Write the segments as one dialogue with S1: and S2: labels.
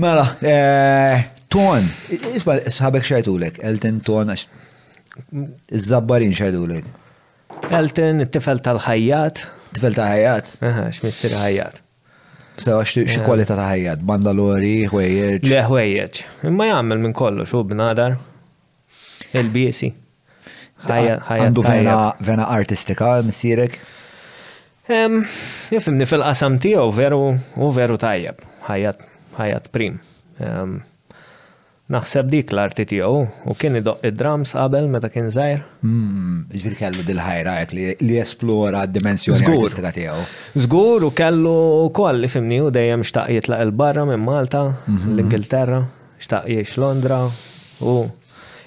S1: Mela, eh, ton, isma sħabek xajtulek, Elton ton, għax iż-żabbarin xajtulek.
S2: Elton, it-tifel tal-ħajjat.
S1: Tifel ta' ħajjat?
S2: Aha, x'missir ħajjat.
S1: Sewa xi eh. kwalità ta' ħajjat, bandalori, ħwejjeġ.
S2: Le ħwejjeġ. Imma jagħmel minn kollox u bnadar. Il-biesi.
S1: Għandu vena artistika, missirek?
S2: Jifimni fil-qasam tiegħu veru u veru tajjeb, ħajat ħajat prim. Naħseb dik l-arti tiegħu u kien idoq id-drums qabel meta kien żgħir.
S1: Hmm, ġifieri kellu dil-ħajra li esplora d-dimensjoni artistika tiegħu.
S2: Żgur u kellu wkoll li fimni u dejjem xtaq jitlaq il-barra minn Malta, mhm. l-Ingilterra. Xtaq jgħix Londra u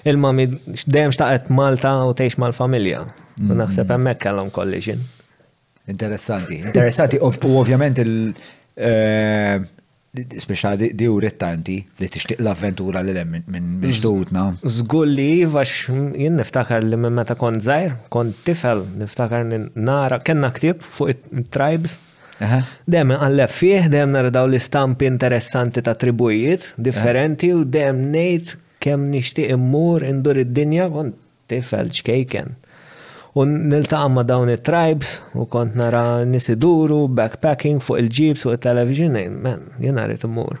S2: il-mami dejjem xtaqet Malta u tgħix mal-familja. U mm. naħseb hemmhekk kellhom collision.
S1: Interessanti, interessanti. U ovvjament il- eh, speċa di u rettanti li tixtiq l-avventura li lem minn
S2: ġdutna. Zgulli, vax jien niftakar li minn meta kont zaħir, kont tifel, niftakar nara, kena ktib fuq
S1: tribes
S2: Dejjem inqalleb fih, dejjem nara daw l-istampi interessanti ta' tribujiet differenti u dejjem ngħid kemm nixtieq immur indur id-dinja kont tifel ċkejken. U niltaqa' ma' dawn it-tribes u kont nara nies iduru backpacking fuq il-ġibs
S1: fuq
S2: it-television ngħid,
S1: man, jiena rrid immur.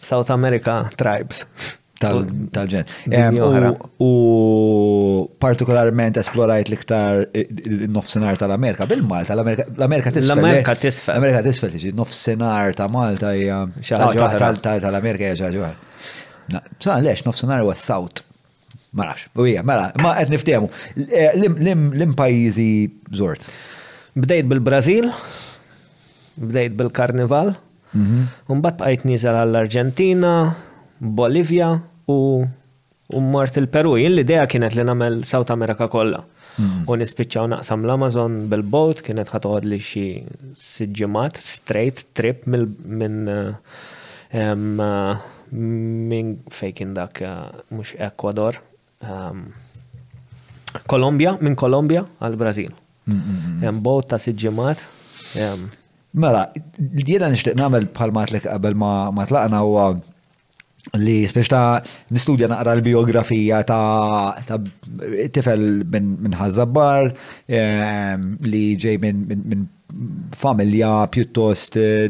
S2: South America tribes.
S1: Tal-ġen. U partikolarment esplorajt l-iktar nofsenar tal-Amerika, bil-Malta, l-Amerika tisfel.
S2: L-Amerika tisfel.
S1: L-Amerika tisfel, tiġi nofsenar ta' Malta hija. Tal-Amerika hija ġaġwar. Sa' lex, nofsenar u s-South. Ma nafx, u hija, mela, ma qed niftehmu. Eh, Lim pajjiżi żort?
S2: Bdejt bil-Brażil, bdejt bil-Karnival, mhm. u mbagħad bqajt nieżel għall-Arġentina, Bolivja u u mort il-Peru. Jien l-idea kienet li nagħmel South America kollha. Mhm. U nispiċċaw naqsam l-Amazon bil-boat kienet ħatoqgħod li xi siġġimat straight trip minn eh, eh, Minn fejn kien dak mhux Ekwador. Ehm, Kolombja, minn Kolombja għal Brażil. Mm, mm, mm. Hemm bot ta' sitt ġimgħat.
S1: Ehm, mela, jiena nixtieq nagħmel bħal ma tlek qabel ma tlaqna huwa li spiex ta' nistudja naqra l-biografija ta' tifel minn ħazzabbar ehm, li ġej minn familja pjuttost eh,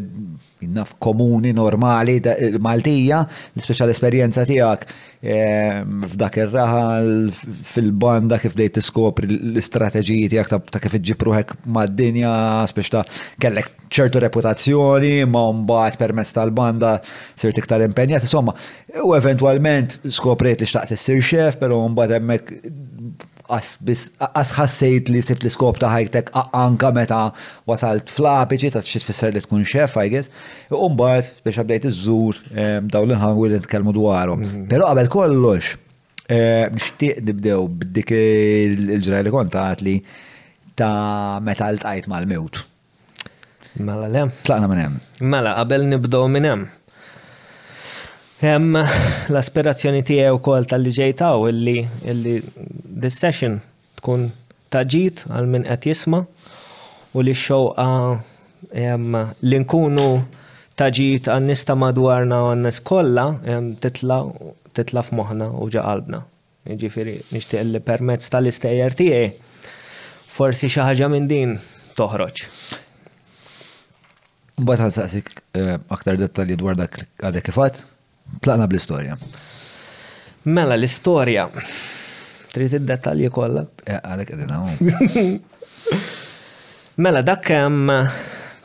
S1: naf komuni, normali, Maltija, l-speċa l-esperienza tijak ehm, f'dak ir-raħal, fil-banda kif bdejt tiskopri l-istrateġiji tijak ta' kif iġġipruħek mad-dinja, speċ ta' kellek ċertu reputazzjoni, ma' mbagħad permezz tal-banda sirt iktar impenjat, insomma, u eventualment skopriet li xtaqt issir xef, pero mbagħad hemmhekk Qas biss, qas ħassejt li sibt l-iskop ta' ħajtek anka meta wasalt fl-apiċi ta' xi tfisser li tkun xef, I guess. U mbagħad biex bdejt iżżur ehm, dawn l-inħangu li nitkellmu dwarhom. Mhm. Però qabel kollox, ehm, nixtieq nibdew b'dik il-ġraj li kontat li ta' meta ltqajt mal-mewt.
S2: Mela le.
S1: Tlaqna minn hemm.
S2: Mela, qabel nibdow minn hemm. Hemm l-aspirazzjoni tiegħi wkoll tal-li ġejtaw illi illi this session tkun taġit għal min qed jisma' u li xewqa li nkunu taġit għan nista madwarna għan nis kollha titla titla f'moħħna u ġa qalbna. Jiġifieri nixtieq li permezz tal-istejjer tiegħi forsi xi ħaġa minn din toħroġ.
S1: Mbagħad ħansaqsik eh, aktar dettalji dwar dak għadek kif għad, tlaqna bl-istorja.
S2: Mela l-istorja trid id-dettalji kollha.
S1: Eh, għalek qegħdin hawn.
S2: Mela dak hemm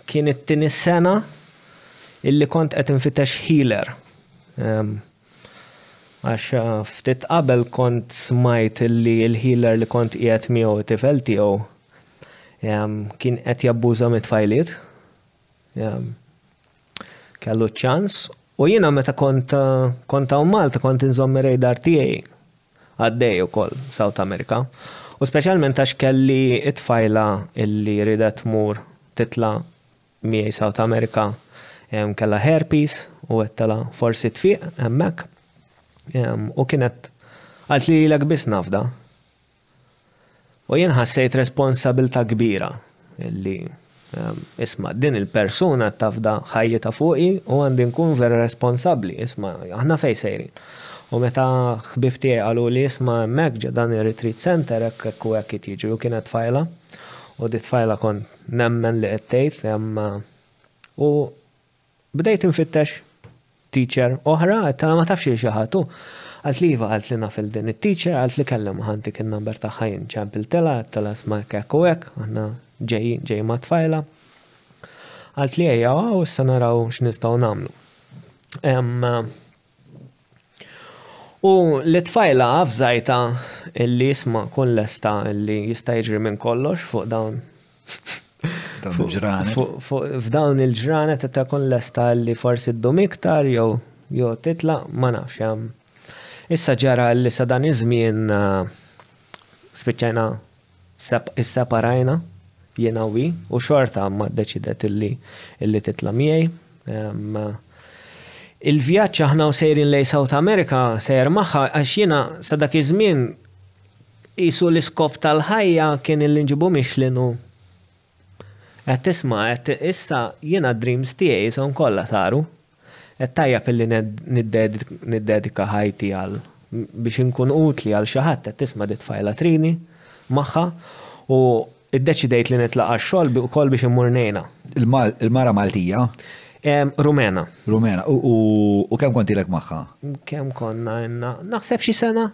S2: kien it-tieni sena illi kont qed infittex healer. Ehm, Għax ftit qabel kont smajt li l-healer li kont qiegħed miegħu t-tifel tiegħu kien qed jabbuża mit-tfajliet. Kellu ċ-ċans u jiena meta kont kont hawn Malta kont inżomm ir-radar tiegħi għaddej ukoll South America u speċjalment għax kelli t-tfajla li riedet tmur titla' miegħi South America kellha herpes u għettela forsi tfiq hemmhekk. U kienet għalt li lilek biss nafda. U jien ħassejt responsabilta kbira li isma din il-persuna tafda ħajjita fuqi u għandi nkun vera responsabli, isma aħna fej sejrin. U meta ħbib tiegħi qalu li isma hemmhekk ġedan ir-retreat center hekk u hekk jiġri u kienet fajla u dit fajla kont Nemmen li qed tgħid li hemm u bdejt infittex teacher oħra, għedtala ma tafx lil xi ħadd u qaltli iva qaltli naf lil din it-teacher, qaltli kellimha ħa ntik in-number tagħha jien ċempiltilha għedtala isma' hekk hekk u hekk, aħna ġejjin ġej mat-tfajla. Qaltli ejja hawn issa naraw x'nistgħu nagħmlu. U li t-tfajla avżajtha illi jisma' kun lesta illi jista' jiġri minn kollox fuq dawn.
S1: Dawn il-ġranet.
S2: F'dawn il-ġranet qed tkun lesta illi forsi ddum iktar jew jew titlaq ma nafx hemm. Issa ġara illi sa dan iż-żmien spiċċajna Isseparajna, jiena u hi, u xorta ma ddeċidiet illi titla' miegħi. Il-vjaġġ aħna u sejrin lejn South America sejjer magħha għax jiena sa dak iż-żmien qisu l-iskop tal-ħajja kien illi nġibu Michelin u Qed tisma', qed, issa jiena d-dreams tiegħi ishom kollha saru. Qed tgħajjat illi niddedika ħajti għal biex inkun utli għal xi ħadd qed tisma' dit-tfajla trini magħha u iddeċidejt li nitlaqa' x-xogħol ukoll biex immur
S1: ngħinha. Il-mara Maltija?
S2: Rumena.
S1: Rumena. U kemm kontilek magħha?
S2: Kemm konna għinna? Naħseb xi sena.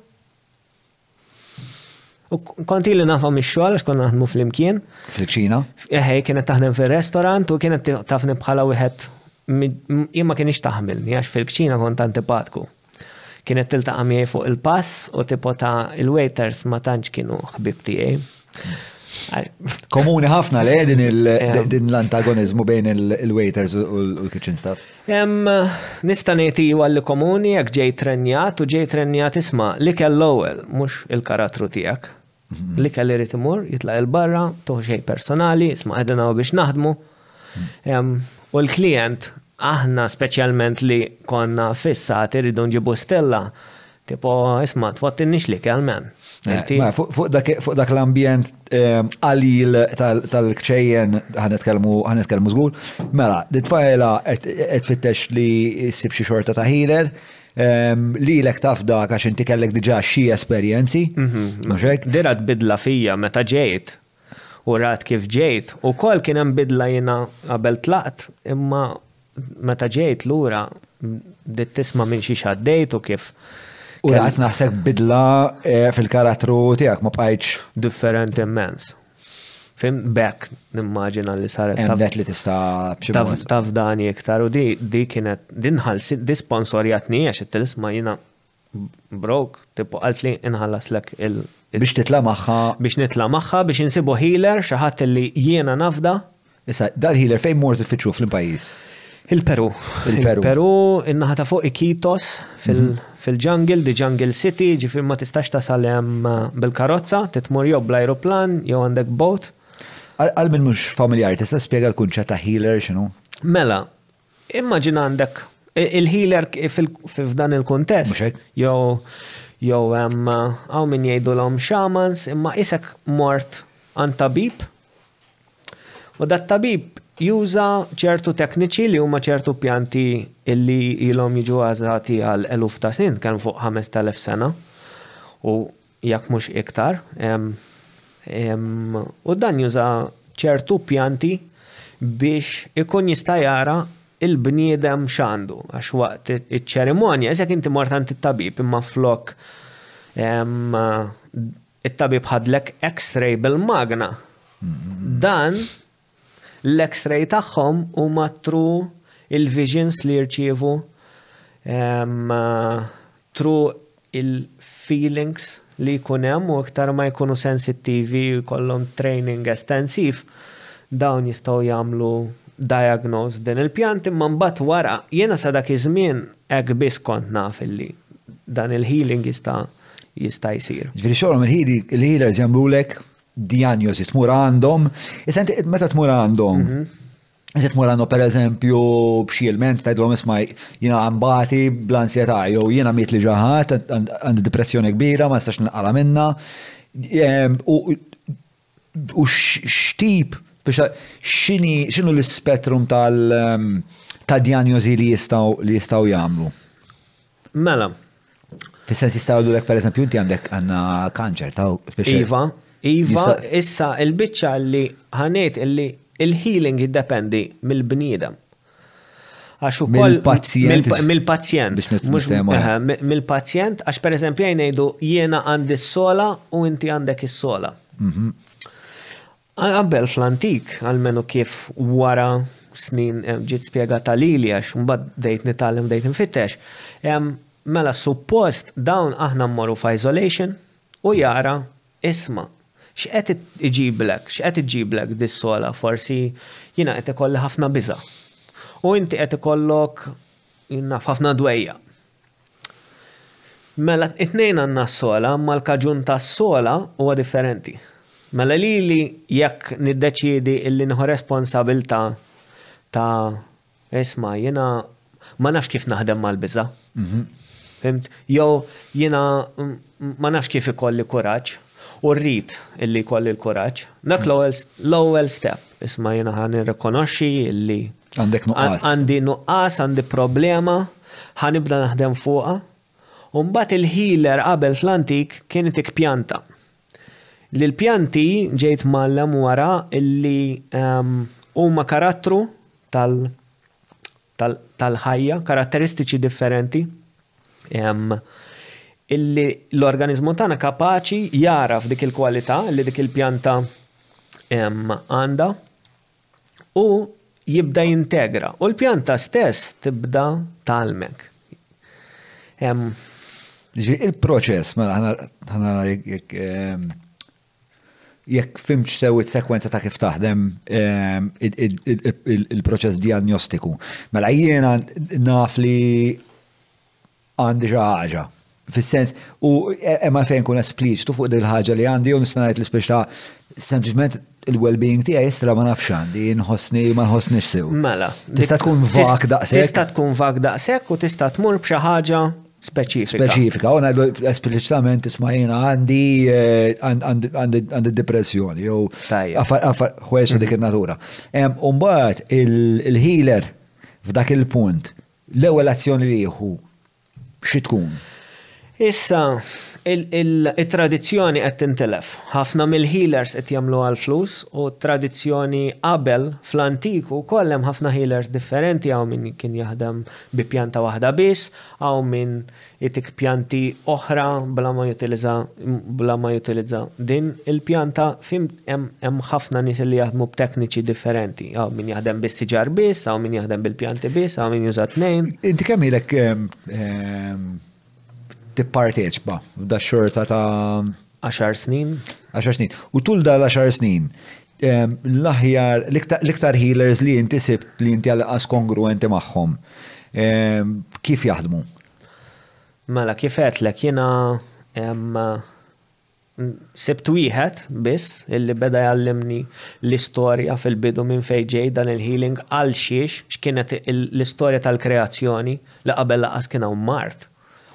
S2: U kont li nafhom ix-xogħol għax konna naħdmu flimkien.
S1: Fil-ċina?
S2: Eħej, kienet taħdem fir-restaurant u kienet tafni bħala wieħed jien ma kienx taħmilni għax fil-ċina kont antipatku. Kienet tiltaqa' miegħi fuq il-pass u tipo ta' il-waiters ma tantx kienu ħbib tiegħi.
S1: Komuni ħafna le din din l-antagonizmu bejn il-waiters u l-kitchen staff.
S2: Nista' ngħid iwa li komuni jekk ġej trenjat u ġej trenjat isma' li kell l-ewwel mhux il-karattru tiegħek. Mhm. Li kell irid imur jitlaq il-barra, tuħu xejn personali, isma' qegħdin biex naħdmu, U l-klient, aħna speċjalment li konna fissati rridu nġibu stella, tipo, isma, tfottinnix li kelmen.
S1: Eh, fuq dak l-ambjent qalil eh, tal-kċejjen ħanetkellmu żgur. Mela, ditfajla qed fittex li ssib xi xorta ta' ħiler ehm, li l taf dak għax inti kellek diġa xi esperjenzi. Mhm.
S2: Dira tbidla fija meta ġejt u rat kif ġejt, ukoll kien hemm bidla jiena qabel tlaqt imma meta ġejt lura bdiet tisma' minn xiex għaddejt u kif
S1: U raqt naħseb bidla eh, fil-karattru tiegħek ma bqajtx.
S2: Differenti immens. Fim bekk nimmaġina li saret taf.
S1: li tista'
S2: Taf dan iktar u di di kienet din ħalsi di sponsorjatni għax it-tilis ma jiena Broke, tipo qaltli inħallaslek il.
S1: Biex titla' magħha.
S2: Biex nitla' magħha, biex insibu healer, xi ħadd illi jiena nafda.
S1: Issa, dal-healer fejn mortu tfittxuh fl-impajjiż?
S2: Il-Peru.
S1: Il-Peru.
S2: Il-Peru, in-naħa ta' fuq Iquitos, fil-jungle, the jungle city, ġifieri ma tistax tasal hemm bil-karozza, trid tmur jew bl-ajruplan jew għandek boat.
S1: Għal min mhux familjari, tista' tispjega l-kunċett ta' healer x'inhu?
S2: Mela, Immaġina għandek il-healer f'dan
S1: il-kuntest.
S2: Jew jew hemm hawn min jgħidulhom xamans imma isek mort għand tabib u dat tabib juża ċertu tekniċi li huma ċertu pjanti illi ilhom jiġu għażati għal eluf ta' sin kemm fuq 5000 sena u jekk mhux iktar, u dan juża ċertu pjanti biex ikun jista' jara l-bniedem x'għandu, għax waqt iċ-ċerimonja, isek inti mort għand it-tabib imma flok it-tabib ħadlek X-ray bil-magna, dan L-X-ray tagħhom huma through il-visions li jirċievu through il-feelings li jkun hemm u iktar ma jkunu sensittivi u jkollhom training estensiv dawn jistgħu jagħmlu diagnose din il-pjant imma mbagħad wara jiena sa dak iż-żmien hekk biss kont naf illi dan il-healing jista' jista' jsir.
S1: Ġifieri xogħolhom il-healers jagħmlulek dijanjożi tmur għandhom, issa inti meta tmur għandhom, mhm. inti tmur għandhom per eżempju b'xi ilment tgħidlhom isma' jiena għambati bl-ansjetà jew jiena miet li ġaħat għandi depressjoni kbira ma nistax nqala minna. Ehm, u x'tip biex x'inhi x'inhu l-ispettrum tal ehm, ta' dijanjożi li jistgħu li jistgħu jagħmlu?
S2: Mela.
S1: Fis-sens jistgħu jgħidulek pereżempju inti għandek għandna kanċer ta'
S2: Iva, iva, issa il-biċċa li ħanejt illi il-healing jiddependi mill-bniedem. Għax ukoll
S1: mill-pazjent.
S2: Mill-pazjent. Mill-pazjent, għax per eżempju jgħidu jiena għandi s-sola u inti għandek is-sola. Mhm. Qabel fl-antik, almenu kif wara snin ġiet spjegata lili għax mbagħad bdejt nitgħallem u bdejt infittex, mela suppost dawn aħna mmorru f'isolation u jara isma' x'qed iġiblek, x'qed iġġiblek dis-sogħla forsi jiena qed ikolli ħafna biża' u inti qed ikollok naf ħafna dwejjaq. Mela t-tnejn għandna s-sogħla imma l-kaġun tas-sogħla huwa differenti. Mela lili jekk niddeċiedi illi nieħu responsabilità ta' isma' jiena ma nafx kif naħdem mal-biża'. Fhimt? Jew jiena ma nafx kif ikolli kuraġġ u rrid illi jkolli l-kuraġġ. Dak l-ewwel step. Isma' jiena ħa nirrikonoxxi illi
S1: Għandek nuqqas.
S2: Għandi nuqqas, għandi problema, ħanibda naħdem fuqa. Umbat il-healer qabel fl-antik kienet ikpjanta. Li l-pjanti ġejt mallem wara illi ehm, huma karattru tal- tal-ħajja, karatteristiċi differenti. Ehm, illi l-organizmu tagħna kapaċi jara f'dik il-kwalità li dik il-pjanta ehm, għandha. u jibda jintegra u l-pjanta stess tibda tgħallmek. Hemm
S1: Ġifieri il-proċess mela ħana ħana jekk ehm, jekk fimx sew it-sekwenza ta' kif taħdem ehm, il- il- il- il- il-proċess diagnostiku. Mela jiena naf li għandi xi ħaġa. Fis-sens, u hemm għalfejn kun espliċtu fuq din il-ħaġa li għandi jew nista' ngħid l-ispeċ ta' sempliċement il-well-being tiegħi issa ma nafx għandi, nħossni ma nħossnix sew.
S2: Mela.
S1: Tista' tkun vak daqshekk.
S2: Tista' tkun vak daqshekk u tista' tmur b'xi ħaġa speċifika.
S1: Speċifika, u ngħidu espliċitament isma' jiena għandi eh, għandi depressjoni jew ħwejsa dik in-natura. Umbagħad il-healer f'dak il-punt L-ewwel azzjoni li jieħu xi tkun?
S2: Issa, it-tradizzjoni qed tintilef. Ħafna mill-healers qed jagħmlu għall-flus u t-tradizzjoni qabel fl-antiku wkoll hemm ħafna healers differenti hawn min kien jaħdem bi pjanta waħda biss, hawn min Jtik pjanti oħra bla ma jutiliza bla ma jutiliza din il-pjanta fim hemm ħafna nies li jaħdmu b'tekniċi differenti. Hawn min jaħdem bis-siġar biss, hawn min jaħdem bil-pjanti biss, hawn min juża tnejn.
S1: Inti kemm ilek tipparteċpa f'da xorta ta'
S2: Għaxar snin?
S1: Għaxar snin. U tul dal għaxar snin, ehm, l-aħjar, l-iktar healers li inti sibt li inti għal-qas kongruenti maħħom, ehm, kif jaħdmu?
S2: Mela, kif għetlek, jena ehm, sibt wieħed biss illi beda jallimni l-istorja fil-bidu minn fejn ġej dan il-healing għal xiex x'kienet l-istorja tal-kreazzjoni li qabel laqas kien hawn mart.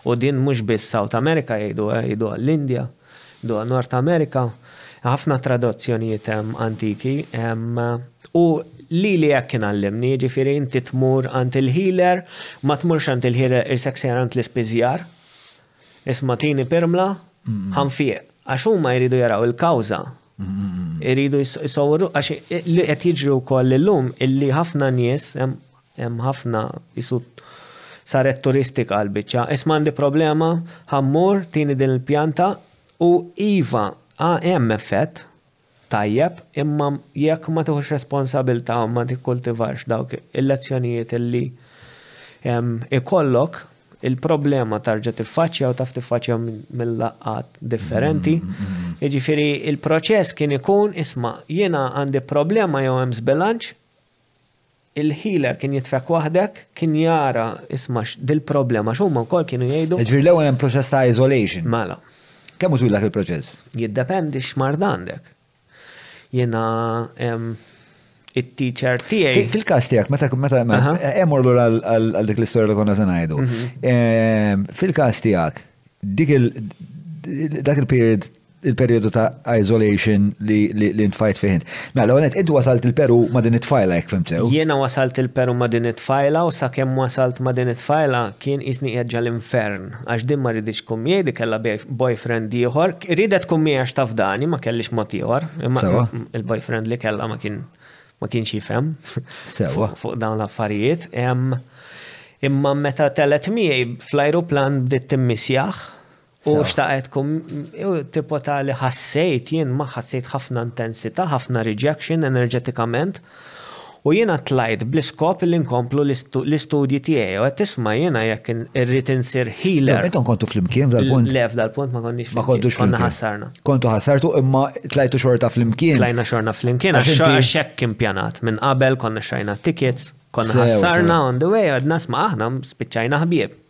S2: U din mhux biss South America jgħiduha, jgħiduha l-Indja, jgħiduha North America, ħafna tradozzjonijiet hemm antiki, u lili hekk kien għallimni, jiġifieri inti tmur għand il-healer, ma tmurx għand il-healer irsek sejjer għand l-ispiżjar, isma' tini pirmla, ħanfieq. Għax huma jridu jaraw il-kawża, jridu jsawru, għax li qed jiġri wkoll illum illi ħafna nies, Hemm ħafna qisu saret turistika l-biċċa. Isma' għandi problema, ħa mmur, tini din il-pjanta u iva, hemm effett tajjeb imma jekk ma tieħux responsabilità u ma tikkultivax dawk il-lezzjonijiet li ikollok, il-problema tarġa' tiffaċċja u taf tiffaċċja minn laqgħat differenti. Jiġifieri l-proċess kien ikun isma' jiena għandi problema jew hemm żbilanċ, Il-healer kien jitfek waħdek, kien jara, isma' dil-problema, għax huma wkoll kienu jgħidu.
S1: Jiġifieri l-ewwel hemm proċess ta' isolation.
S2: Mela.
S1: Kemm hu twil dak il-proċess?
S2: Jiddependi x'mard għandek. Jiena it-teacher tiegħi.
S1: Fil-każ tiegħek, meta meta hemm orlu għal dik l-istorja li konna se ngħidu. Mhm. Fil-każ tiegħek, dik il dak il-period il-periodu ta' isolation li, li, li ntfajt fih int. Mela, l-ewwel nett, inti wasalt il-Peru ma' din it-tfajla jekk fimt sew.
S2: Jiena wasalt il-Peru ma' din it-tfajla u sakemm wasalt ma' din it-tfajla kien qisni qiegħed ġa l-infern għax din ma riditx tkun miegħi, din kellha bej, boyfriend ieħor. Riedet tkun miegħi għax tafdani, ma kellhiex mod ieħor, imma
S1: Sewwa.
S2: il-boyfriend li kellha ma kien, ma kienx jifhem
S1: Sewwa.
S2: fuq, fuq dawn l-affarijiet. Imma meta telgħet miegħi fl-ajruplan bdiet timmissjah U xtaqet kum, tipo ta' li ħassejt, jien ma ħassejt ħafna intensità, ħafna rejection enerġetikament, u jiena tlajt bl-iskop li nkomplu l-istudji tiegħi. U tisma' jiena jekk irrid insir healer.
S1: Intom kontu flimkien dal-punt?
S2: Le, dal-punt ma konniex.
S1: Ma kontux flimkien.
S2: Konna ħassarna.
S1: Kontu ħassartu imma tlajtu xorta flimkien.
S2: Tlajna xorna flimkien,
S1: għax
S2: xekk kien pjanat. Minn qabel konna xajna tickets, konna ħassarna on the way, għadna sma aħna spiċċajna ħbieb.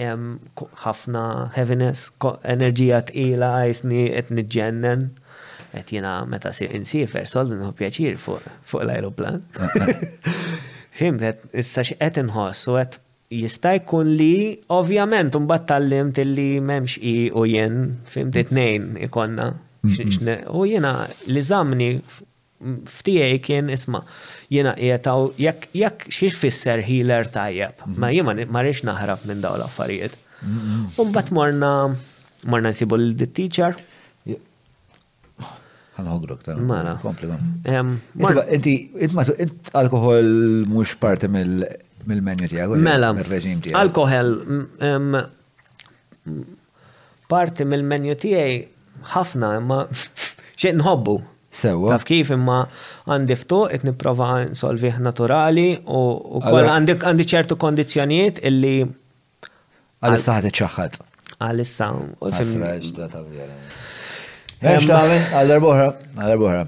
S1: Hemm
S2: ħafna heaviness, enerġija tqila għajsni qed niġġennen. Qed jiena meta sir insiefer solt nieħu pjaċir fuq l-ajruplan. Fimt qed issa x'qed inħoss u qed jista' jkun li ovvjament imbagħad tgħallimt illi m'hemmx hi u jien, fimt it-tnejn ikollna. U jiena li żammni f'tiegħi kien isma' jiena qiegħed hawn jekk jekk xi jfisser healer tajjeb. Ma jien ma rridx naħrab minn dawn l-affarijiet. U mbagħad morna morna nsibu l-teacher.
S1: Ħanħogrok ta'
S2: mela.
S1: kompli Inti int alkohol mhux parti mill-menu tiegħek.
S2: Mela. Alkohol Parti mill-menju tiegħi ħafna imma xejn nħobbu.
S1: Sewwa.
S2: Taf kif imma għandi ftuq qed nipprova nsolvih naturali u
S1: wkoll
S2: għandi ċertu kondizzjonijiet illi. Għalissa ħadd iċċaħħad.
S1: Għalissa. Għax ta' għamil, għallar boħra, għallar boħra.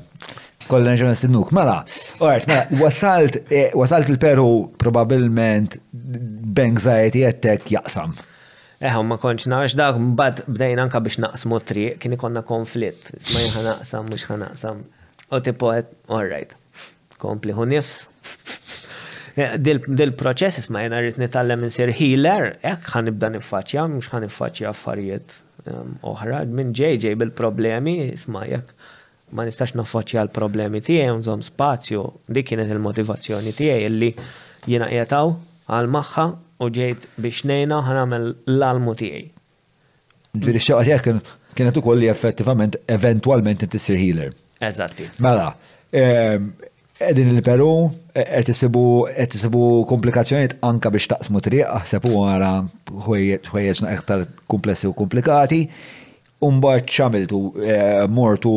S1: Kollin ġemmen stinnuk, mela, għart, mela, wasalt, eh, wasalt il-Peru probabilment b'anxiety attack jaqsam.
S2: Eħe u ma kontx nafx dak mbagħad bdejna anke biex naqsmu t-triq kien ikollna konflitt. Isma' jien ħanaqsam mhux ħanaqsam. U tipo qed all right. Kompli ħu nifs. Dil-proċess isma' jiena rrid nitgħallem insir healer, hekk ħa nibda niffaċċja mhux ħa niffaċċja affarijiet oħra. Minn ġej ġej bil-problemi, isma' jekk ma nistax naffaċċja l-problemi tiegħi u nżomm spazju, dik kienet il-motivazzjoni tiegħi illi jiena qiegħed hawn għal magħha u ġejt biex ngħinha u ħa nagħmel l-almu tiegħi.
S1: Ġifieri x-xewqa tiegħek kienet ukoll li effettivament eventwalment inti ssir healer.
S2: Eżatti.
S1: Mela, ehm, Edin il-Peru, e, qed isibu komplikazzjoniet anka biex taqsmu triq, aħseb u għara ħwejjeġna iktar komplessi u komplikati. Umbagħad x'għamiltu mortu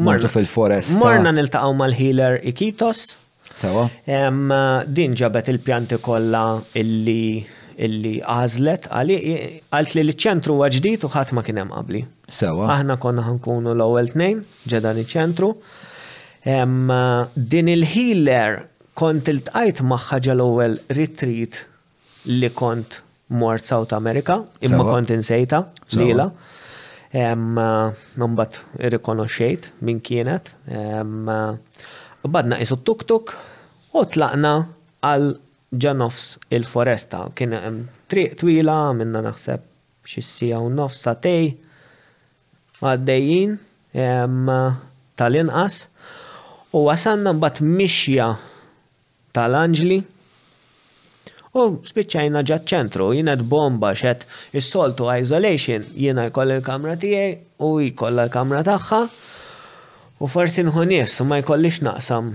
S1: mortu fil-foresta.
S2: Morna niltaqgħu mal-healer Ikitos.
S1: Sewa.
S2: Din ġabet il-pjanti kollha illi illi għażlet għali għalt li l-ċentru huwa ġdid u ħadd ma kien hemm qabli.
S1: Sewa.
S2: Aħna konna ħankunu l-ewwel tnejn ġedan iċ-ċentru. Din il-healer kont iltqajt magħha ġal ewwel retreat li kont mort South America, imma kont insejta lila. Mbagħad irrikonoxxejt min kienet. Badna qisu tuk-tuk u tlaqna għal ġanofs il-foresta. Kien hemm triq twila minna naħseb xi siegħa u nofs sa tej għaddejjin tal-inqas u wasalna mbagħad mixja ta' l-anġli. U spiċċajna ġa ċentru, jien qed bomba x'qed is-soltu isolation, jiena jkolli l-kamra tiegħi u hi kollha l-kamra tagħha u forsi nħu nies u ma jkollix naqsam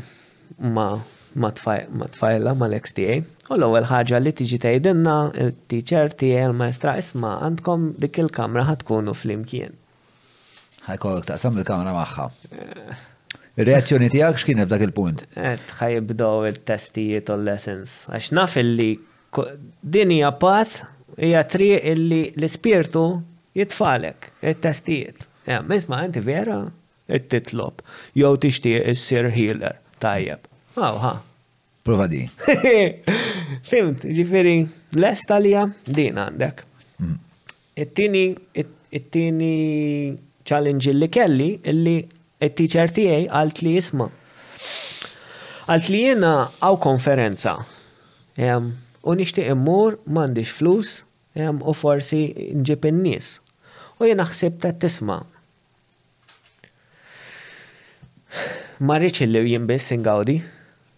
S2: ma' ma tfajla ma l-ex tiegħi. U l-ewwel ħaġa li tiġi tgħidilna il-teacher tiegħi l-maestra isma' għandkom dik il-kamra ħatkunu flimkien.
S1: Ħajkollok taqsam il-kamra magħha. Ir-reazzjoni tiegħek x'kien f'dak il-punt?
S2: Qed ħajibdew it-testijiet u l-lessons. Għax naf illi din hija path hija triq illi l-ispirtu jitfalek it-testijiet. Ja, misma inti vera qed titlob jew tixtieq issir healer tajjeb. Aw ha.
S1: Prova di.
S2: Fimt, ġifieri lesta li din għandek. Mm. It-tieni it-tieni challenge li kelli illi it-teacher tiegħi qalt li isma' qalt li jiena hawn konferenza u nixtieq immur m'għandix flus u forsi nġib in-nies u jiena ħsibt qed tisma' Ma rridx illi jien biss ingawdi.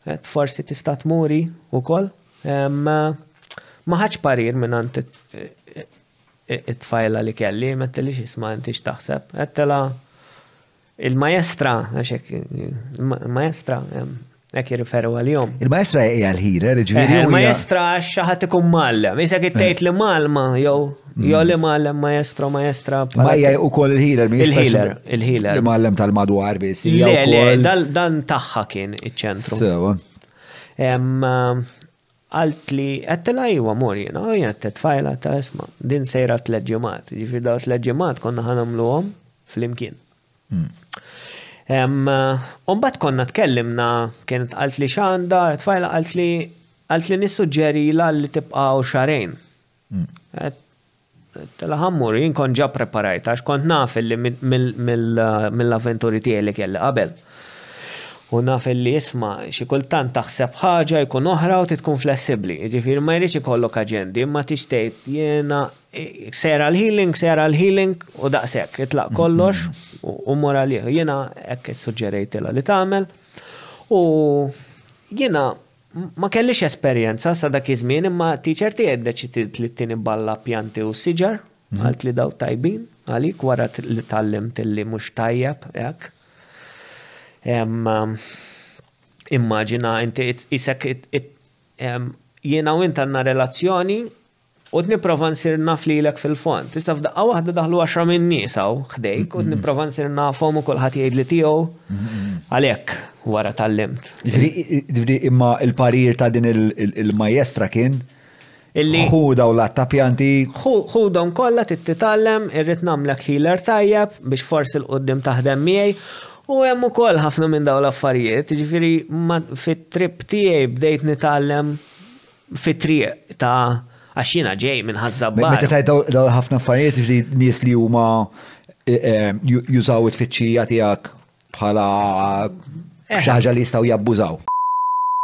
S2: Eh, forsi tista' tmuri wkoll. Ma ħaġ parir minn għand it-tfajla li kelli, ma telli xisma inti x'taħseb. Għettela il-maestra, għaxek, il-maestra, Hekk jirriferu għalihom.
S1: Il-maestra hija l-healer, ġifieri.
S2: Eh, il-maestra xi ħadd ikun mgħallem. Isek eh. tgħid li mgħallma jew hmm. jew li mgħallem maestro maestra.
S1: Ma hija ukoll
S2: il-healer
S1: mhix
S2: il-healer,
S1: il-healer. Mgħallem tal-madwar biss.
S2: Le, le, dan tagħha kien iċ-ċentru.
S1: Sewa.
S2: Għalt li għattela jiwa mor jena, u jena t-tfajla ta' isma, din sejra t-leġimat, ġifir daw t-leġimat konna ħanamlu għom fl-imkien. Imbagħad konna tkellimna, kienet qalt li x'għandha, tfajla qalt li qalt li nissuġġerilha li tibqa' hawn xarejn. Tela ħammur, jien kont ġa preparajt għax kont naf li mill-avventuri tiegħi li kelli qabel. U naf li isma' xi kultant taħseb ħaġa jkun oħra u trid tkun flessibbli. Jiġifieri ma jridx ikollok aġendi imma trid tgħid jiena Sejjer għal healing, sejjer għal healing u daqshekk, itlaq mhm. kollox u mor għalih. Jiena hekk suġġerejtilha li tagħmel. U jiena ma kellix esperjenza sa dak iż-żmien imma teacher tiegħi ddeċidiet li tieni balla pjanti u siġar mhm. għalt li daw tajbin għalik wara li tallim tilli mhux tajjeb hekk. Um, immaġina inti isek jiena u intanna relazzjoni Kont nipprova nsir naf lilek fil-fond. Issa f'daqqa waħda daħlu għaxra minn nies hawn ħdejk, kont nipprova nsir nafhom u kulħadd jgħidli tiegħu. Għalhekk wara tgħallimt.
S1: Ġifieri imma l-parir ta' din il-majjestra kien Ħu daw l ta' pjanti.
S2: Ħudhom kollha titallem, irrid nagħmlek healer tajjeb biex forsi l-qudiem taħdem miegħi. U hemm ukoll ħafna minn dawn l-affarijiet, ġifieri fit-trip tiegħi bdejt nitgħallem fit-triq ta' għax jiena ġej minn ħaż-żabbar.
S1: Meta tgħid dawn ħafna affarijiet ġri nies li huma e, e, jużaw it-tfittxija tiegħek bħala
S2: eh.
S1: xi ħaġa li jistgħu jabbużaw.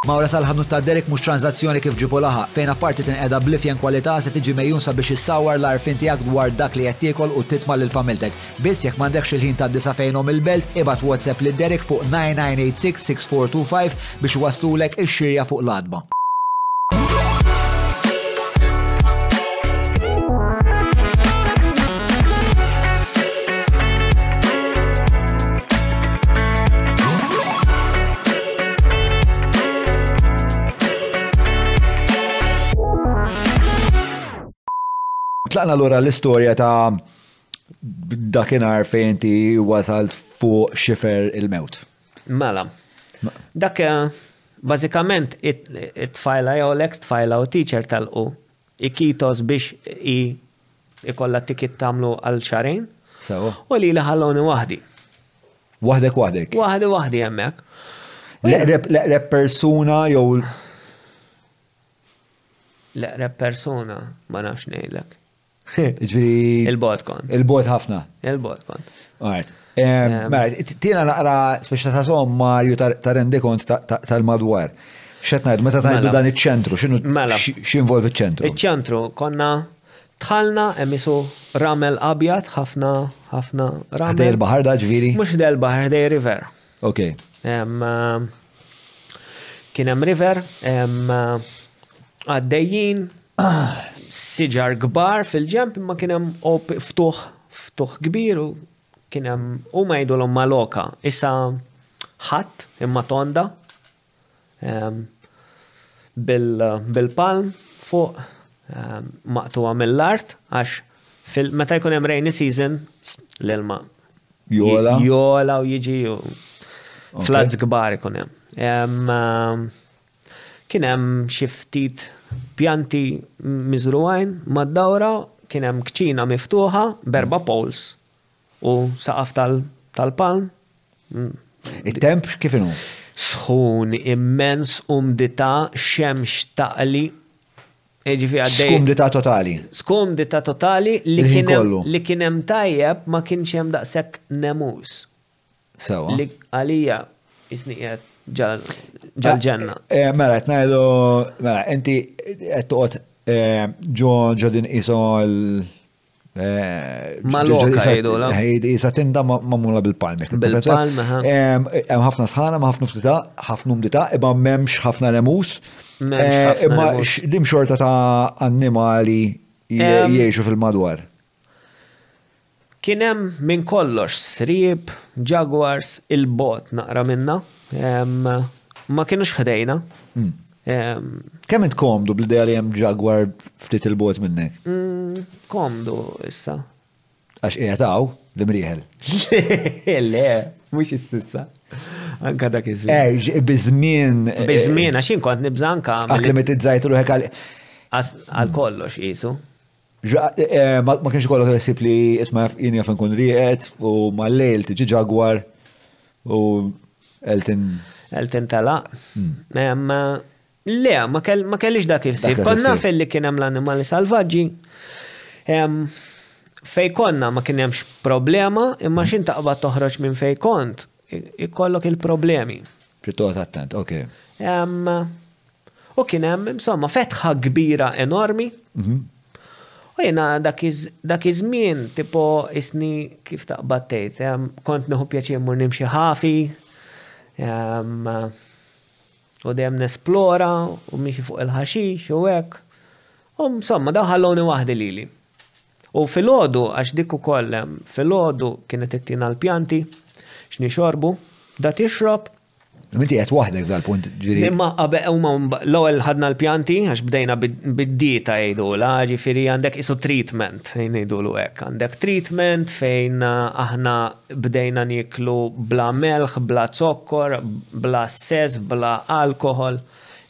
S1: Mawra sal-ħanut ta' Derek mhux tranzazzjoni kif ġibu laħaq, fejn apparti tinqeda blifjen kwalità se tiġi mejjun sabiex issawar l-arfin tiegħek dwar dak li qed tiekol u titma' lil familtek. Biss jekk m'għandekx il-ħin tgħaddi sa fejnhom il-belt, ibgħat WhatsApp lil Derek fuq 9986-6425 biex iwasslulek ix-xirja fuq l-għatba. Tlaqna lura l-istorja ta' Dakinhar fejn inti wasalt fuq xifer il-mewt.
S2: Mela. Dak eh, bażikament it-tfajla jew l-ex tfajla u teacher tal-qu ikitos biex i ikolla tikit tamlu għal xarejn.
S1: Sewa.
S2: U li li ħalloni waħdi.
S1: Waħdek waħdek.
S2: Waħdi waħdi hemmhekk.
S1: L-eqreb persuna jew
S2: l-eqreb persuna ma nafx ngħidlek.
S1: Ġviri.
S2: Il-bot kont.
S1: Il-bot ħafna.
S2: Il-bot kont.
S1: Għart. Mela, tina naqra speċta ta' som Marju ta' rendi kont tal-madwar. Xet najd, meta tajdu
S2: mela.
S1: dan il-ċentru, xinu
S2: mela.
S1: xinvolvi il-ċentru?
S2: Il-ċentru, konna tħalna emisu ramel abjad, ħafna, ħafna ramel.
S1: Dej il-bahar da ġviri?
S2: Mux dej il-bahar, dej river.
S1: Ok.
S2: Kien hemm river, għaddejjin, siġar kbar fil-ġemp imma kien hemm ftuħ ftuħ kbir u kien hemm u ma jgħidulhom maloka isa ħadd imma tonda bil-palm fuq maqtuha mill-art għax meta jkun hemm rainy season l-ilma
S1: Jola.
S2: Jola u jiġi u floods kbar ikun hemm. Ehm, kien hemm xi ftit pjanti miżruwajn mad-dawra, kien hemm kċina miftuħa berba poles u saqaf tal-palm.
S1: Mm. It-temp kif inhu?
S2: Sħun, immens, umdità, xemx taqli,
S1: Skumdita totali.
S2: Skumdita totali li kien hemm tajjeb ma kienx hemm daqshekk nemus.
S1: Sewa.
S2: Li għalija jisni qed ġal-ġenna.
S1: Eh, eh, mela, qed ngħidu, mela, inti qed toqgħod eh, ġo ġo din iso Maloka
S2: jgħidu la.
S1: Jisa tinda mamula bil-palmi.
S2: Bil-palmi,
S1: ha. Hemm ħafna sħana, ma ħafna ftit ħafna umdita, imma m'hemmx ħafna
S2: remus.
S1: Eh, imma dim xorta ta' annimali jgħixu fil-madwar.
S2: Kienem minn kollox srib, jaguars, il-bot naqra minna, ma kienux ħdejna. Hmm.
S1: Ehm, Kemm int komdu bl-idea li hemm ġagwar ftit il-bot minnek?
S2: Mm, komdu issa.
S1: Għax qiegħed hawn li mrieħel.
S2: Le, mhux ississa. Anka dak iż-żmien.
S1: Eh, biż-żmien. Eh,
S2: biż-żmien għax inkont nibża' anka.
S1: Akklimatizzajt ruħek għal.
S2: Għal kollox
S1: qisu. Ma kienx ikollok resib li isma' jien jaf inkun rieqed u mal-lejl tiġi ġagwar u Elton.
S2: Elton tala. Hmm. Le, ma kellix dak il-sib. Konna
S1: fil
S2: li kien hemm l-annimali salvaġġi. Fej konna ma kien hemmx problema, imma hmm. xin taqbad toħroġ minn fej kont, ikollok il-problemi.
S1: Pjuttost attent, ok.
S2: U kien hemm insomma fetħa kbira enormi. Mhm. U jiena dak iż-żmien tipo isni kif taqbad tgħid, kont nieħu pjaċir mur nimxi ħafi, u dejjem nesplora u miexi fuq il-ħaxix u hekk. U insomma daw ħalloni waħdi lili. U filgħodu għax dik ukoll filgħodu kienet ittina l-pjanti x'nixorbu, da tixrob
S1: Minti għet wahdek dal-punt ġiri.
S2: Imma għabbe umma l-ewel ħadna l-pjanti, għax bdejna bid-dieta jgħidu la, ġifiri għandek isu treatment, jgħidu l għek. Għandek treatment fejn uh, aħna bdejna niklu bla melħ, bla zokkor, bla sess, bla alkohol,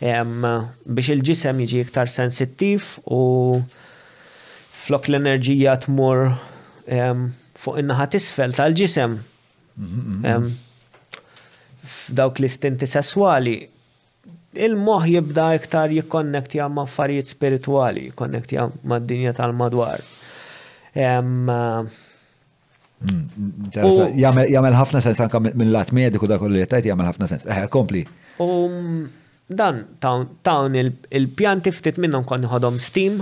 S2: biex il-ġisem jiġi iktar sensittiv u flok l-enerġija tmur fuq in-naħa tisfel tal-ġisem F'dawk l-istinti sesswali, il-moħħ jibda iktar jikkonnektja ma' affarijiet spiritwali, jikkonnektja ma' dinja tal-madwar.
S1: Jamel ħafna sens anka minn lat mediku dak li jattajt jamel ħafna sens. Eħe, kompli.
S2: Dan tawni l-pjanti ftit minnhom kont nieħodhom steam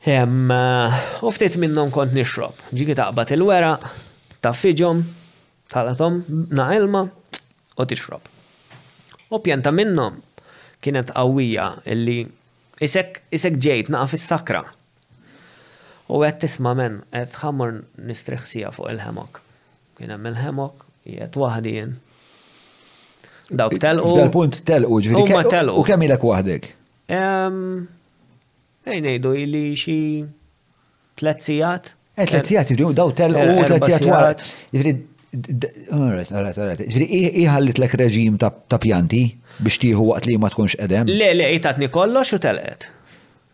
S2: u ftit minnhom kont nixrob. Ġieli taqbad il-weraq, taffiġhom, tagħlaqhom b'na ilma u tixrob. U pjanta minnhom kienet qawwija illi qisek ġejt naqa' fis-sakra u għedt isma' men, qed tħammar nistrieħ siegħa fuq il-hammock. Kien hemm il-hemok, qiegħed waħdi jien. Dawk telqu.
S1: Dal-punt telqu ġifieri. U kemm ilek waħdek?
S2: Ej ngħidu ili xi tliet sigħat.
S1: Eh, tliet sigħat, daw telqu
S2: eh,
S1: tliet
S2: sigħat
S1: wara. Ġifieri Alright, alright, alright. Ġifieri iħallitlek reġim ta' pjanti biex tieħu waqt li ma tkunx qedem.
S2: Le, le, jitatni kollox u telqet.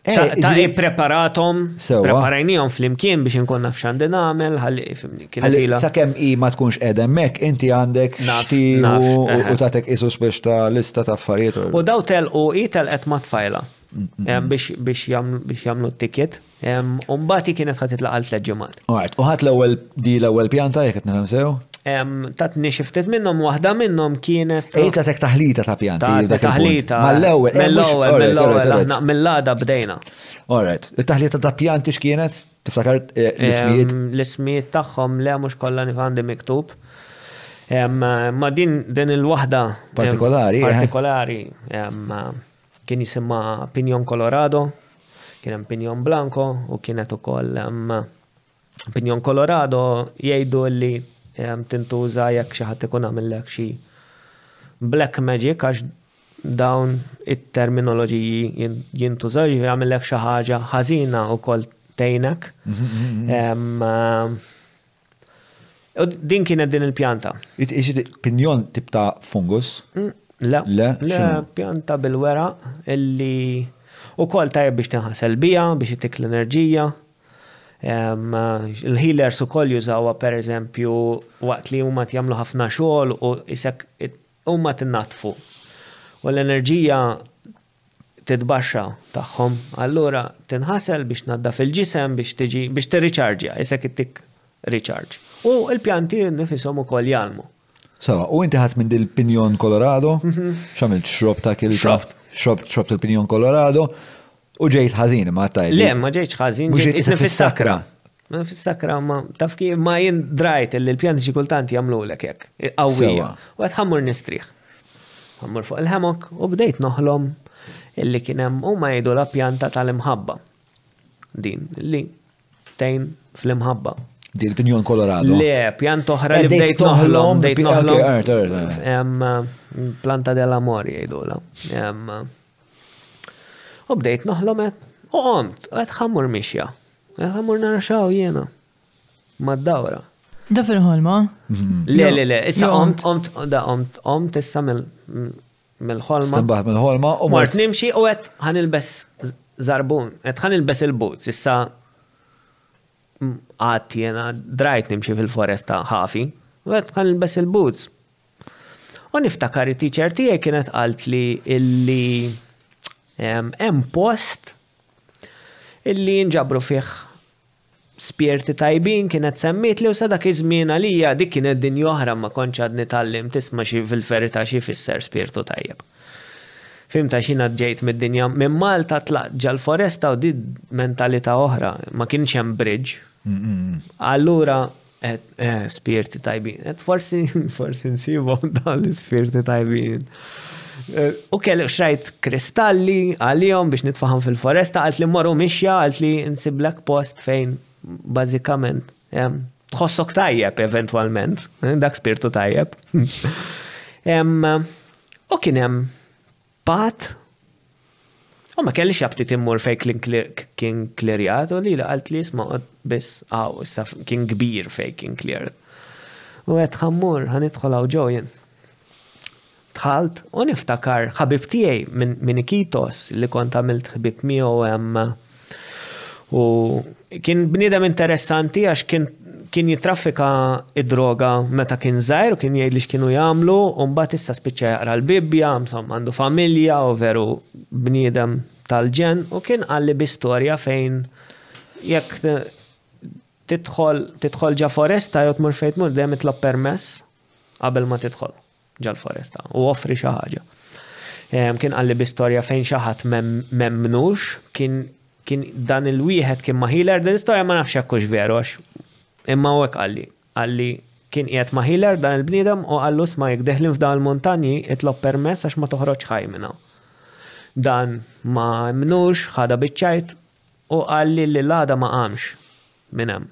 S1: Eh,
S2: ta' jiġifieri- ippreparathom,
S1: Sewwa.
S2: preparajnijom fl-imkien biex nkun naf x'għandi nagħmel, ħalli fimni. Kienet
S1: Għalli,
S2: ila.
S1: sakemm i ma tkunx qegħda hemmhekk, inti għandek
S2: Naf,
S1: xti
S2: naf,
S1: u
S2: eħe.
S1: u tagħtek isu spiex ta' lista ta' affarijiet.
S2: u- U daw telqu i telqet ma' tfajla em, biex biex jam- biex jagħmlu t-ticket. em, U mbagħad hi kienet ħad titlaq għal tliet ġimgħat.
S1: Alright, u ħadd l-ewwel di l-ewwel pjanta jekk qed nifhem sew?
S2: Tatni xi ftit minnhom waħda minnhom kienet.
S1: Ejt għatek taħlita ta' pjanti. Dak
S2: taħlita.
S1: Mal-ewwel, eh,
S2: mill-ewwel, mill-ewwel, aħna mill-għada bdejna.
S1: Alright, it-taħlita ta' pjanti x'kienet? Tiftakar eh, l-ismijiet?
S2: L-ismijiet tagħhom le mhux kollha nifandi miktub. Ma din din il-waħda
S1: partikolari. Eh.
S2: Partikolari. Kien jisimha Pinyon Colorado, kien hemm Pinyon Blanco u kienet ukoll Pinyon Colorado jgħidu li tintuża jekk xi ħadd ikun għamillek xi black magic għax dawn it-terminoloġiji jintużaw jiġifieri għamillek xi ħaġa ħażina wkoll tgħinek. Mhm, mhm, mhm. Din kienet din il-pjanta.
S1: Itqis pinjon tip ta' fungus?
S2: Mm, le.
S1: Le.
S2: Le, pjanta bil-wera illi u kol tajb biex tinħasel bija, biex itik l-enerġija. Il-healers u koll jużawa per eżempju waqt li huma jagħmlu ħafna xogħol u isek huma tinnatfu. U l-enerġija titbaxxa tagħhom, allura tinħasel biex tnaddaf il-ġisem biex tiġi biex tirriċarġja, isek ittik riċarġ. U l-pjanti nifishom ukoll jgħallmu.
S1: Sawa, u inti ħadd minn dil pinjon Colorado, x'għamilt xrob ta' kil
S2: xrobt.
S1: Xrobt xrobt il-pinjon Colorado u ġejt ħażin ma tajt.
S2: Le, ma ġejtx ħażin, ġejt isni
S1: fis-sakra.
S2: Ma fis-sakra ma taf kif ma jien drajt li l-pjanti xi kultant jagħmlulek hekk. Qawwija. U qed ħammur nistrieħ. Ħammur fuq il-ħemok u bdejt noħlom illi kien hemm huma jgħidu la pjanta tal-imħabba. Din li tejn fl-imħabba.
S1: Di l-pinjon kolorado.
S2: Le, pjant oħra li
S1: bdejt
S2: noħlom, bdejt noħlom. Planta dell-amor jgħidula. U bdejt noħlomet u għomt, għed ħammur miexja. Ejja mur nara x'hawn jiena. Mad-dawra.
S3: Da fil-ħolma?
S2: Le, le, le, issa omt, omt, da omt, omt issa mill-ħolma.
S1: Stambaħ mill-ħolma u
S2: mort nimxi u qed ħanilbes zarbun, qed ħanilbes il-boots issa għad jena drajt nimxi fil-foresta ħafi, u għed kan il-bess il-boots. U niftakar it-teacher tijaj kienet għalt li illi hemm post illi jinġabru fih spirti tajbin kienet semmietli u sa dak iż-żmien għalija dik kienet dinja oħra ma kontx għadni tgħallimt isma' xi fil-verità xi jfisser spirtu tajjeb. Fhimt għax jiena ġejt mid-dinja minn Malta tlaqt ġall-foresta u di mentalità oħra ma kienx hemm bridge. Allura Spirti tajbin. Forsi, forsi nsibhom dan l-spirti tajbin. U kelli xrajt kristalli għalihom biex nitfaħam fil-foresta, għalt li morru mixja, għalt li nsiblek post fejn bażikament tħossok tajjeb eventwalment, dak spirtu tajjeb. U kien hemm Pat? U ma kellix aptit immur fej kien klirjat u li li għalt li jisma għod biss għaw, issa kien kbir fej kien klir. U għed ħammur, għan idħol għaw ġojen. Tħalt u niftakar ħabib tijaj minn Ikitos li kont għamilt ħbib miegħu hemm U kien bniedem interessanti għax kien kien jitraffika id-droga meta kien żgħir u kien jgħid li x'kienu jagħmlu u mbagħad issa spiċċa jaqra l-Bibbja, insomma għandu familja u veru bniedem tal-ġen u kien qalli bi storja fejn jekk tidħol tidħol ġa foresta jew tmur fejn tmur dejjem itlob permess qabel ma tidħol. ġol-foresta, u offri xi ħaġa. Kien qalli bi storja fejn xi ħadd m'emmnux, kien kien dan il-wieħed kien ma' healer, din l-istorja ma nafx hekk hux veru għax imma u hekk qalli. Qalli kien qiegħed ma' healer dan il-bniedem u qallu sma' jekk deħlin f'dawn il-muntanji itlob permess għax ma toħroġx ħaj minn hawn. Dan ma emmnux, ħadha biċ-ċajt u qalli li l-għada ma qamx minn hemm.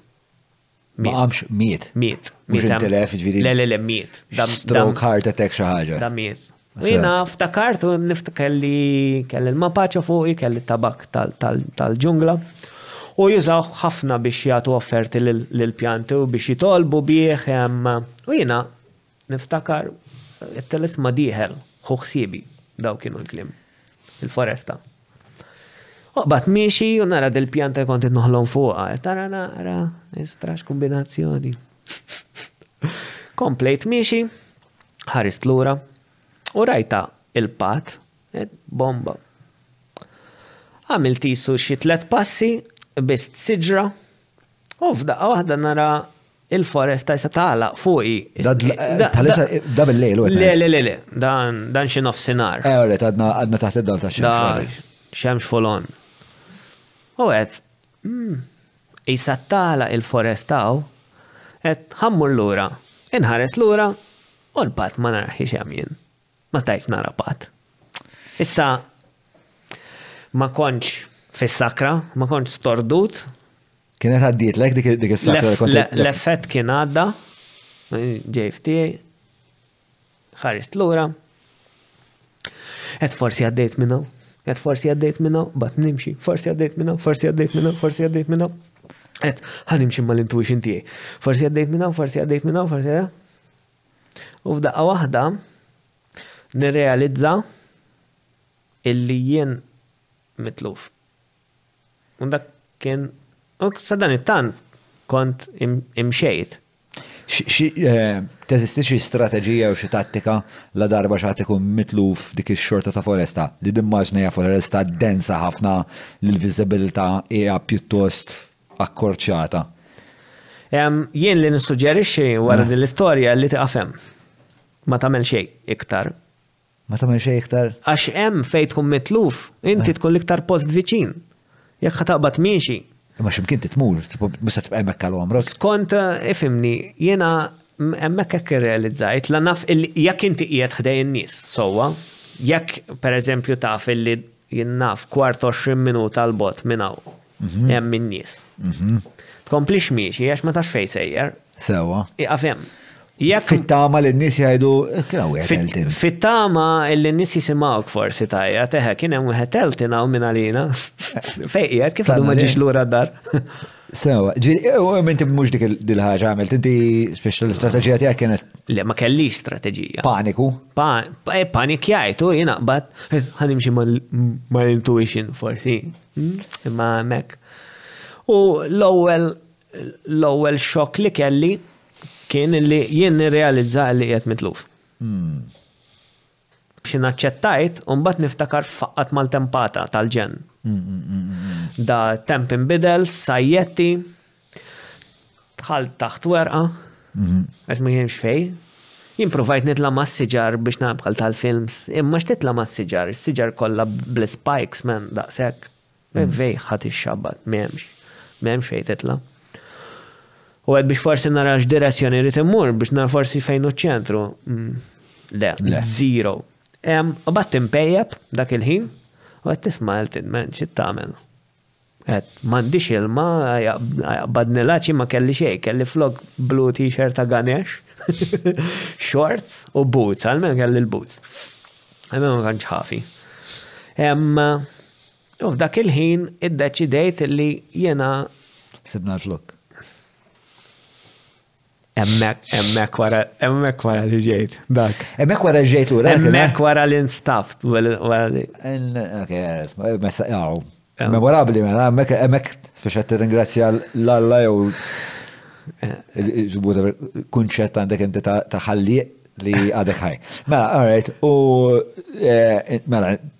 S1: Ma qamx miet.
S2: Miet.
S1: Mhux intilef, ġifieri.
S2: Le, le, le, miet.
S1: Stroke heart attack xi ħaġa.
S2: Da miet. U jiena ftakart u niftakar li kelli l-mapaċa fuqi, kelli tabak tal-ġungla. U jużaw ħafna biex jagħtu offerti lill-pjanti u biex jitolbu bih. U jiena Niftakar it-Telesma dieħel, ħu ħsiebi, dawk kienu l-kliem, il-foresta. Oqbad miexi u nara dil-pjanta kont noħlom fuqha, tara naqra, istrax kombinazzjoni. Komplejt miexi, ħarist lura u rajta il-pat, bomba. Għamilt jisu xi tlet passi, bist siġra, u f'daqqa waħda nara Il-foresta jisa tagħlaq fuqi.
S1: Bħalissa da bil-lejl u
S2: Le, le, le, le, dan xi nofsinhar.
S1: Eh, għoret, għadna taħt id-dal ta' xemx.
S2: Xemx fulon. U għed, hmm, jisa tagħlaq il-foresta u għed ħammur lura. Inħares lura u l-bat ma narħi xemjien. Ma tajt nara pat. Issa, ma konċ fis-sakra, ma konċ stordut.
S1: Kienet għaddiet lek dik is-sakra li
S2: konċ. L-effett kien għadda, JFT, ħarist l-ura. Et forsi għaddejt minna, et forsi għaddejt minna, bat nimxi, forsi għaddejt minna, forsi għaddejt minna, forsi għaddejt minna. Et ħanimxi mal-intuition tijaj. Forsi għaddejt minna, forsi għaddejt minna, forsi għaddejt minna. U f'daqqa waħda nirrealizza illi jien mitluf. U dak kien u sadan it-tant kont imxejt.
S1: Eh, teżisti xi strateġija u xi tattika la darba xaħat ikun mitluf dik ix-xorta ta' foresta li dimmaġnija foresta densa ħafna li l-viżibilità hija pjuttost akkorċjata.
S2: Jien li nissuġġerixxi wara din l-istorja li tieqaf hemm. Ma tagħmel xejn iktar.
S1: Ma tagħmel xejn iktar?
S2: Għax hemm fejn tkun mitluf, inti tkun l-iktar post viċin. Jekk ħa taqbad miexi.
S1: Imma x'imkien titmur, mhux se tibqa' hemmhekk għal
S2: għomrok. Skont ifhimni, jiena hemmhekk hekk irrealizzajt la naf jekk inti qiegħed ħdejn in-nies sewwa, jekk pereżempju taf illi Jien naf, kwart għoxrin minuta 'l bogħod minn hawn hemm in-nies. Tkomplix miexi għax ma tafx fejn sejjer.
S1: Sewwa.
S2: Ieqaf hemm. Jekk.
S1: Fit-tama li n-nies jgħidu, Kien
S2: hawn
S1: wieħed Elton.
S2: Fit-tama li n-nies jisimgħuk forsi tajja, teħe kien hemm wieħed Elton hawn mingħalina. Fejn qiegħed, kif għadu ma ġiex lura d-dar?
S1: Sewa, ġieli, u minti mhux dik il-ħaġa għamilt, inti speċi l-istrateġija tiegħek kienet.
S2: Le, ma kellix strateġija.
S1: Paniku.
S2: Eh, panik jgħid, u jiena qbad, ħanimxi mal-intuition forsi. Hmm? Imma mek. U l-ewwel l-ewwel xokk li kelli kien li jien nirrealizza li qiegħed mitluf. Hmm. Xi naċċettajt u mbagħad niftakar f'faqqa tmaltempata tal-ġenn. Da temp inbidel, sajjetti, dħalt taħt werqa, għax ma jemx fej. Jien provajt nitla ma' siġar biex nabħal tal-films, imma x'titla ma' siġar, siġar kollha bl-spikes men daqshekk. M'hemm fejn ħadd ixxabbat, m'hemmx. M'hemmx fejn titla'. U għedt biex forsi nara x'direzzjoni rrid immur biex nara forsi fejn hu ċ-ċentru. Le, zero. U bat timpejjeb dak il-ħin u qed tisma' għeltin, men, xi tagħmel? Qed m'għandix ilma, badni laċi ma kelli xejn, kelli flok blu t-shirt ta' Ganesh, shorts u boots, għalmen kelli l-boots. Għalmen ma kanċ ħafi. U f'dak il-ħin iddeċidejt li jiena.
S1: Sibna l-flok.
S2: Emmek, emmek wara, emmek wara li ġejt, dak.
S1: Emmek wara ġejt l-ura.
S2: Emmek eh? wara li nstaft, wara li.
S1: Ok, messa, jaw. Memorabli, mela, emmek, emmek, speċa t-ringrazzja l-alla jew. Eh. Kunċett għandek inti ta' ħalliq li għadek ħaj. Mela, għarajt, u eh, mela,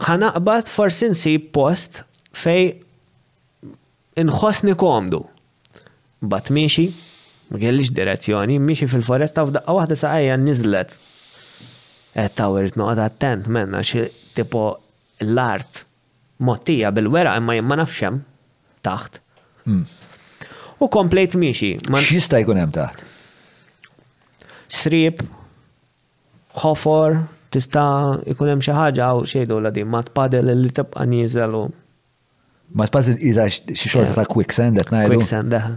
S2: Ħa naqbad forsi nsib post fejn inħossni komdu. Baqgħet miexi, ma kellix direzzjoni, miexi fil-foresta u f'daqqa waħda saqajja niżlet. Qed hawn irid noqgħod attent m'hemm għax tipo l-art mottija bil-weraq imma jien ma nafx hemm taħt. U komplejt miexi.
S1: X'jista' jkun hemm taħt?
S2: Sriep, ħofor, tista' jkun hemm xi ħaġa hawn xejdulha din mat paddle li tibqa' nieżel u.
S1: Mat paddle qiegħda xi xorta ta' quicksand qed ngħidu.
S2: Quicksand eħ.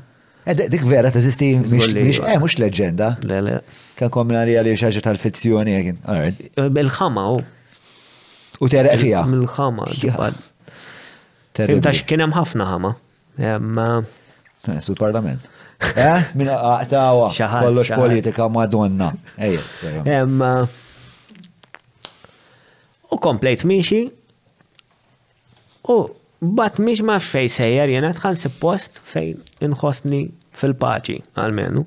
S1: Eh, dik vera teżisti mhix eh mhux leġġenda.
S2: Le le.
S1: Kan komna li għaliex ħaġa tal-fizzjoni kien.
S2: Il-ħama u.
S1: U tereq fiha.
S2: Mill-ħama.
S1: Fim
S2: ta' x'kien hemm ħafna ħama. Emma.
S1: Eh, Su parlament. Eh, minna għaqtawa. Kollox politika madonna. Ejja,
S2: Emma. U komplejt miexi. U bat miex ma fej sejjer jena tħan post fejn inħosni fil-paċi għal-menu.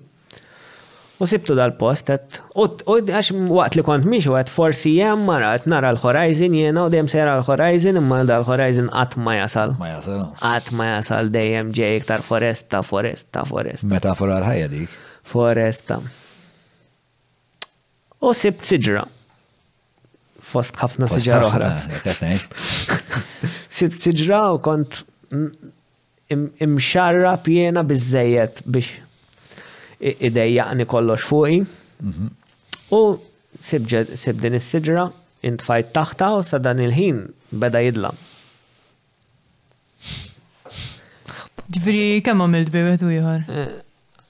S2: U sibtu dal-post qed u għax waqt li kont mixi għed forsi hemm mara qed nara l-horizon jiena u dejjem sejra l-horizon imma dal-horizon qatt ma jasal.
S1: Qatt ma jasal.
S2: Qatt ma jasal dejjem ġej iktar foresta, foresta, foresta.
S1: Metafora għall-ħajja dik.
S2: Foresta. U sibt siġra. Fost ħafna siġra oħra. Sibt siġra u kont imxarrab jiena biżżejjed biex idejjaqni kollox fuqi. Mhm. U sib din is-siġra, intfajt taħta u sa dan il-ħin beda jidla.
S3: Ġviri, kemm għamilt bejwet u jħor?
S2: Eh,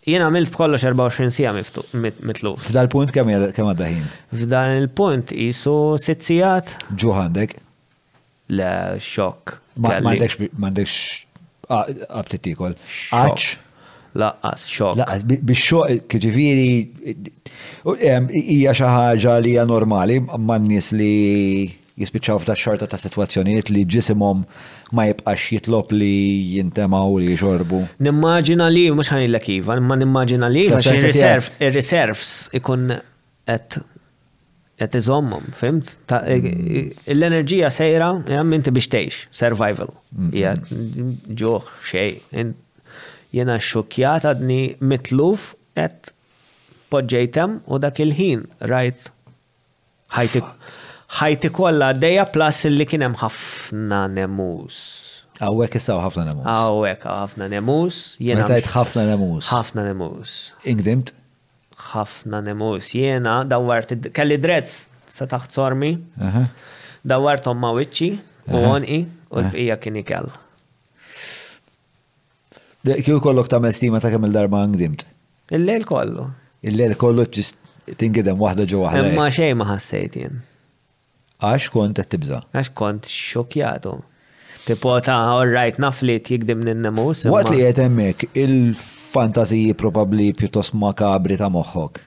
S2: jien għamilt b'kollox 24 sija mitlu.
S1: F'dal punt kemm għadda ħin?
S2: F'dan il-punt jisu 6 sijat.
S1: Ġuħandek?
S2: Le, xokk.
S1: M'għandekx qabt tikol. Għax?
S2: Laqqas, xokk.
S1: Laqqas, biex xokk, kħiġifieri, hija xi ħaġa li hija normali man-nies li jispiċċaw f'da xorta ta' sitwazzjonijiet li ġisimhom ma jibqax jitlob li jintema' u li jxorbu.
S2: Nimmaġina li, mhux ħanejlek iva, imma nimmaġina li għax ir-reserves ikun qed qed iżommhom, fimt? L-enerġija sejra hemm inti biex tgħix, survival. Ġuħ xejn. Jiena xxukkjat għadni mitluf qed poġġejtem u dak il-ħin rajt ħajti ħajti kollha dejja plus li kien hemm ħafna nemus.
S1: Għawek issaw ħafna nemus.
S2: Għawek ħafna nemus. Jena
S1: tajt ħafna nemus.
S2: ħafna nemus.
S1: Ingdimt?
S2: Ħafna nemus jiena, dawwart id-, kelli dreads sa taħt sormi, dawwarthom ma' wiċċi u għonqi u l-bqija kien ikel.
S1: Kieku jkollok tagħmel stima ta' kemm il-darba ngrimt?
S2: Il-lejl kollu.
S1: Il-lejl kollu ġist tingidem waħda ġo waħda.
S2: Imma xejn ma ħassejt jien.
S1: Għax kont qed tibża'.
S2: Għax kont xxokkjatu. Tipo ta' orrajt naf li tjigdimni n-nemus imma.
S1: Waqt li qiegħed hemmhekk, il-fantażiji probabbli pjuttost makabri ta' moħħok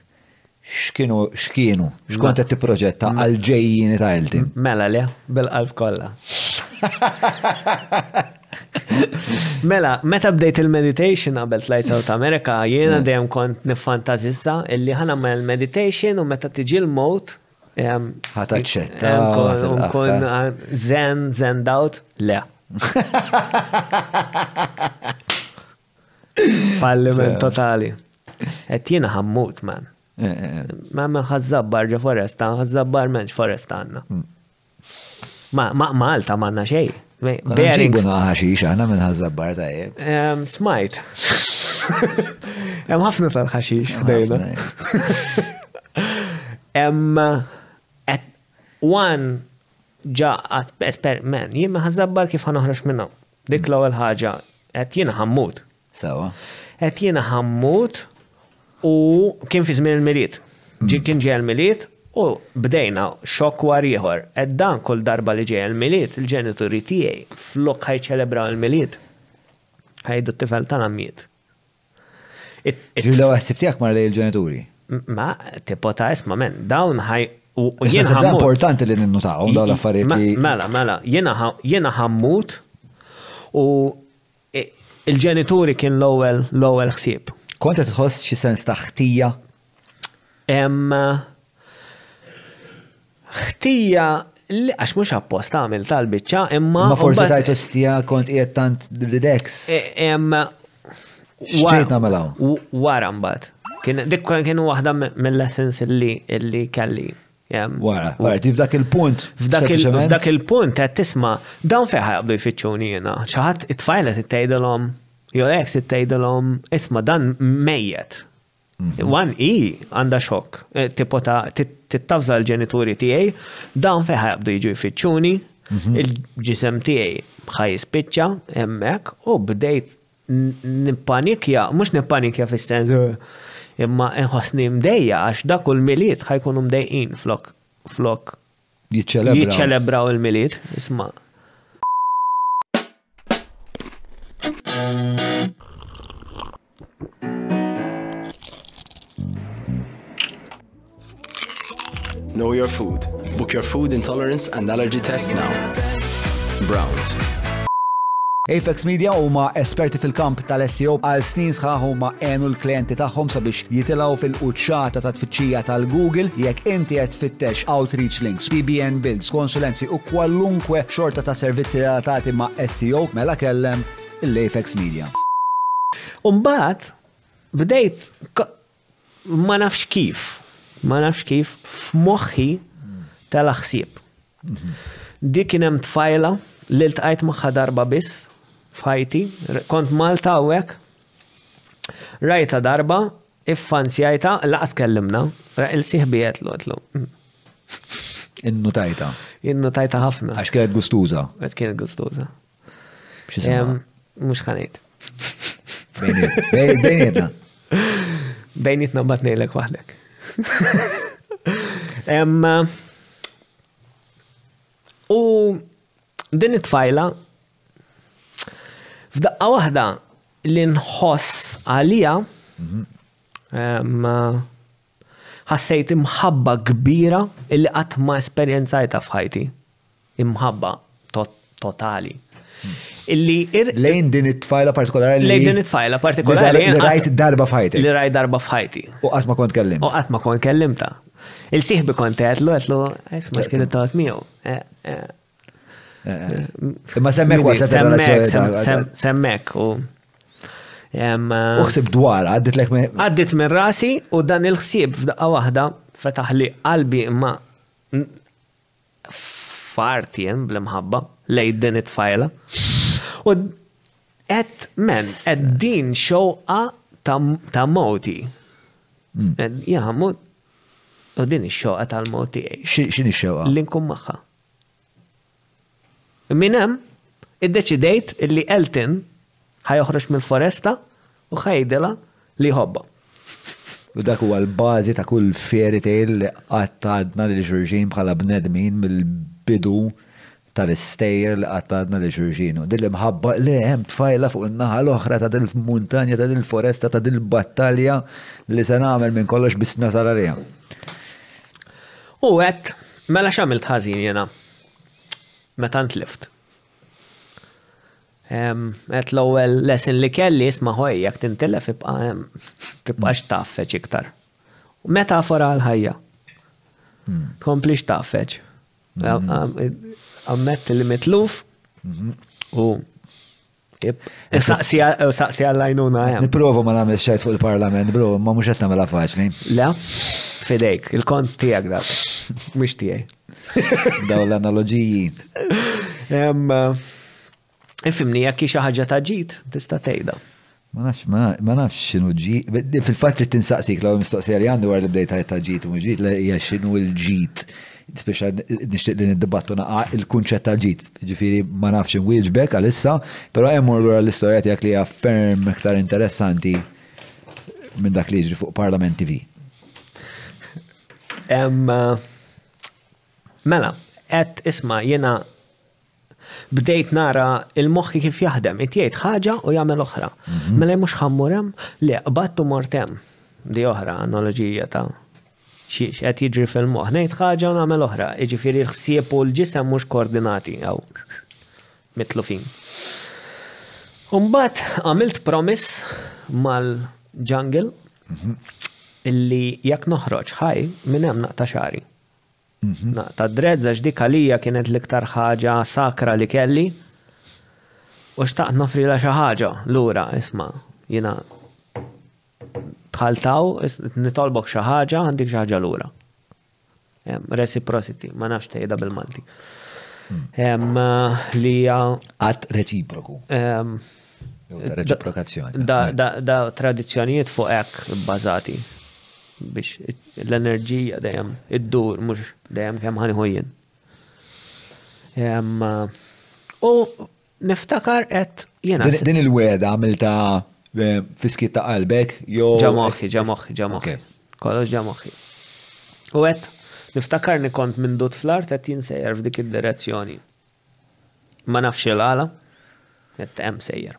S1: x'kienu x'kienu? X'kont qed tipproġetta għall-ġejjieni ta' Elton?
S2: Mela le, bil-qalb kollha. Mela, meta bdejt il-meditation qabel tlajt South America, jiena dejjem kont niffantażissa illi ħa nagħmel meditation u meta tiġi l-mowt
S1: Ħata
S2: ċetta.
S1: Nkun
S2: zen, zen dawt, le. Falliment totali. Et jina ħammut, man. Eh, eh, eh. Ma ma ħazzabbar ġa foresta, ħazzabbar menx foresta għanna. Mm. Ma Malta manna
S1: xejn.
S2: Bearings.
S1: Ma ħaxix aħna minn ħazzabbar ta' jeb.
S2: Ehm, smajt. Hemm ħafna tal-ħaxix ħdejna. Hemm eh, one ġa esperiment, jien ħazzabbar kif ħanoħroġ minna. Dik l-ewwel ħaġa qed jiena ħammut.
S1: Sewa.
S2: Qed jiena ħammut u kien fi żmien il-milied. Ġi kien ġej il-milied u bdejna xokk war ieħor. Qed dan kull darba li ġej il-milied, il-ġenituri tiegħi flok ħajċelebraw il-milied. Ħajdu t-tifel tagħna miet.
S1: Ġilla għasib tiegħek mar lej il-ġenituri.
S2: Ma, tipo ta' isma' men, dawn ħaj U jiena ħammut.
S1: importanti li ninnutaw dawn l-affarijiet li.
S2: Mela, mela, jiena ħammut u Il-ġenituri kien l-ewwel l-ewwel ħsieb.
S1: Kont qed tħoss xi sens ta' ħtija?
S2: Ħtija għax mhux appost għamil tal-biċċa imma.
S1: Ma forsi tajt ostija kont qiegħed tant relax.
S2: E, Xtejt
S1: nagħmel hawn.
S2: Wara mbagħad. Kien dik kienu waħda mill-lessons li kelli
S1: Wara, right, f'dak il-punt.
S2: F'dak il-punt qed tisma' dawn fejn ħajqbdu jfittxuni jiena. Xi ħadd it-tfajla titgħidilhom, jew ex titgħidilhom, isma' dan mejjet. Mhm. Wan i għandha xokk, eh, tipo ta' tittafża l-ġenituri tiegħi, dawn fejn ħajqbdu jiġu jfittxuni, mhm. il-ġisem tiegħi ħaj jispiċċa hemmhekk u bdejt nippanikja, mhux nippanikja fis-sens imma inħossni mdejja għax dak u l-milied ħajkunu mdejqin flok flok jiċċelebraw il-milied, isma'.
S4: Know your food. Book your food intolerance and allergy test now. Browns.
S1: Apex Media huma esperti fil-kamp tal-SEO għal snin sħaħ huma għenu l-klienti tagħhom sabiex jitilgħu fil-quċċata ta' tfittxija tal-Google jekk inti qed tfittex outreach links, PBN builds, konsulenzi u kwalunkwe xorta ta' servizzi relatati ma' SEO mela kellem l-Apex Media.
S2: Umbat, bdejt Ma nafx kif, ma nafx kif, f'moħħi tela' ħsieb. Dik kien hemm tfajla li ltqajt magħha darba biss f'ħajti, kont Malta hawnhekk, rajtha darba, iffanzjajtha, laqgħa tkellimna, il-sieħ
S1: biegħed l-għodlu.
S2: Innutajta. Innutajta ħafna.
S1: Għax kienet gustuża.
S2: Għax kienet
S1: gustuża.
S2: Mux ħanejt.
S1: Bejnietna.
S2: Bejnietna bat nejlek wahdek. U din it-tfajla f'daqqa waħda li nħoss għalija ħassejt imħabba kbira illi qatt ma esperjenzajta f'ħajti. imħabba totali. Illi ir.
S1: Lejn din it-tfajla partikolari li.
S2: Lejn din it-tfajla partikolari.
S1: Li rajt darba f'ħajti.
S2: Li rajt darba f'ħajti.
S1: U qatt ma kont kellim.
S2: U qatt ma kont kellimta. Il-siħbi kont għetlu għetlu, isma xkien it-tot miegħu. Eh, eh.
S1: Eh, Imma semmek
S2: waslet
S1: relazzjoni.
S2: Semmek u.
S1: Uħsib dwar, għaddit lek minn.
S2: Għaddit minn rasi u dan il-ħsieb f'daqqa waħda fetaħ li qalbi imma fart jien bl-imħabba lejn din it-tfajla. U qed men, qed din xewqa ta' moti. Hmm. Jaħmu, u din ix-xewqa tal-moti.
S1: X'in ix-xewqa?
S2: Li nkun magħha. Min hemm iddeċidejt li Elton ħajoħroġ mill-foresta U ħa jgħidilha li jħobbha.
S1: U dak huwa l-bażi ta' kull fairy tale li qatt għadna lil xulxin bħala bnedmin mill-bidu tal-istejjer li qatt għadna lil xulxin. U din l-imħabba, le hemm tfajla fuq in-naħa l-oħra ta' dil-muntanja, ta' dil-foresta, ta' dil-battalja li se nagħmel minn kollox biss nasal għaliha.
S2: U għedt, mela x'għamilt ħażin jiena meta ntlift? Għedt l-ewwel lesson li kelli isma' ħoj jekk tintilef ibqa' hemm, tibqax tafeġ iktar. Metafora għal ħajja. Hmm. Tkomplix tafeġ. Ammetti hmm. li mitluf hmm. u Eh, saqsi eh, għallajnuna. Eh.
S1: Niprofa ma namil xajt fuq il-parlament, bro, ma mux għetna mela faċli.
S2: La, fidejk, il-kont tijak dak, mux tijaj.
S1: Daw l-analogiji.
S2: Ifimni, jekk hi xi ħaġa ta' ġid, tista' tgħidha.
S1: Ma nafx, ma nafx x'inhu ġid. Fil-fatt trid tinsaqsik l-ewwel mistoqsija li għandi wara li bdejt għid ta' ġid u mhux ġid, hija x'inhu l-ġid. Speċa nixtieq li niddibattu naqa' il-kunċett tal-ġid. Ġifieri ma nafx inwieġbek għalissa, però hemm mor lura l-istorja tiegħek li hija ferm iktar interessanti minn dak li jiġri fuq Parlament TV.
S2: Mela, qed isma' jiena Bdejt nara il moħħi kif jaħdem, int jgħid ħaġa u jagħmel oħra. Mela mhux ħa mmur hemm? Le, qbadt u mort hemm. Di oħra analoġija ta' xiex qed jiġri fil-moħħ. Ngħid ħaġa u nagħmel oħra, jiġifieri l-ħsieb u l-ġisem mhux koordinati jew mitlufin. Umbat għamilt promiss mal-ġangil illi jekk noħroġ ħaj minn hemm naqta' xari. tad-dreads għax dik għalija kienet l-iktar ħaġa sakra li kelli u xtaqt noffrilha xi ħaġa lura, isma' jiena dħalt hawn nitolbok xi ħaġa għandik xi ħaġa lura. Reciprocity, ma nafx tgħidha bil-Malti. Li
S1: għat reċiproku. Reċiprokazzjoni.
S2: Da tradizzjonijiet fuq hekk bbażati. biex l-enerġija dejjem iddur mhux dejjem kemm ħanħojjen. U niftakar qed jiena.
S1: Din il-weda għamilta eh, fiskiet ta' qalbek jew.
S2: Ġamoħi, ġamoħi, ġamoħi. Kollox ġamoħi. U qed niftakarni kont minn dut fl-art qed jinsejjer f'dik id-direzzjoni. Ma nafx il-għala, qed hemm sejjer.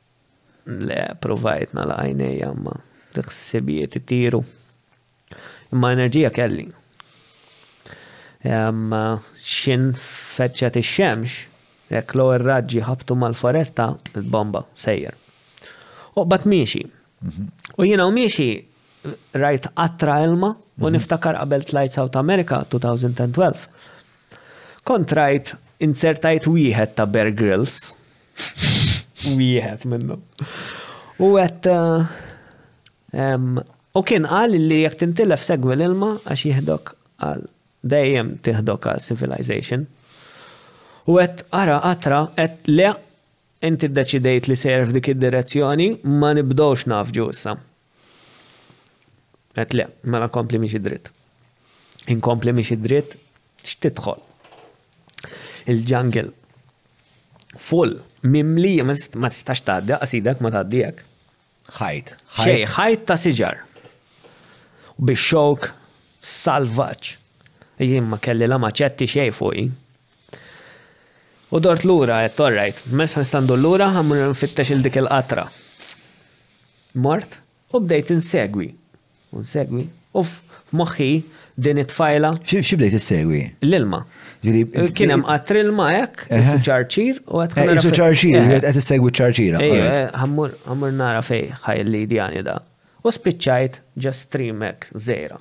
S2: Le, provajt nagħlaq għajnejja imma l-ħsibijiet itiru. Imma enerġija kelli. Xin feċċet ix-xemx, jekk l raġġi ħabtu mal-foresta, il-bomba sejjer. Oqbat miexi. Mhm. U jiena u miexi rajt qatra ilma u mhm. niftakar qabel tlajt South America 2012. Kont rajt insertajt wieħed ta' Bear Grylls Wieħed minnu. U għet u kien qal li jek tintilef segwi l-ilma għax jihdok għal dejjem tihdok għal civilization. U għet ara qatra għet le inti deċidejt li sejr f'dik id-direzzjoni ma nibdowx nafġu issa. Għet le, mela kompli miexi dritt. Inkompli miexi dritt, x'tidħol? Il-ġangel full, mimli, ma tistax tgħaddi, qasidek ma tgħaddi hekk.
S1: Ħajt,
S2: ħajt. Ħajt ta' siġar. U biex xok salvaġġ. Jien ma kelli la maċetti xej fuqi. U dort lura qed torrajt, messa nistandu lura ħammur nfittex il dik il-qatra. mort u bdejt insegwi u nsegwi u f'moħħi din it-tfajla.
S1: Xi bdejt issegwi?
S2: L-ilma.
S1: Kien
S2: hemm qattri ilma hekk,
S1: isu
S2: ċarċir u qed
S1: eh, Isu ċarċir, eh. qed issegwi ċarċira.
S2: Eh, ħammur nara fej ħaj li djani da. U spiċċajt ġa stream hekk żejra.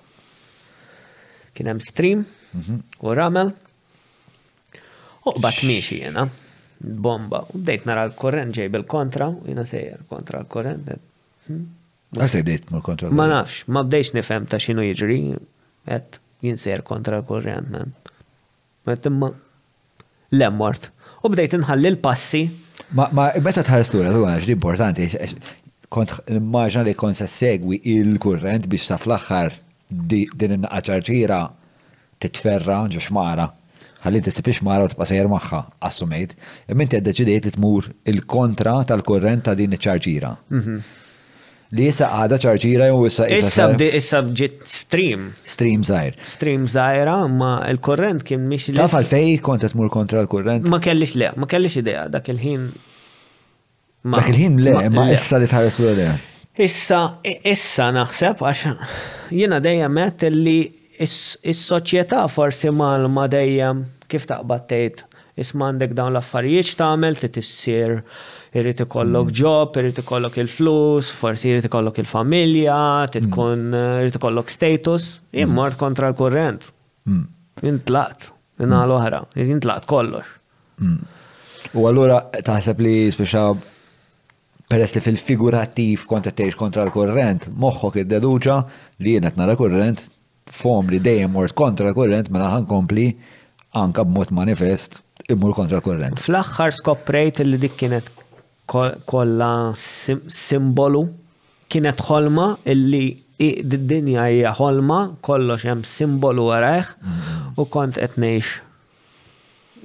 S2: Kien hemm stream mhm. u ramel U qbatt miexi jiena, bomba, u bdejt nara l-korrent ġej bil-kontra, u jiena sejjer kontra l-korrent. Hmm?
S1: Għalfej bdejt tmur kontra l-korrent?
S2: Ma nafx, ma bdejx nifhem ta' xinu jiġri, għed jinsejjer kontra l-korrent, man. Għed imma, le mort. U bdejt nħalli l-passi.
S1: Ma meta tħares l-ura, l-ura, ġdi importanti, kont immaġna li kont se segwi il-kurrent biex sa fl-axħar din in-naqqa ċarċira titferra' ġo xmara, ħalli inti ssib ix-xmara u tibqa' sejjer magħha, assumejt, imma inti ddeċidejt li tmur il-kontra tal-kurrent ta' din iċ-ċarċira. Li issa għadha ċarċira jew issa
S2: qisha.
S1: Issa
S2: bdi issa ġiet stream.
S1: Stream żgħir.
S2: Stream żgħira, ma l-kurrent kien mhix.
S1: Taf għalfej kont qed tmur kontra l-kurrent?
S2: Ma kellix le, ma kellix idea dak il-ħin.
S1: Dak il-ħin le, ma issa li tħares l le.
S2: Issa, issa naħseb għax jiena dejjem għedt li is-soċjetà forsi malma dejjem kif taqbad tgħid isma' għandek dawn l-affarijiet tagħmel ti tissir irid ikollok ġob, mm. irid ikollok il-flus, forsi irid ikollok il-familja, titkun mm. irid ikollok status, jimmort mm. kontra l-kurrent. Intlaqt, inna l-oħra, intlaqt kollox. Hmm.
S1: U allura taħseb li speċa peress li fil-figurattiv kont qed tgħix kontra l-kurrent, moħħok iddeduċa li jien qed nara kurrent fom li dejjem mort kontra l-kurrent mela ħankompli anka b'mod manifest immur kontra l-kurrent.
S2: Fl-aħħar skoprejt li dik kienet kollha simbolu kienet ħolma illi d-dinja hija ħolma kollox hemm simbolu warajh mm-hmm. u kont qed ngħix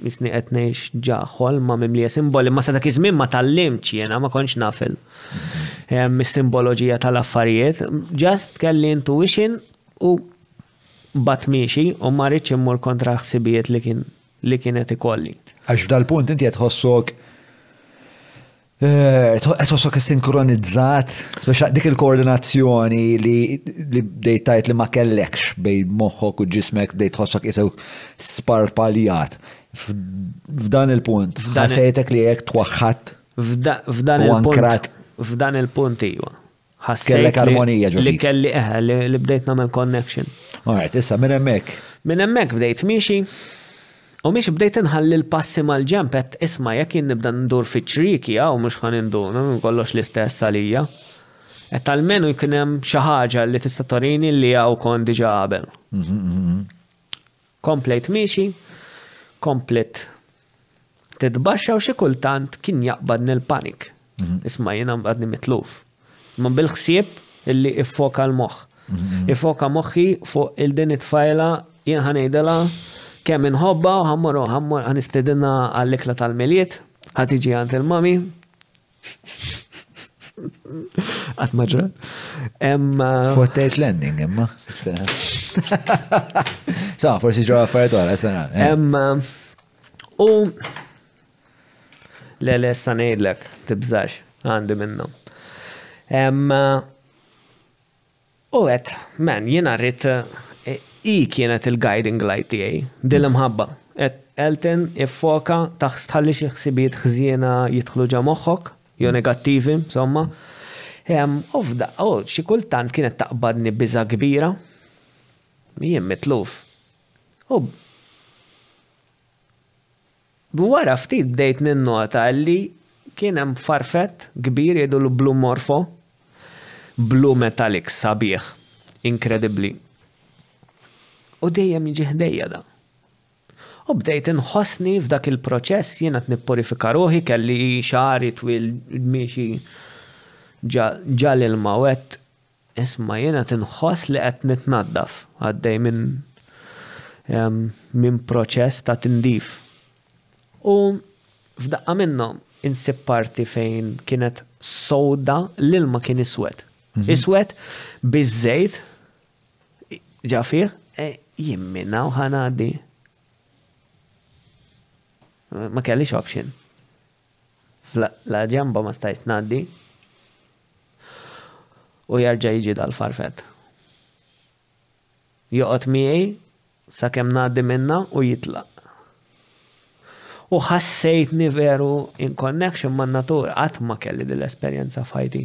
S2: Isni qed ngħix ġa ħolma mimlija simboli, ma sa dak iż-żmien ma tallimtx jiena, ma kontx naf il ehm, simboloġija tal-affarijiet. Ġast kelli intuition u bat miexi u ma rridx immur kontra ħsibijiet li kien li kienet ikolli.
S1: Għax f'dal-punt inti qed ħossok Tħossok sinkronizzat, speċa dik il-koordinazzjoni li bdejt tajt li ma kellekx bej moħħok u ġismek bdejt tħossok jisew sparpaljat. F'dan il-punt, ħasejtek li jek twaħħat
S2: f'dan il-punt. F'dan il-punt iwa.
S1: Kellek armonija ġo.
S2: Li kelli eħe, eh, li bdejt namel connection.
S1: Alright, issa minn hemmhekk.
S2: Minn hemmhekk bdejt miexi. U miex bdejt inħalli l-passi mal-ġempet, isma' jekk jien nibda ndur fi ċriki u mhux ħan indur, kollox l-istess għalija. Et almenu jkun hemm xi ħaġa li tista' torini li hawn kon diġà qabel. Mhm, mhm, mhm. Komplejt miexi, komplet titbaxxa u xi kultant kien jaqbadni l-panik. Isma' jiena għadni mitluf. Imma bil-ħsieb illi iffoka l-moħħ. Ifoka moħħi fuq il-din it-tfajla jien ħa ngħidilha kemm inħobbha u ħammur ħammur ħanistidinha għall-ikla tal-Milied, ħa tiġi għand il-mami, Għat maġra. Emma.
S1: Fortejt landing, emma. Sa, forsi ġo għaffariet għara, sena.
S2: Eh. Emma. U. Le, le, sanejdlek, tibżax, għandi minnom. Emma. U għedt, Man, jiena rrid, hi kienet il-guiding light tiegħi, din l-imħabba. Għedt, Elton, iffoka, taħs, tħalli xi ħsibijiet ħżiena jidħlu ġo moħħok, jew negattivi, insomma. U f'daqqa, u xi kultant kienet taqbadni biża' kbira. Jien mitluf. U. Wara ftit bdejt ninnota li kien hemm farfett kbir jgħidulu Blue Morpho, blu metallic sabiħ inkredibbli. U dejjem jiġi ħdejja dan. U bdejt inħossni f'dak il-proċess jien qed nippurifika ruħi, kelli xagħri twil miexi ġa l-ilma u qed Isma' jien qed inħoss li qed nitnaddaf, għaddej minn minn proċess ta' tindif. U f'daqqa minnhom insib parti fejn kienet sowda l-ilma kien iswed. Iswed biż-żejt ġa fih e jien minn hawn ħa ngħaddi. Ma kellix option. La ġenba ma stajt ngħaddi u jerġa' jiġi dal-farfet. Joqgħod miegħi sakemm ngħaddi minnha u jitlaq. U ħassejtni veru in connection man-natur qatt ma kelli din l-esperjenza f'ħajti.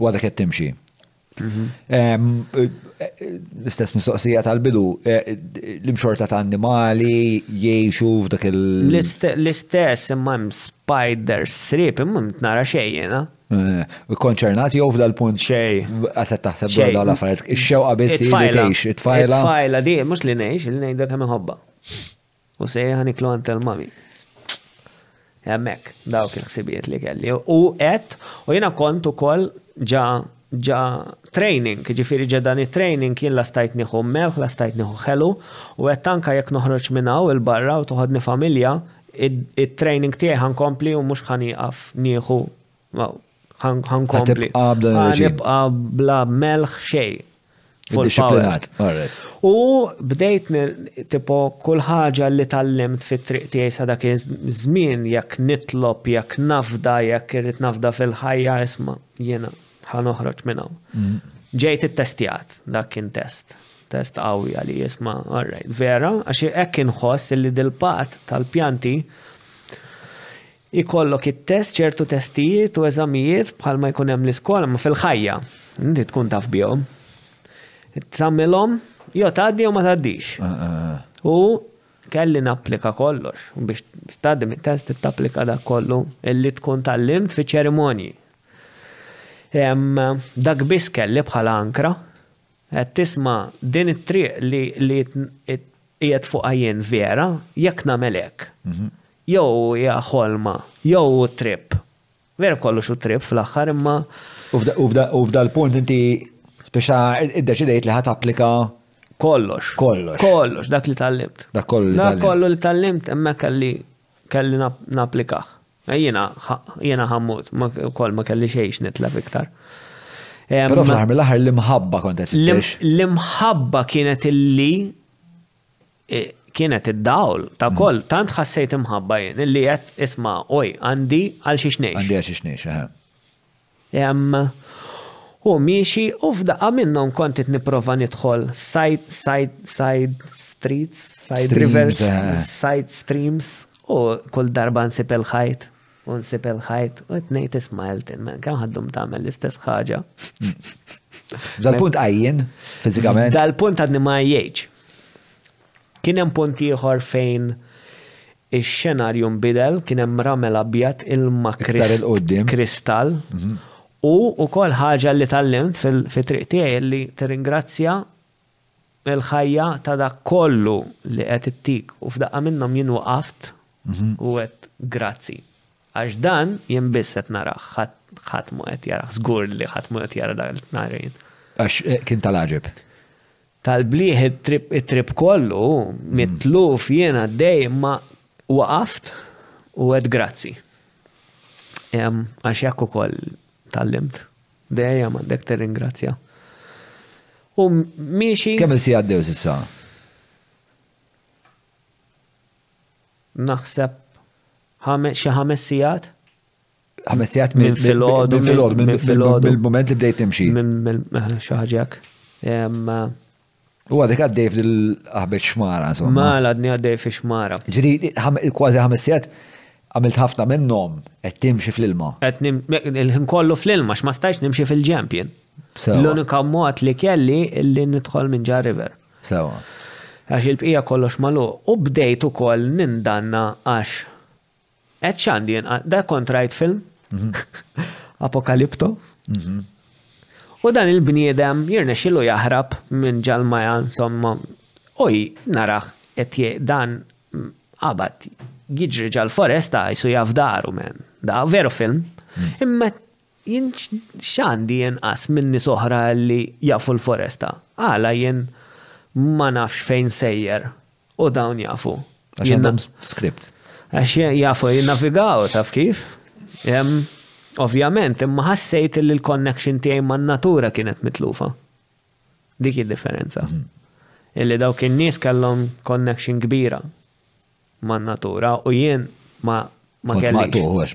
S1: U għadek qed timxi. L-istess mistoqsija tal-bidu, eh, l-imxorta ta' annimali jiexu f'dak il-
S2: L-istess imma hemm spider srib imma tnara xejjena.
S1: Eh, konċernat jew f'dal punt
S2: xej.
S1: Għaset taħseb dwar dawn l-affarijiet. Ix-xewqa biss li tgħix it-tfajla.
S2: It-tfajla di mhux li ngħix, li ngħidlek hemm iħobba. U sejħa niklu għand il-mami. Hemmhekk dawk il-ħsibijiet li kelli. U qed u jiena kont ukoll ġa ġa training, ġifiri ġa dan it-training jien la stajt nieħu melħ, la stajt nieħu ħelu, u qed tanka jekk noħroġ minn hawn il-barra u toħodni familja, it-training tiegħi ħankompli u mhux ħanieqaf nieħu Ħankompli. Ħanibqa bla melħ xej.
S1: Disciplinat, għarret.
S2: U bdejt tipo kull ħaġa li tal-limt fit triq tiegħi sa dak iż-żmien jekk nitlob, jekk nafda, jekk irrid nafda fil-ħajja isma' jiena ħan oħroġ minn hawn. Mm. Ġejt ittestjat, dak kien test. Test qawwi għali jisma, alright, vera, għax hekk inħoss li dil-pat tal-pjanti ikollok it-test, ċertu testijiet u eżamijiet bħalma jkun hemm l-iskola ma fil-ħajja. Inti tkun taf bihom. Tagħmilhom jew tgħaddi jew ma tgħaddix. Eh, eh, eh. U kelli napplika kollox biex tgħaddi mit-test tapplika dak kollu illi tkun tal-limt fi ċerimonji. Dak biss kelli bħala ankra Qed tisma' din it-triq li qiegħed fuqha jien vera? Jekk nagħmel hekk. Jew hija ħolma, jew hu trip. Vera kollox hu trip fl-aħħar imma.
S1: U f'dal-punt inti spiċċa iddeċidejt li ħadd applika.
S2: Kollox.
S1: Kollox.
S2: Kollox dak li tgħallimt.
S1: Dak kollu li
S2: tgħallimt.
S1: Dak
S2: kollu li tgħallimt hemmhekk kelli napplikah. Jiena, jiena ħammut, ukoll ma kelli xejn x'nitlef iktar.
S1: Però fl-aħħar mill-aħħar l-imħabba kont
S2: qed
S1: tfittex.
S2: L-imħabba kienet illi e, kienet id-dawl ta' mm. koll, tant ħassejt imħabba jien illi qed isma' oj, għandi għal xi xnejx.
S1: Għandi għal xi xnejx,
S2: Hemm hu miexi u f'daqqa minnhom kont qed nipprova nidħol side, side, side streets, side rivers, side streams u kull darba nsib il-ħajt u nsib il-ħajt u qed ngħid isma' Elton man, kemm ħad ddum tagħmel l-istess ħaġa.
S1: Dal-punt għajjien fiżikament?
S2: Dal-punt għadni ma għajjejtx. Kien hemm punt ieħor fejn ix-xenarju nbidel, kien hemm ramel abjad, ilma kristall u wkoll ħaġa li tgħallimt fit-triq tiegħi li tirringrazzja l-ħajja ta' dak kollu li qed ittik u f'daqqa minnhom jien waqaft u għedt grazzi. Għax dan jien biss qed narah, ħadd mhu qed jarah, żgur li ħadd mhu qed jara dak li
S1: qed nara jien. Għax kien tal-għaġeb.
S2: tal-blieh it-trip kollu mitluf jiena dejjem ma waqaft u għedt grazzi. Għax hekk ukoll tallimt. Dejjem għandek tirringrazzja. U miexi.
S1: Kemm il-si għaddew s'issa?
S2: Naħseb xi ħames sigħat. ħames sigħat
S1: minn filgħodu
S2: minn filgħodu
S1: mill-mument li bdejt timxi.
S2: Minn eh, xi ħaġek.
S1: U għadek għaddej fil-ħabet xmara, insomma.
S2: Ma għadni għaddej fi xmara.
S1: Ġiri, kważi ħames sigħat għamilt ħafna minnhom qed timxi fl-ilma.
S2: Qed il-ħin kollu fl-ilma x'ma stajx nimxi fil-ġempjen. L-unika mod li kelli li nidħol minn ġar river.
S1: Sewa.
S2: Għax il-bqija kollox malu. U bdejt ukoll nindanna għax Qed x'għandi jien da kont rajt film Apokalipto. U dan il-bniedem jirnexxilu jaħrab minn ġalmaja insomma u narah qed dan qabad jiġri ġal-foresta jsu jaf daru men. Da veru film. Mm. Imma jien xandi jenqas minni soħra li jafu l-foresta. Għala jien ma nafx fejn sejjer. U dawn jafu.
S1: Għax għandhom script.
S2: Għax jafu jinnavigaw, taf kif? Ovvjament, imma ħassejt li l-connection tiegħi man natura kienet mitlufa. Dik id-differenza. Mhm. Illi dawk in-nies kellhom connection kbira man natura u jien ma ma kellix.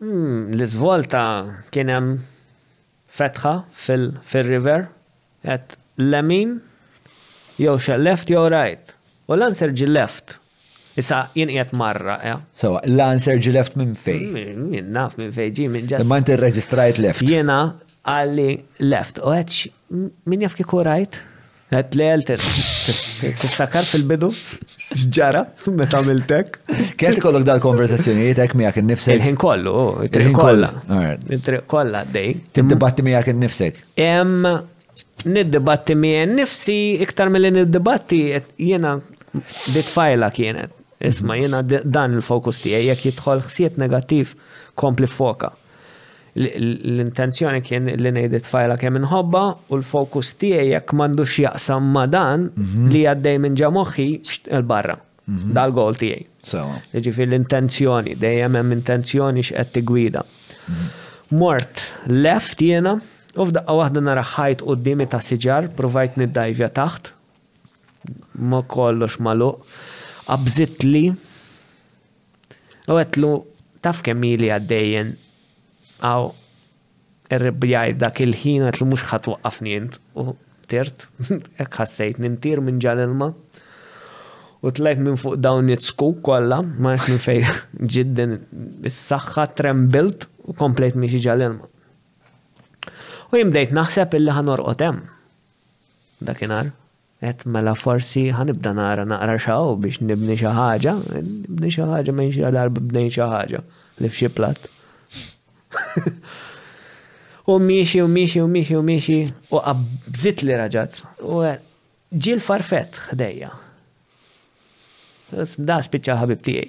S1: L-iżvolta kien
S2: hemm fetħa fil-river, għedt lemin jew xa left jew right? U l-answer ġie left. Issa jien qiegħed marraq, eh?
S1: Sewwa, l-answer ġie left minn fejn?
S2: Min naf minn fejn ġie, minn ġas.
S1: Imma inti rreġistrajt left.
S2: Jiena qalli left. U għedtx min jaf kieku right? Għet li għel tistakar fil-bidu? Xġara, meta miltek?
S1: Kienet ikollok dal konversazzjonijiet ek miegħek innifsek?
S2: Il-ħin kollu, oh,
S1: il-ħin kollha.
S2: Il-triq kollha dej.
S1: Tiddibatti miegħek innifsek?
S2: Em, niddibatti miegħi nifsi iktar mill-li niddibatti jiena dit fajla kienet. Isma' jiena dan il-fokus tiegħi jekk jidħol ħsieb negattiv kompli foka. L-intenzjoni kien li ngħid it-tfajla kemm inħobba u l-fokus tiegħi jekk m'għandux x'jaqsam ma' dan mhm. li għaddej minn ġa moħħi l-barra. Mhm. Dal-gol tiegħi.
S1: Sewa.
S2: Jiġifieri l-intenzjoni, dejjem hemm intenzjoni x'qed tigwida. Mhm. Mort left jiena u f'daqqa waħda nara ħajt qudiemi ta' siġar, provajt niddajvja taħt. Ma kollox maluq. Abżitli U għedtlu, Taf kemm ili għaddejjen hawn irribbjajt dak il-ħin u għedtlu mhux ħa twaqqafni int. U tirt, hekk ħassejt, nintir minn ġa l-ilma. U tlajt minn fuq dawn it-sku kollha, ma nafx minn fejn ġiet din is-saħħa, trembilt u komplejt miexi ġa l-ilma. U jien bdejt naħseb illi ħa norqod hemm dakinhar. Għedt, Mela forsi ħa nibda nara naqra x'hawn biex nibni xi ħaġa. Nibni xi ħaġa minn xi darba bnejt xi ħaġa li f'xi platt. U miexi u miexi u miexi u miexi u qabżit li raġat. U ġiel farfett ħdejja. Da spiċċa ħabib tiegħi.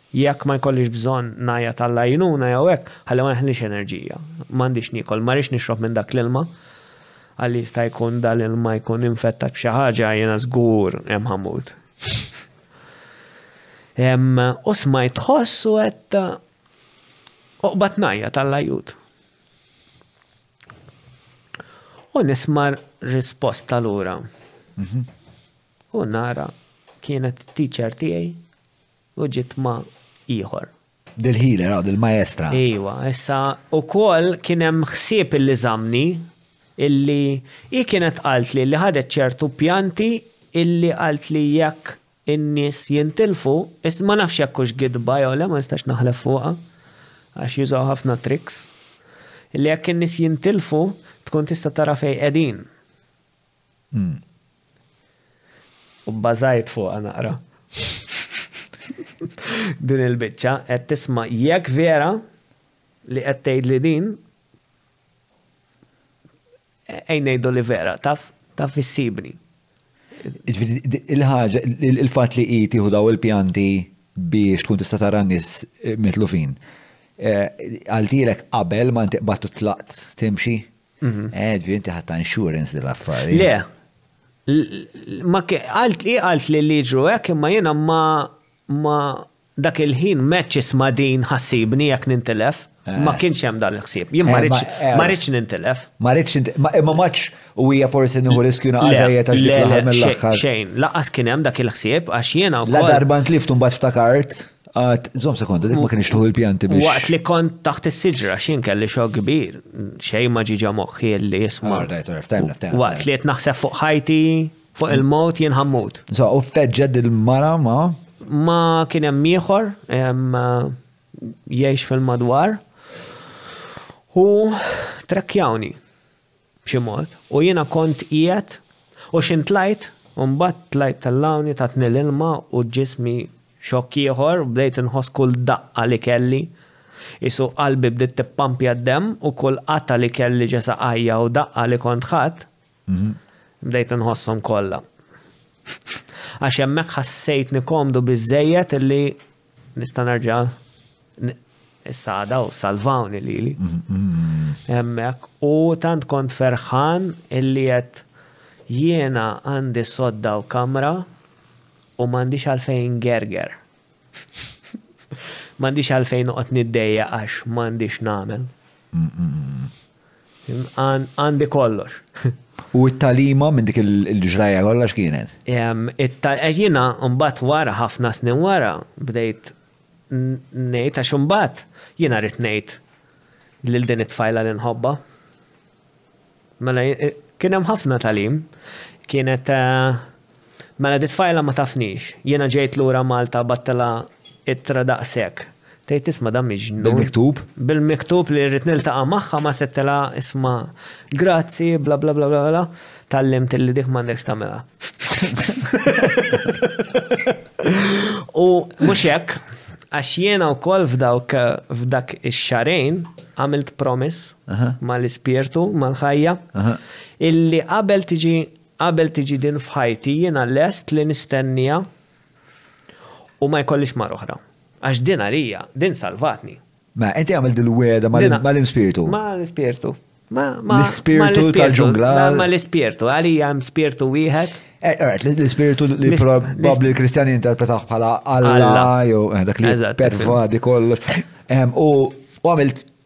S2: Jekk ma jkollix bżonn ngħajjat għall-għajnuna jew hekk, ħalli ma neħlix enerġija. M'għandix niekol, ma rridx nixrob minn dak l-ilma, għalli jista' jkun dal-ilma jkun infettat b'xi ħaġa, jiena żgur hemm ħamut. U smajt ħoss u għedt oqbad ngħajjat għall-ajut. U nismar risposta lura. Mhm. U nara kienet teacher tiegħi U ġiet ma' ieħor.
S1: Dil-healer, aw, dil-maestra.
S2: Ejwa, issa ukoll kien hemm ħsieb illi żammni illi hi kienet qaltli illi ħadet ċertu pjanti illi qaltli jekk in-nies jintilfu, is, ma nafx jekk hux gidba jew le, ma nistax naħlef fuqha, għax jużaw ħafna tricks, illi jekk in-nies jintilfu tkun tista' tara fejn qegħdin. U bbażajt fuqha naqra. Din il-biċċa qed tisma' jekk vera li qed tgħidli din ejn ngħidu li vera, taf, taf issibni.
S1: Il-ħaġa, il-fatt li hi tieħu daw il-pjanti biex tkun tista' tara nies mitlufin. Eh, għaltilek qabel ma inti qbad tlaqt timxi Ed, mhm. inti ħatta insurance
S2: dil affari Le, ma għalt li għalt li liġru hekk imma jiena ma ma dak il-ħin meċċ isma din ħassibni jekk nintilef. Eh. Ma kienx hemm dan il-ħsieb. Jien ma
S1: eh,
S2: rridx
S1: eh,
S2: ma rridx nintilef.
S1: Ma rridx imma maċ u hija forsi nieħu riskju naqażajja ta' dik l-aħħar mill-aħħar.
S2: Xejn, laqas kien hemm dak il-ħsieb għax jiena
S1: La darba ntliftu mbagħad ftakart. Għat, zom sekonda, dik ma kienx tuħu l-pjanti biex.
S2: Waqt li kont taħt is-siġra x'jien kelli xogħol kbir, xejn ma ġiġa moħħi li jisma'. Waqt li qed naħseb fuq ħajti, fuq il-mod jien ħammut.
S1: So, u feġġed il-mara ma?
S2: Ma kien hemm ieħor jgħix fil-madwar u trekkjawni. b'xi mod, u jiena kont qiegħed, u x'int tlajt, u mbagħad tlajt tellgħuni, tatni l-ilma u ġismi xokk ieħor, bdejt inħoss kull daqqa li kelli, qisu qalbi bdiet tippampja d-demm u kull qatgħa li kelli ġa saqajja u daqqa li kont ħadt, bdejt inħosshom kollha. Għax hemmhekk ħassejtni komdu biżżejjed illi Nista' nerġa' issa għadaw salvawni li li. Hemmhekk u tant kont ferħan illi qed jiena għandi sodda u kamra u m'għandix għalfejn gerger. M'għandix għalfejn noqgħod niddejja għax m'għandix nagħmel. Għandi kollox.
S1: U t-talima minn dik il-ġrajja kollha x'kienet?
S2: Jiena mbagħad wara ħafna snin wara bdejt ngħid għax imbagħad jiena rrid ngħid lil din it-tfajla li nħobba. Mela kien hemm ħafna talim, kienet eh, Mela di tfajla ma tafnix. Jiena ġejt lura Malta battilha ittra daqshekk. Tgħid tisma' dan miġnun.
S1: Bil-miktub?
S2: Bil-miktub li rrid niltaqa' magħha ma settilha isma' grazzi bla bla bla bla bla tgħallimt li dik m'għandekx tagħmilha. U mhux hekk, għax jiena wkoll f'dawk f'dak ix-xahrejn għamilt promise mal-ispirtu, mal-ħajja, illi qabel tiġi Qabel tiġi din f'ħajti jiena lest li nistennieha u ma jkollix mara oħra. Għax din għalija, din salvatni.
S1: Mela, inti għamilt
S2: dil-wegħda
S1: mal-Ispirtu.
S2: Mal-Ispirtu. L-Ispirtu
S1: tal-ġungla.
S2: Mal-Ispirtu, għalija hemm Spirtu wieħed.
S1: Eh, eh, L-Ispirtu li probabbli l-Kristjani interpretaħ bħala Alla jew eh, dak li pervadi kollox. U għamilt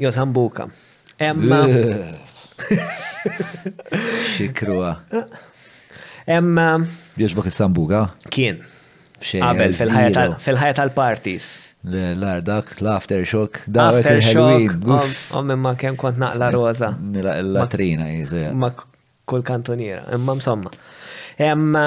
S2: Jo sambuka. Emma.
S1: Xikrua.
S2: Emma.
S1: Biex bak
S2: sambuka?
S1: Kien.
S2: Qabel fil-ħajja tal-parties.
S1: L-ar dak, l-after
S2: shock,
S1: dak il-ħelwin.
S2: Ommi ma kem kont naqla roza.
S1: Nila il-latrina jizja.
S2: Ma kull kantoniera, imma msomma. Emma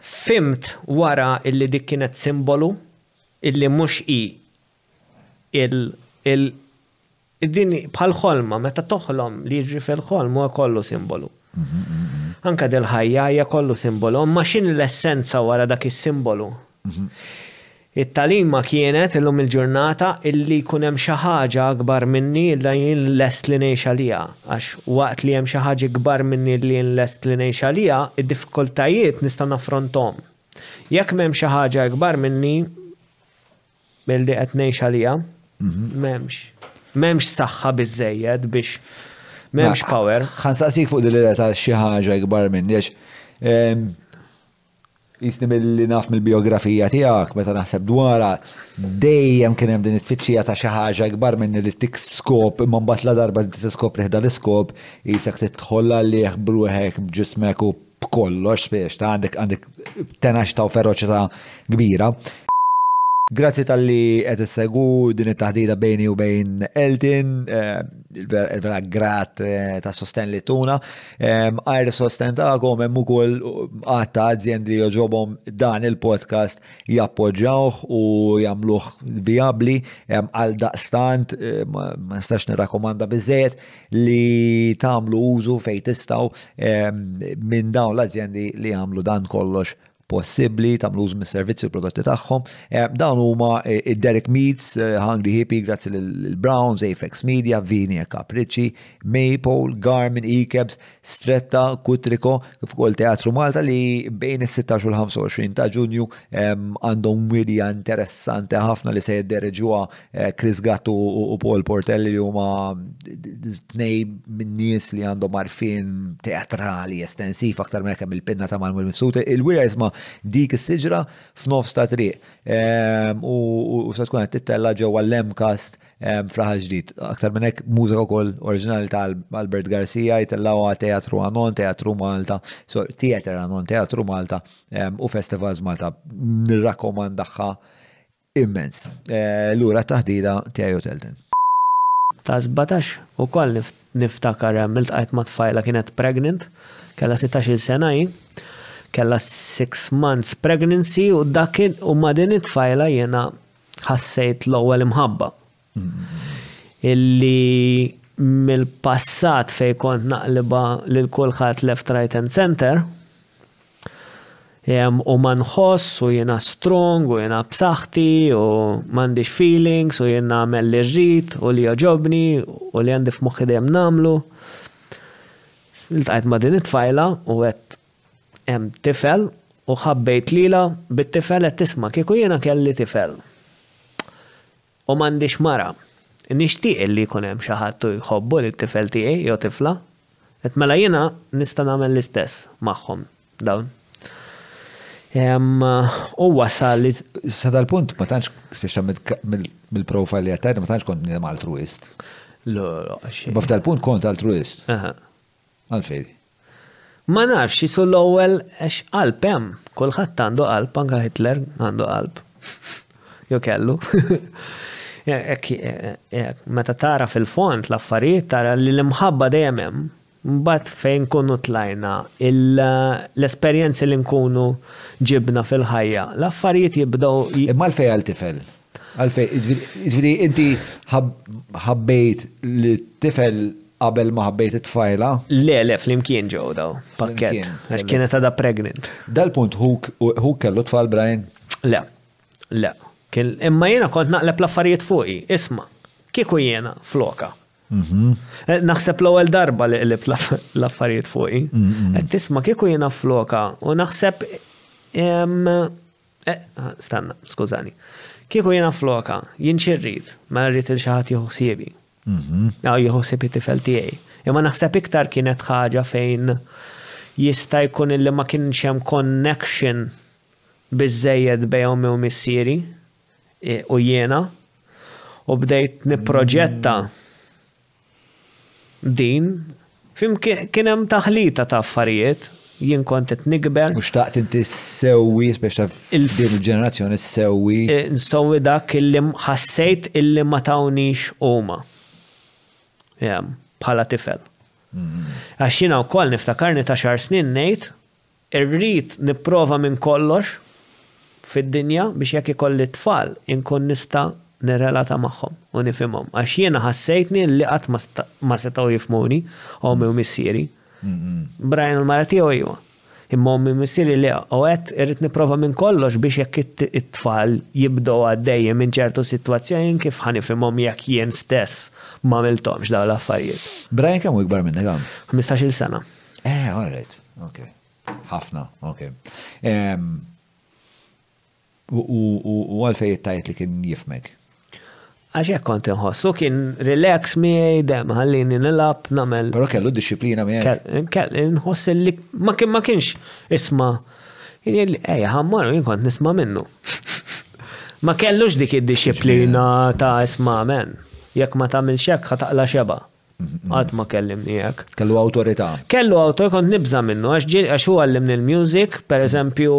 S2: Fimt wara illi dik kienet simbolu illi mhux hi il din bħal ħolma meta toħlom li jiġri fil-ħolm huwa kollu simbolu. Anka dil-ħajja hija kollu simbolu, imma x'inhi l-essenza wara dak is-simbolu? It-tagħlima kienet, illum il-ġurnata, illi jkun hemm xi ħaġa akbar minni illi jien lest li ngħix għaliha. Għax waqt li hemm xi ħaġa ikbar minni li jien lest li ngħix għaliha, id-diffikultajiet nista' naffronthom. Jekk m'hemmx xi ħaġa ikbar minni milli qed ngħix għaliha, m'hemmx. M'hemmx saħħa biżżejjed biex m'hemmx power.
S1: Ħa nsaqsik fuq din l-idea ta' xi ħaġa ikbar minni għax Jisni mill-li naf mill-biografija tiegħek meta naħseb dwarha dejjem kien hemm din it-tfittxija ta' xi ħaġa ikbar minni li tik skop imma mbagħad la darba li tiskop li ħda l-iskop jisek tidħol għalih bruħek b'ġismek u b'kollox biex ta' għandek għandek tenax ta' feroċità kbira. Grazzi tal-li qed issegu din it-taħdida bejni u bejn Eltin, eh, il-vera grat eh, ta' sosten li tuna. Għajr sosten tagħkom hemm ukoll għad ta' azjendi joġobhom dan il-podcast jappoġġawh u jagħmluh vijabbli għal daqstant eh, ma nistax nirrakkomanda biżejjed li tagħmlu użu fejn tistgħu minn dawn l-azjendi li jagħmlu dan kollox possibbli, tagħmlu użu mis-servizzi u prodotti tagħhom. Eh, dawn huma eh, id-Derek Meats, eh, Hungry Hippie, grazzi lil Browns, Apex Media, Vini e Capricci, Maple, Garmin, Ikebs, Stretta, Kutriko, kif ukoll Teatru Malta li bejn is-16 u l-25 ta' Ġunju għandhom wirja interessanti ħafna li se jiddereġuha Eh, Chris Gattu u Paul Portelli li huma tnej minn nies li għandhom arfin teatrali estensiv aktar minn kemm il-pinna ta' Manuel Mifsute. Il-wira jisma' dik is-siġra f'nofs ta' triq eh, u se tkun qed tittella ġewwa l-Lemcast eh, fl-aħħar ġdid. Aktar minn hekk mużika wkoll oriġinali ta' Albert Garcia jtellawha teatru anon, teatru Malta, teater anon, teatru Malta u festivals Malta. Nirrakkomandahha Immens. Lura t-taħdida tiegħi u Telden.
S2: Ta' sbatax ukoll niftakar hemm iltqajt ma' tfajla kienet pregnant, kellha sittax-il sena hi, kellha six months pregnancy u dak kien u ma' din it-tfajla jiena ħassejt l-ewwel imħabba illi mill-passat fej kont naqliba lil kulħadd left right and center u ma nħoss u jiena strong u jiena b'saħħti u m'għandix feelings u jien nagħmel li rrid u li joġobni u li għandi f'moħħi dejjem nagħmlu. Iltqajt ma' din it-tfajla u qed hemm tifel u ħabbejt lila bit-tifel qed tisma' kieku jiena kelli tifel. U m'għandix mara. Nixtieq li jkun hemm xi ħadd u jħobbu lit-tifel tiegħi jew tifla. Qed mela jiena nista' nagħmel l-istess magħhom dawn. Ehm, u wasal li.
S1: Sa dal-punt ma tantx speċjalment mill-profile li qed tgħid ma tantx kont bniedem altruist.
S2: L-għax.
S1: Ma f'dal-punt kont altruist.
S2: Aha.
S1: Għalfejn?
S2: Ma nafx, qisu l-ewwel għax qalb hemm. Kulħadd għandu qalb, anke Hitler għandu qalb. Jew kellu. Meta tara fil-fond l-affarijiet tara li l-imħabba dejjem hemm. Imbagħad fejn nkunu tlajna, l-esperjenzi li nkunu ġibna fil-ħajja, l-affarijiet jibdew.
S1: Imma għalfejn għal tifel Għalfej, ġviri, inti ħabbejt li tifel qabel ma ħabbejt it-tfajla?
S2: Le, le, flimkien ġew daw, pakket, għax kienet għada pregnant.
S1: Dal-punt, hu kellu tfal Brian?
S2: Le, le. Imma jena kont naqleb l-affarijiet fuqi, isma, kieku jena floka. Mhm. Eh, naħseb l-ewwel darba li qlibt l-affarijiet fuqi. Mhm, mhm. Qed tisma' kieku jiena floka u naħseb Eh, stanna, skużani. Kieku jiena floka, jien xirrid, ma rrid il xi ħadd jieħu ħsiebi. Mhm. Aw jieħu ħsieb it-tifel tiegħi. Imma naħseb iktar kienet ħaġa fejn jista' jkun illi ma kienx hemm connection biżejjed bejhom u missieri u jiena u bdejt nipproġetta Din, flimkien, kien hemm taħlita ta' affarijiet, jien kont qed nikber.
S1: U xtaqt inti ssewwi,
S2: speċta
S1: f'din il-ġenerazzjoni,
S2: ssewwi. Nsewwi dak illi ħassejt illi ma tawnix huma. Bħala tifel. Għax jiena wkoll niftakarni ta' xahar snin ngħid, Irrid nipprova minn kollox fid-dinja biex jekk ikolli t-tfal inkun nista' nirrelata magħhom u nifhimhom għax jiena ħassejtni li qatt ma setgħu jifhmuni ommi u missieri. Brian u l-mara tiegħu iva. Imma ommi u missieri le u għedt irrid nipprova minn kollox biex jekk it-tfal jibdew għaddejjin minn ċertu sitwazzjoin kif ħa nifhimhom jekk jien stess m'għamilthomx dawn l-affarijiet.
S1: Brian kemm hu ikbar minnek?
S2: Ħmistax-il sena.
S1: Eh, għalet, ok. Ħafna, ok. U għalfej jittajt li kien jifmek?
S2: Għax jek kont nħossu kien relax miegħi dem ħallini nilab namel.
S1: Però kellu disciplina
S2: miegħi. Nħoss li ma kien ma kienx isma' ejja ħammar jien kont nisma' minnu. Ma kellux dik id-disciplina ta' isma' men. Jekk ma tagħmilx hekk ħataqla xeba. Għad ma kellimni hekk.
S1: Kellu awtorità.
S2: Kellu awtorità, kont nibża minnu, għax hu għallimni l-music, per eżempju,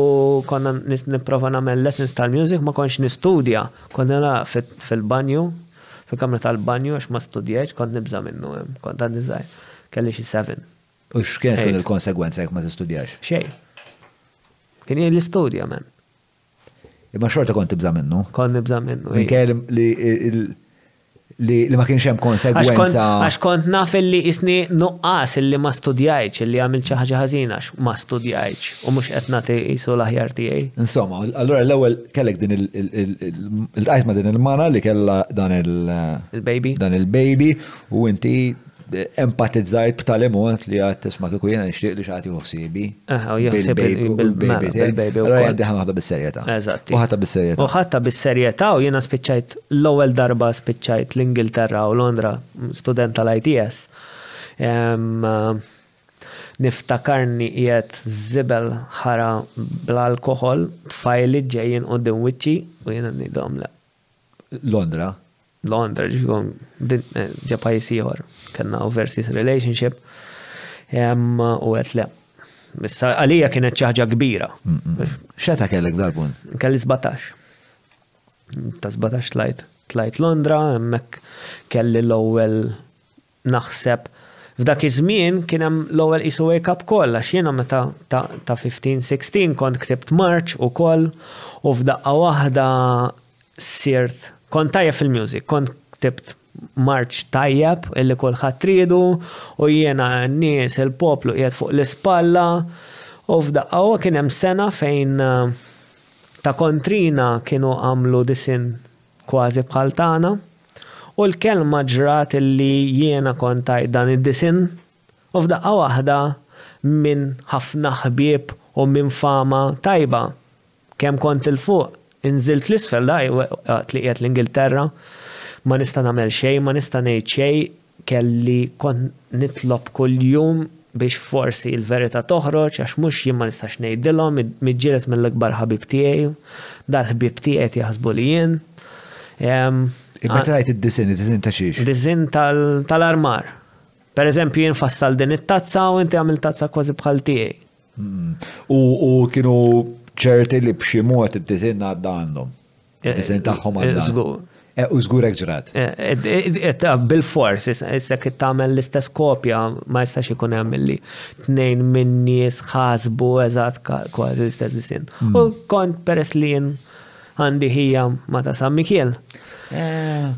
S2: konna nipprova nagħmel lessons tal-music, ma konx nistudja, kont nara fil-banju, fil-kamra tal-banju, għax ma studjajt, kont nibża minnu, kont għad nizaj, kelli xi seven.
S1: U
S2: x'kien
S1: il-konsegwenza jekk ma tistudjax?
S2: Xej. Kien jgħid l-istudja, men.
S1: Imma xorta kont tibża' minnu.
S2: Kont nibża' minnu.
S1: Minkejja li ma kienx hemm konsegwenza.
S2: Għax kont naf illi isni nuqqas illi ma studjajtx, illi għamilt xi ħaġa ħażina għax ma studjajtx u mhux qed nagħti qisu l-aħjar tiegħi.
S1: Insomma, allura l-ewwel kellek din iltqajt ma' din il-mara li kellha dan il-
S2: Il-baby.
S1: Dan il-baby u inti Empatizzajt b'tali mod li għad tisma kiku jena nixtieq li xaħat juhu ħsiebi.
S2: Aha, u jaħseb
S1: bil-baby.
S2: Bil-baby. U
S1: għaddi ħanħata bis-serjeta.
S2: Eżatti.
S1: U ħatta bis-serjeta.
S2: U ħatta bis-serjeta u jena spiċċajt l-ewwel darba spiċċajt l-Ingilterra u Londra student tal-ITS. Niftakarni qiegħed zibel ħara bl-alkohol, tfajli ġejjin u din wiċċi u jena nidhom le.
S1: Londra.
S2: Londra, ġa pajis ieħor, kellna overseas relationship. U għet le. Issa għalija kienet ċaħġa kbira.
S1: Xeta kellek dal-punt?
S2: Kelli 17. Ta' 17 tlajt. Tlajt Londra, hemmhekk kelli l-ewwel naħseb f'dak iż-żmien kien hemm l-ewwel qisu wake up call għax jiena meta ta' ta' fifteen, sixteen kont ktibt marċ ukoll u f'daqqa waħda sirt kont tajjeb fil-music, kont ktibt marċ tajjeb illi kulħadd riedu u jiena n-nies il-poplu qiegħed fuq l-ispalla u f'daqqa u kien hemm sena fejn ta' kontrina kienu għamlu disinn kważi bħal tagħna, u l-kelma ġrat illi jiena kont għid dan id-disinn, u f'daqqa waħda minn ħafna ħbieb u minn fama tajba, kemm kont 'il fuq, inżilt 'l isfel, daqqa waqt li qiegħed l-Ingilterra, ma nista' nagħmel xejn, ma nista' ngħid xejn, Kelli kont nitlob kuljum biex forsi l-verità toħroġ għax mhux jien ma nistax ngħidilhom, miġġieled mill-ikbar ħabib tiegħi, dal-ħbieb tiegħi qed jaħsbu li jien.
S1: Meta tgħid id-disinn, id-disinn ta' xiex?
S2: Disinn tal-armar. Pereżempju jien fassalt din it-tazza u inti għamilt tazza kważi bħal tiegħi.
S1: U kienu ċerti li b'xi mod id-disinn għadda għandhom? Id-disinn tagħhom
S2: għandha.
S1: Eh, u żgurek ġrat.
S2: Eh, eh, bil-fors, issa kif tagħmel l-istess kopja ma jistax ikun hemm li tnejn minn nies ħasbu eżatt kważi l-istess disin. Hmm. U kont peress li jien għandi ħija ma ta' San Mikiel.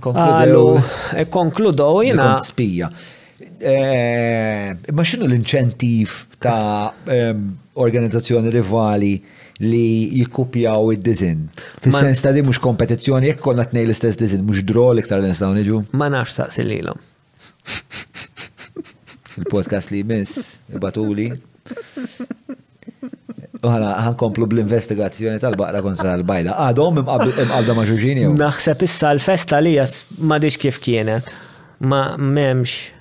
S1: Konkludew. Konkludew
S2: jina.
S1: Spija. Ma xinu l-inċentiv ta' organizzazzjoni rivali li jikkupjaw
S2: id-diżin.
S1: Fis-sens ta' li mhux kompetizzjoni jekk konna tnej l-istess diżin mhux draw l-iktar li nistgħu niġu.
S2: Ma nafx saqsi lilhom.
S1: Il-podcast li jmiss, ibatuli. Uħana, ħankomplu bl-investigazzjoni tal-baqra kontra l-bajda. Għadhom imqabda ma' ġuġini.
S2: Naħseb issa l-festa li jas ma diċ kif kienet. Ma memx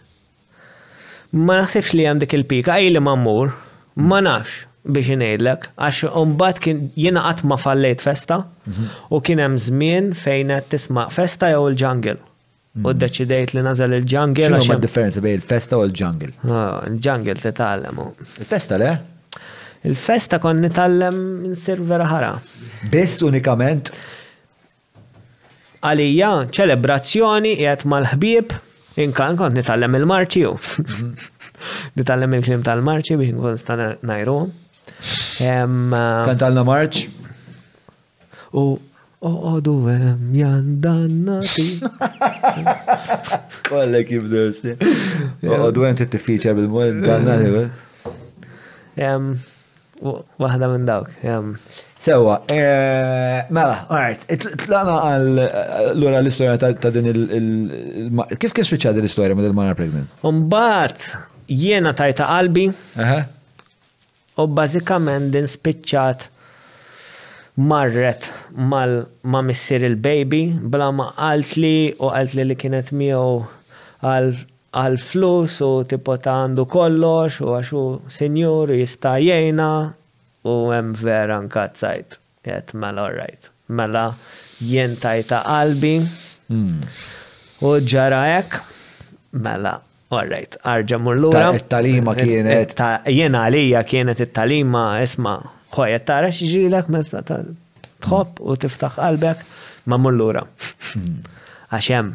S2: Ma naħsibx li hemm dik il-pika, hi li ma mmur, ma nafx biex ngħidlek, għax imbagħad kien jiena qatt ma fallejt festa mhm. u kien hemm żmien fejn qed tisma' festa jew il-jungle. U mhm. ddeċidejt li nażel il-jungle. X'inhu
S1: ma' differenza bejn il-festa u l-jungle?
S2: Ah, il-jungle titgħallem.
S1: Il-festa le?
S2: Il-festa kon nitgħallem nsir vera ħara.
S1: Biss unikament?
S2: Għalija ċelebrazzjoni qiegħed mal-ħbieb inka kont nitgħallem il-marċi jew. Nitgħallem il-klim tal-marċi biex nkun sta ngħiru.
S1: Kantalna marċ.
S2: U Oqodu hemm jandanna ti.
S1: Kollek jibdew sti. Oqodu hemm tittifiċa bil-mod danna
S2: Waħda minn dawk.
S1: Sewa, eh, mela, għart, tlaqna għal l-ura l-istoria ta' din il- Kif kif spiċċa din l-istoria ma' din mara pregnant?
S2: Umbat, jiena tajta qalbi. U bażikament din spiċċat marret mal ma' missier il-baby bla ma' qaltli u qaltli li kienet miegħu għal għall-flus u tipo ta' għandu kollox u għax hu sinjur u jista' jgħinha u hemm vera nkazzajt għedt mela alright mela jien tajtha qalbi u ġara hekk mela alright arġa' mur lura.
S1: It-tagħlima kienet.
S2: Jien għalija kienet it-tagħlima isma' ħoj qed tara x'jiġrilek meta tħobb u tiftaħ qalbek ma mur lura għax hemm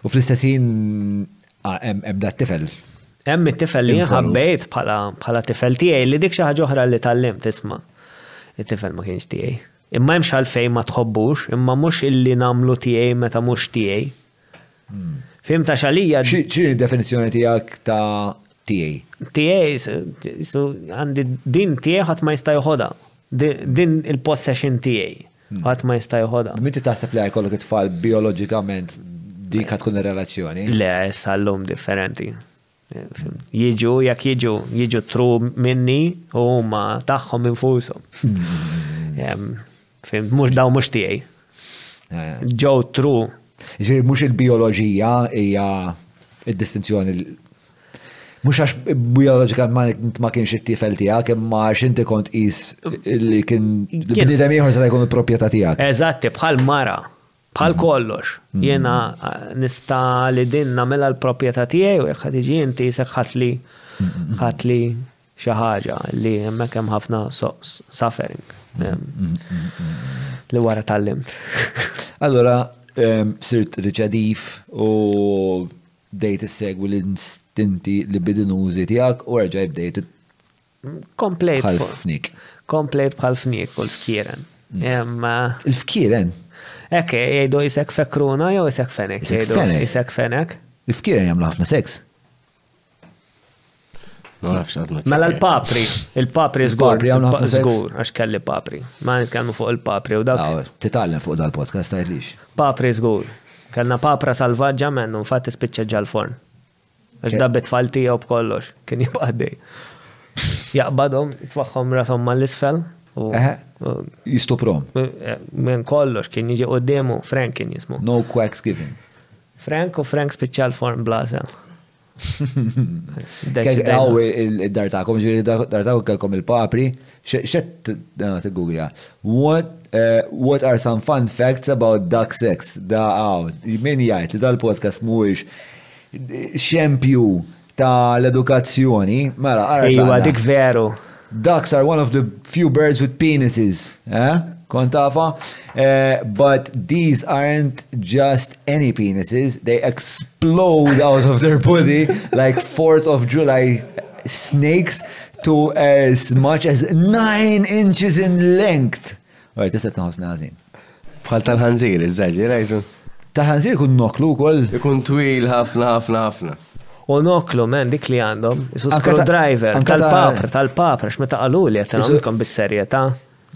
S1: U fl-istess ħin ah, hemm dat tifel.
S2: Hemm it-tifel li ħabbejt bħala tifel tiegħi li dik xi ħaġa oħra li tallem tisma'. It-tifel ma kienx tiegħi. Imma hemm xalfejn ma tħobbux, imma mhux illi nagħmlu tiegħi meta mhux tiegħi. Hmm. Fim ta' xalija.
S1: X'inhi d-definizzjoni tiegħek ta'
S2: tiegħi? Tiegħi, għandi din tiegħi ħadd ma jista' joħodha. Din il-possession tiegħi. Ħadd ma jista' joħodha.
S1: Min inti taħseb li ħajkollok it-tfal bijoloġikament dik tkun ir-relazzjoni?
S2: Le, issa llum differenti. Jiġu, jekk jiġu, jiġu tru minni u huma tagħhom infushom. Fimt, mhux daw mhux tiegħi.
S1: Eh.
S2: Ġew tru.
S1: Jiġifieri mhux il-bijoloġija hija id-distinzjoni Mhux għax bioloġikan ma ma kienx it-tifel tiegħek imma għax inti kont qis li kien bniedem ieħor se jkun il-proprjetà tiegħek.
S2: Eżatti, bħal mara, bħal mm. kollox. Mm. Jiena eh, nista' li din nagħmilha l-proprjetà tiegħi u jekk ħad iġi inti jisek ħatli mm, ħatli xi ħaġa li hemmhekk hemm ħafna suffering li wara tal-limt.
S1: Allora, sirt riċedif u bdejt issegwi l-istinti libidinużi tiegħek u erġa' bdejt
S2: Komplejt bħal
S1: fnik.
S2: Komplejt bħal fnik u l-fkieren. Mm.
S1: Il-fkieren?
S2: Ekke, jgħidu jisek fekruna jew jisek fenek?
S1: Jisek fenek.
S2: Jisek fenek.
S1: Il-fkieren jagħmlu ħafna seks.
S5: Ma nafx għadna.
S2: Mela l-papri, il-papri zgur.
S1: Il-papri għawna ħafna
S2: zgur, għax kelli papri. Ma nitkellmu fuq il-papri u dak.
S1: Titgħallem fuq dal-podcast għajlix.
S2: Papri zgur. Kellna papra salvaġġa mennu, infatti spiċċa ġal-forn. Għax da bitfall tiegħu b'kollox, kien jibqaddej. Jaqbadhom, tfaħħom rasom mal-isfel.
S1: Jistuprom.
S2: Eh, minn kollox kien jiġi qoddemu, Frank kien jismu.
S1: No quacks given.
S2: Frank u Frank spiċċa l-forn blazel.
S1: Għaw il-dar ta'kom, ġiri dar ta'kom kelkom il-papri, xet dana t-gugja. Eh, what are some fun facts about duck sex? Da għaw, min jgħajt li dal-podcast muwix xempju ta' l-edukazzjoni, mela,
S2: għara.
S1: Iwa,
S2: dik veru.
S1: Ducks are one of the few birds with penises, eh? kontafa, uh, but these aren't just any penises, they explode out of their body like 4th of July snakes to as much as 9 inches in length. Ora tista' tinħossni ħażin.
S5: Bħal tal-ħanżir, iż-żagħġi, rajtu?
S1: Tal-ħanżir ikun noklu wkoll.
S5: Ikun twil ħafna ħafna ħafna.
S2: U noklu men dik li għandhom, isu screwdriver, tal-papr, tal-papr, x'meta qalu li
S1: qed
S2: nagħmlilkom bis-serjetà.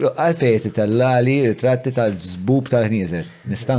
S1: Għalfejn titellali ritratti tal-ġżbub tal-ħnieżer, nista'?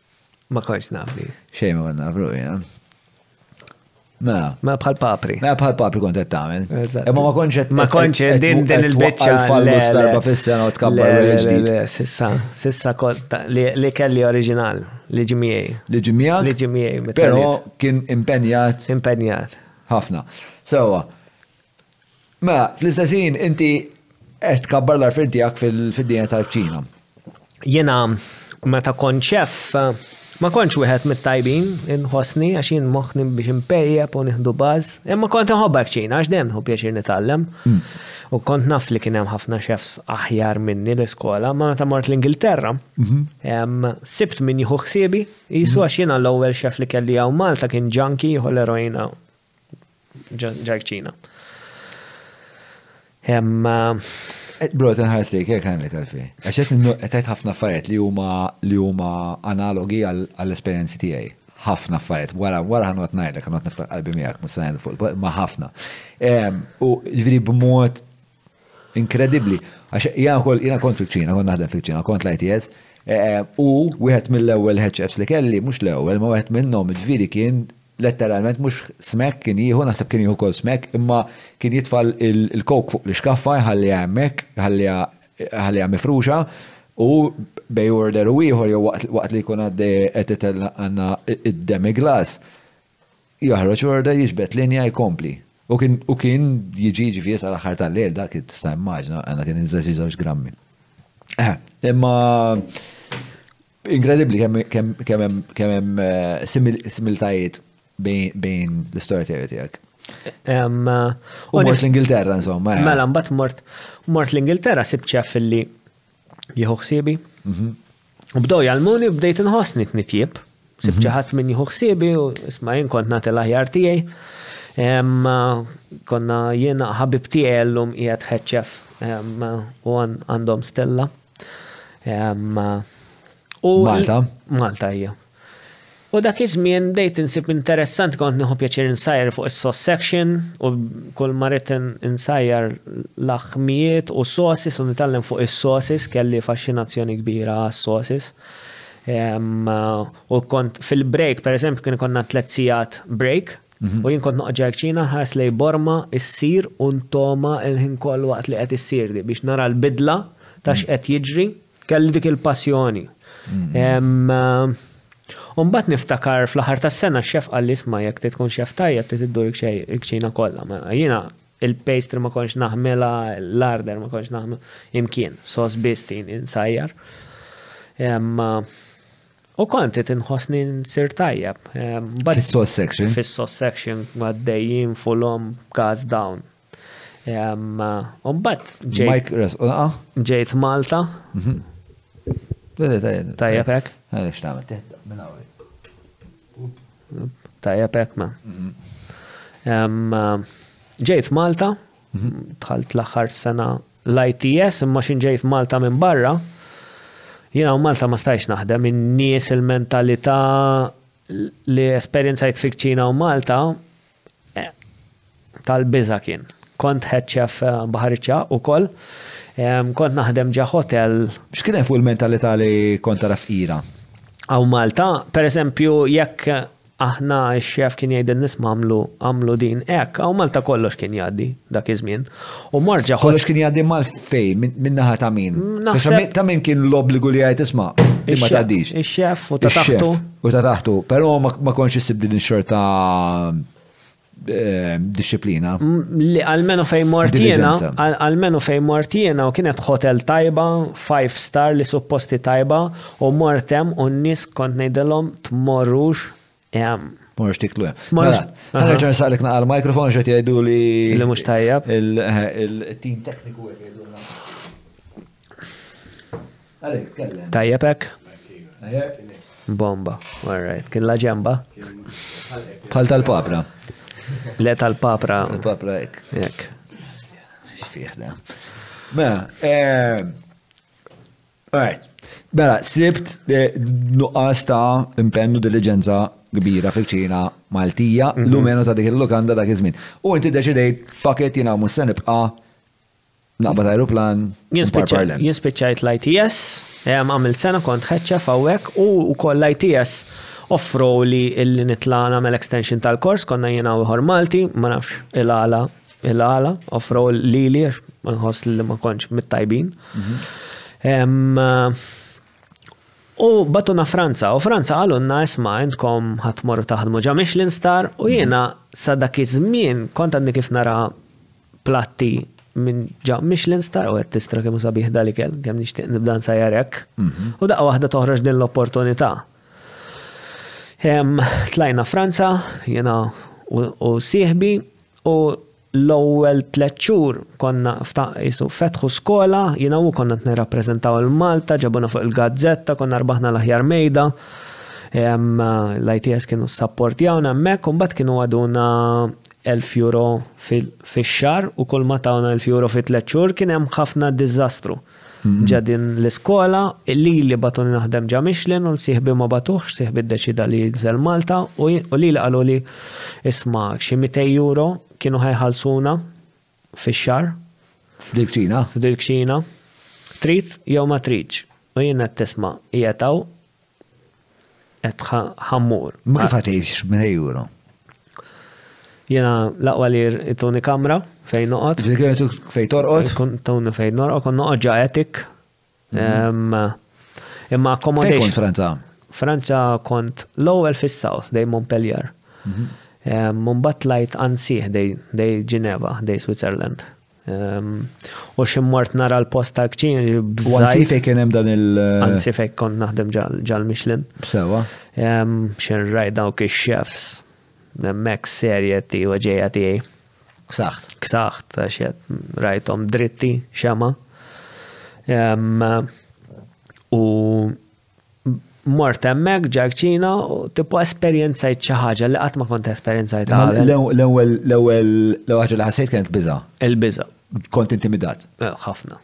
S1: Ma konċ naf li. Xejn
S2: ma
S1: kont naf ruħi, eh? Mela.
S2: Mela bħal papri.
S1: Mela bħal papri kont qed tagħmel. Imma ma kontx qed
S2: ma kontx din din il-biċċa
S1: fallu darba fis-sena u tkabbar ġdid.
S2: Sissa, sissa kont li kelli oriġinal li ġimiej.
S1: Li ġimiegħek?
S2: Li
S1: ġimiej.
S2: Però
S1: kien impenjat.
S2: Impenjat.
S1: Ħafna. Sewa, Mela, fl-istess ħin inti qed tkabbar l-arfin tiegħek fid-dinja taċ-Ċina.
S2: Jiena meta kont xef ma kontx wieħed mit-tajbin inħossni għax jien moħħni biex impejjeb u nieħdu baż, imma kont inħobbha ċina għax dejjem nħu pjaċir nitgħallem. Mm. U kont naf li kien hemm ħafna xefs aħjar minni l-iskola, ma meta mort l-Ingilterra, mhm. sibt min jieħu ħsiebi, jisu mhm. għax jiena l-ewwel xef li kelli hawn Malta kien ġanki jieħu l-eroina ġarċina.
S1: Eh, bro, tenħares li kek għan li kalfi. Għaxet għetajt ħafna affarijiet li huma li huma analogi għall-esperienzi tiegħi. ħafna affarijiet. Wara wara ħanot ngħidlek, ħanot niftaħ qalbi miegħek, mhux se ngħidu fuq, ma ħafna. U ġifieri b'mod Inkredibbli, għax jiena wkoll jiena kont fiċ-Ċina, kont naħdem fiċ-Ċina, kont l-ITS, u wieħed mill-ewwel HFs li kelli, mhux l-ewwel, ma wieħed minnhom, ġifieri kien letteralment mhux smack kien jieħu, naħseb kien jieħu wkoll smack, imma kien jitfa' l-coke fuq l-ixkaffa jħalliha hemmhekk, jħalliha mifruxa, u bej order u ieħor jew waqt li jkun għaddej qed itellgħanna d-demi-glace, Joħroġ order, jiġbed linja, jkompli. U kien, u kien jiġi jiġifieri sal-aħħar tal-lejl dak tista' immaġna, għandha kien inżel xi żewġ grammi. Eh, imma inkredibbli kemm kemm hemm eh, similtajiet bejn l-istorja tiegħi tiegħek.
S2: Eh,
S1: u mort l-Ingilterra, insomma. Eh.
S2: Mela, mbagħad mort mort l-Ingilterra sibċef filli jieħu ħsiebi. Mhm. U bdew jgħalmuni bdejt inħossni t-nitjib. Sib ċaħat mhm. minn jieħu ħsiebi u isma' jien kont nagħti l-aħjar tiegħi. Konna jien ħabib tiegħi llum qiegħed ħeċċef u għandhom stella.
S1: Malta?
S2: Malta hija. U dak iż-żmien bdejt insib interessanti kont nieħu pjaċir insajjar fuq is-sauce section u kull ma ridt insajjar laħmijiet u sauces u nitgħallem fuq is-sauces kelli faxxinazzjoni kbira għas-sauces u kont fil-break pereżempju kien ikollna tliet sigħat break U jien kont noqgħod ġarċina nħares lejn borma ssir u ntoma l-ħin kollu waqt li qed issir di biex nara l-bidla ta' x'qed jiġri, kelli dik il-passjoni. U mbagħad niftakar fl-aħħar tas-sena x-xef qal li isma' jekk trid tkun xef tajjeb trid iddur il-kċina kollha. Mela jiena il-pastry ma kontx naħmilha, l-arder ma kontx naħmel imkien, sos biss tin insajjar. U kont qed inħossni nsir tajjeb. Ehm,
S1: Fis-sos section.
S2: Fis-sos section għaddejjin fulhom gas down. Ehm,
S1: u mbagħad ġejt.
S2: Ġejt Malta.
S1: Mhm.
S2: Tajjeb hekk.
S1: Għaliex tagħmel teħta minn hawn.
S2: Tajjeb hekk ma. Mhm. Ehm, ġejt Malta, mhm. tħalt l-aħħar sena l-ITS imma x'in ġej f'Malta minn barra, jien hawn Malta ma stajtx naħdem, in-nies, il-mentalità li esperjenzajt fik-Ċina hawn Malta tal-biża' kien. Kont head chef eh, Baħariċċa ukoll, kont naħdem ġa hotel.
S1: X'kien hemm fuq il-mentalità li kont tara fqira?
S2: Hawn Malta, pereżempju jekk Aħna x-xef kien jgħidilna isma' għamlu, għamlu din hekk, hawn Malta kollox kien jgħaddi dak iż-żmien. U mort ġa ħodt.
S1: Kollox kien jgħaddi mal fejn, minn naħa ta' min?
S2: Naħseb.
S1: Ta' min kien l-obbligu li jgħid isma' din ma tgħaddix.
S2: Ix-xef u ta' taħtu.
S1: U ta' taħtu, però ma kontx issib din ix-xorta disciplina.
S2: Għalmenu fej mortijena, għalmenu fej mortijena u kienet hotel tajba, five star li supposti tajba u mortem u n-nis kont nejdilom tmorrux jam.
S1: Morrux tiklu jam.
S2: Morrux.
S1: Għana
S2: mela,
S1: ġan saqlik naqal mikrofon ġet jajdu li.
S2: Li mux tajjab.
S1: Il-team eh, tekniku għet jajdu
S2: Tajjeb
S1: hekk?
S2: Bomba, all right. Kien la ġemba?
S1: Bħal tal-papra.
S2: Le tal-papra.
S1: Tal-papra hekk.
S2: Hekk.
S1: Fih da. Mela, eh, all right. Mela, sibt eh, nuqqas ta' impennu diligenza kbira fil-ċina Maltija, mhm. l-umenu ta' dik il-lukanda dak iż-żmien. U inti deċidejt, faket jina mussa nibqa' Naqbad ajruplan
S2: Jien
S1: jien
S2: spiċċajt l-ITS, ehm, għamilt sena kont ħeċċef hawnhekk u wkoll l-ITS offrowli illi nitla' nagħmel extension tal-kors konna jiena u ieħor Malti, ma nafx il-għala il-għala offrow lili għax ma nħoss li ma kontx mit-tajbin. Ehm, U batuna Franza, u Franza għalunna isma intkom ħatmorru taħdmu ġa Michelin Star u jiena sa dak iż-żmien kont għadni kif nara platti minn ġa Michelin Star u qed tistra kemm sabiħ dal-ikel, kemm nixtieq nibda nsajjar hekk. Mhm. U daqqa waħda toħroġ din l-opportunità. Tlajna Franza, jiena u sieħbi, u l-ewwel tliet xhur konna ftaqisu fetħu skola, jiena u konna nirrappreżentaw il-Malta, ġabuna fuq il-gazzetta, konna rbaħna l-aħjar mejda. L-ITS kienu s-sapportjawna hemmhekk, u mbagħad kienu għaduna Elf euro fix-xahar u kulma tawna elf euro fi tliet xhur kien hemm ħafna diżastru ġa din l-iskola, lili bagħtuni naħdem ġa Michelin u sieħbi ma bagħtuhx, sieħbi ddeċieda li jinżel Malta u lili qaluli isma' xi mitej euro kienu ħa jħallsuna
S1: Fix-xahar. F'dil kċina.
S2: F'dil kċina. Trid jew ma tridx. U jien qed tisma' qiegħed hawn qed ħammur.
S1: Ma kif għatix minn euro?
S2: Jena laqwa li tuni kamra fejn noqot.
S1: Ġili kienet fejn
S2: torqot? Tuni fejn norqot, kon noqot ġa etik. Imma accommodation.
S1: Fejn Franza?
S2: Franza kont l-ewwel fis-South, dej Montpellier. Mumbat lajt ansih dej Gineva, dej Switzerland. U ximmort nara l-post ta' kċin
S1: bżajt.
S2: Ansi
S1: fej kien hemm dan il.
S2: Ansi fej kont naħdem ġal Michelin.
S1: Sewa.
S2: Xin rajt dawk ix-chefs. Mek serje ti u ġeja tiegħi.
S1: Ksaħt.
S2: Ksaħt, għax jgħat rajtom dritti, xema. U mort emmek ġarċina u tipo esperienzajt xi ħaġa li qatt ma kont esperienzajt
S1: L-ewwel l-ewwel ħaġa li ħassejt kienet biża.
S2: Il-biża.
S1: Kont intimidat.
S2: Eh, ħafna.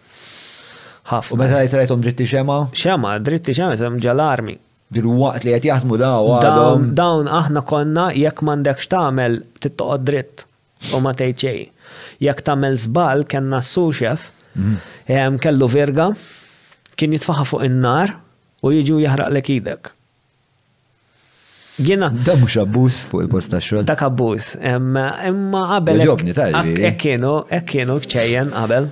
S2: Ħafna.
S1: U meta rajt rajthom dritti xema?
S2: Xema, dritti xema, sem ġalarmi.
S1: Dil-waqt li qed jaħdmu
S2: daw
S1: għadhom.
S2: Dawn aħna konna jekk m'għandekx tagħmel tittoqgħod dritt u ma tgħid xejn. Jekk tagħmel żball kellna s-suxef mhm. kellu verga kien jitfaħa fuq in-nar u jiġu jaħraqlek idek. Gina.
S1: Da mux abbuż fuq il-post ta' xogħol.
S2: Dak abbuż. Imma qabel. Ġobni tajbi. Ekkienu, ekkienu ċejjen qabel.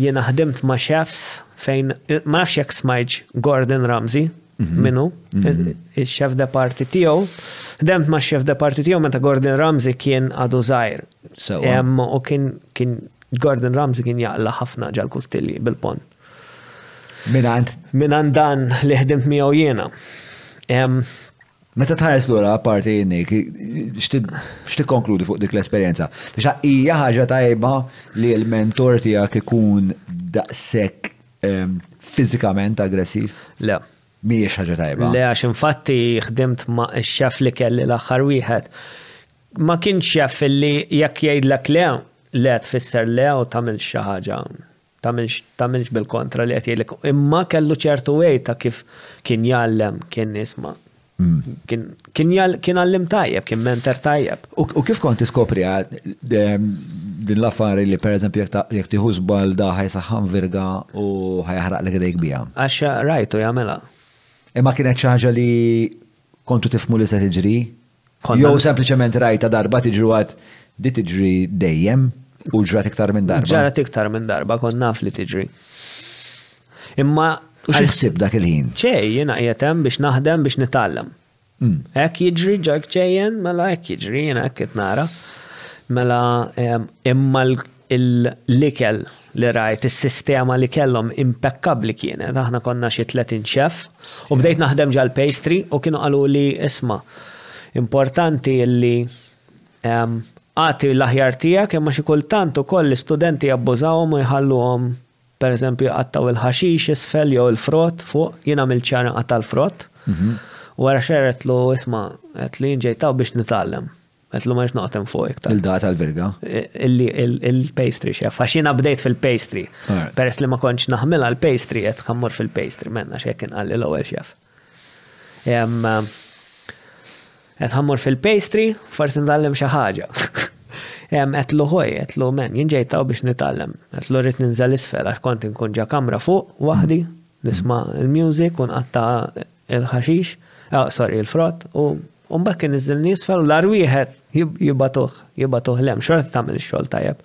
S2: Jiena ħdimt ma' chefs fejn ma nafx jekk smajġ Gordon Ramsay mhm. minnu, mhm. il-chef de parti tiegħu. Ħdimt ma' chef de parti tiegħu meta Gordon Ramsay kien għadu żgħir. U kien kien Gordon Ramsay kien jaqla ħafna ġal-kustilli bil-pon.
S1: Minant?
S2: Minant dan li ħdimt miegħu jiena.
S1: Meta tħares lura parti jinnik, x'tikkonkludi fuq dik l-esperjenza? Biex hija ħaġa tajba li l-mentor tiegħek ikun daqshekk ehm, fiżikament aggressiv?
S2: Le.
S1: Mhijiex ħaġa tajba.
S2: Le għax infatti ħdimt ma' x-xef li kelli l-aħħar wieħed. Ma kienx xef li jekk jgħidlek le, le tfisser le u tagħmel xi ħaġa. Tagħmilx, tagħmilx bil-kontra li qed jgħidlek. Imma kellu ċertu way ta' kif kien jgħallem, kien isma'. Kien, kien jgħall, kien għallim tajjeb, kien mentor tajjeb.
S1: U, u kif kont tiskopriha din l-affari li pereżempju jekk ta, jekk tieħu żball da ħajsaħħan virga u ħajaħraqlek idejk biha?
S2: Għax rajtu jagħmilha.
S1: Imma kienet xi ħaġa li Kontu tifhmu li se tiġri? Jew sempliċement rajta darba tiġri għad di tiġri dejjem u ġrat iktar minn darba?
S2: Ġrat iktar minn darba, kont naf li tiġri. Imma.
S1: U xieħsib dak il-ħin?
S2: ċej, jena jietem biex naħdem biex nitallem.
S1: Hmm.
S2: Ek jiġri ġak ċejjen, mela ek jiġri, jena ek nara. Mela, imma L-ikel li rajt, is-sistema li kellhom impekkabbli kienet. Aħna konna xi tletin chef u bdejt naħdem ġall-pastry u kienu qaluli isma' importanti li agħti l-aħjar tiegħek imma xi kultant ukoll l-istudenti jabbużawhom u jħalluhom pereżempju jqattgħu l-ħaxix isfel jew il-frott fuq, jien għamilt ċar inqata' l-frott. U wara xahar għedtlu isma' għedtlu jien ġejt hawn biex nitgħallem. Għetlu maġ noqtem fuq iktar.
S1: Il-da
S2: tal-verga. Il-pastry xef, għax jena bdejt fil-pastry. Peress li ma konċ naħmilha l-pastry, għet xammur fil-pastry, menna xekin għalli l-ewel xef. Għet xammur fil-pastry, forsi ndallem xaħġa. Għet lu ħoj, għet lu men, jinġejtaw biex nitallem. Għet lu rrit ninżel isfel, għax kont nkun ġa kamra fuq, wahdi, nisma il-muzik, un għatta il-ħaxix, ah sorry, il-frott, u mbagħad kien niżilni isfel u l-agħar wieħed jibgħatuh, jibgħatuh l-hemm, xorta tagħmel ix-xogħol tajjeb.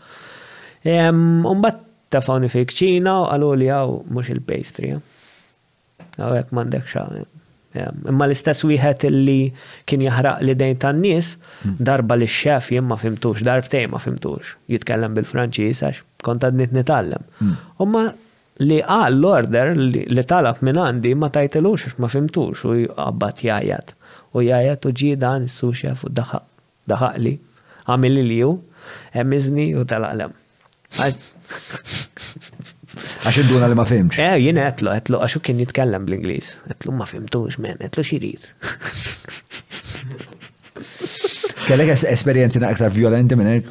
S2: U mbagħad tefgħuni fil-kċina u qaluli hawn mhux il-pastry. Hawnhekk m'għandek xa. Imma l-istess wieħed li kien jaħraq li dejn tan-nies, hmm. darba li x-xef jien ma fimtux, darbtej ma fimtux, jitkellem bil-Franċiż għax kont għadni nitgħallem. Hmm. U ma Li qal l-order li talab minn għandi ma tajtilux għax ma fhimtux u jqabbad jgħajjat u jgħajjat u ġie dan is-sous chef u daħaq daħaqli għamilli li hu ghemiżni u telaq 'l hemm.
S1: Għax induna li ma fhimtx.
S2: Eh jien għedtlu għedtlu għax hu kien jitkellem bl-Ingliż. Għedtlu ma fhimtux men, għedtlu x'irid.
S1: Kellek esperjenzi aktar vjolenti minn hekk?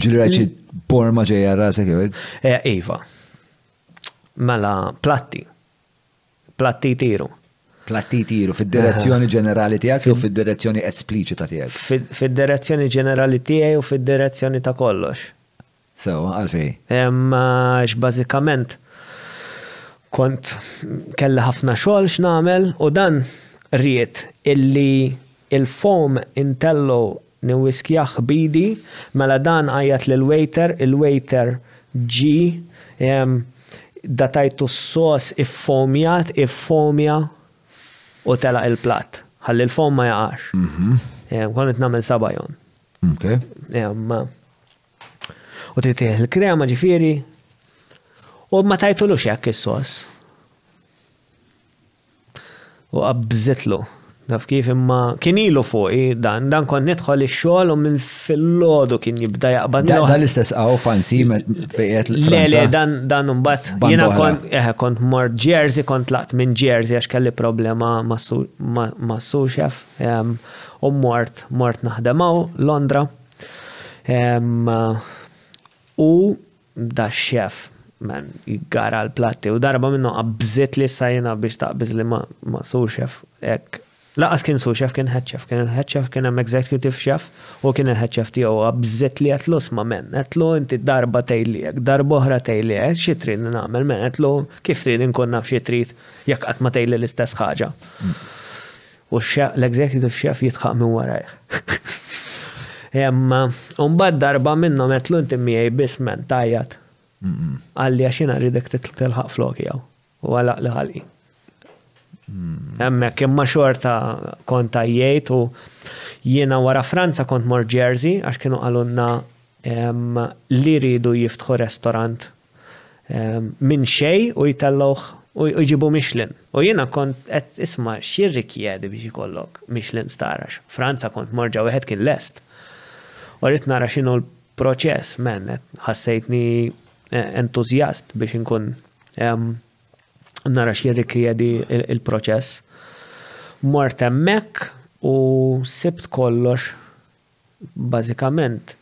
S1: Ġili rajċi porma ġeja rasek jew
S2: Eja, Iva. Mela, platti. Platti tiru.
S1: Platti tiru fid-direzzjoni ġenerali tijak jew fid-direzzjoni esplicita
S2: tijak? Fid-direzzjoni ġenerali tijaj u fid-direzzjoni ta' kollox.
S1: Sewa, għalfej?
S2: Għax bażikament kont kelli ħafna xogħol x'nagħmel u dan ried illi il-foam intello Niwwiskjah b'idi, mela dan għajjat lill-waiter, il-waiter ġie, datajtu s-sos iffoamjat, iffoamja u telaq il-platt, ħalli l-foam ma jaqax. Kont qed nagħmel sabajon. U trid tieħ il-krema ġifieri u ma tajtulux hekk is-sos. U qabżitlu. Taf kif imma kien ilu fuqi dan, dan kont nidħol ix-xogħol u minn filgħodu kien jibda
S1: jaqbadni. Dan l-istess qaww fansi fejqet
S2: l Le,
S1: le,
S2: dan dan imbagħad
S1: jiena
S2: kont eh kont mort Jersey, kont laqt minn Jersey għax kelli problema ma' suxef u mort mort naħdem hawn Londra. U Bda x-xef man jgara l-platti u darba minnhom qabżitli s-sajjina biex taqbiż li ma' sous chef hekk. Lanqas kien sous chef kien head chef. Kien il-head chef kien hemm executive chef u kien il-head chef tiegħu qabżitli għedtlu isma' man għedtlu inti darba tgħidli hekk darba oħra tgħidli hekk xi tridni nagħmel man għedtlu kif trid inkun naf xi trid jekk qatt ma tgħidli l-istess ħaġa. U l-executive chef jidħaq minn warajh. Imma mbagħad darba minnhom għedtlu inti miegħi biss m'hemm tgħajjat. Qalli għax jiena rridek tilħaq floki hawn. U għalaqli ħalqi. Hemmhekk imma xorta kont għajjejt u jiena wara Franza kont mort Jersey għax kienu qalulna li jridu jiftħu restorant minn xejn u jtellgħuh u jġibu Michelin. U jiena kont qed isma' x'jirrikjedi biex ikollok Michelin star għax Franza kont mort ġa wieħed kien lest. U ridt nara x'inhu l-proċess, man, ħassejtni entużjast biex inkun nara x'jirrikjedi l-proċess. Mort hemmhekk u sibt kollox Bażikament,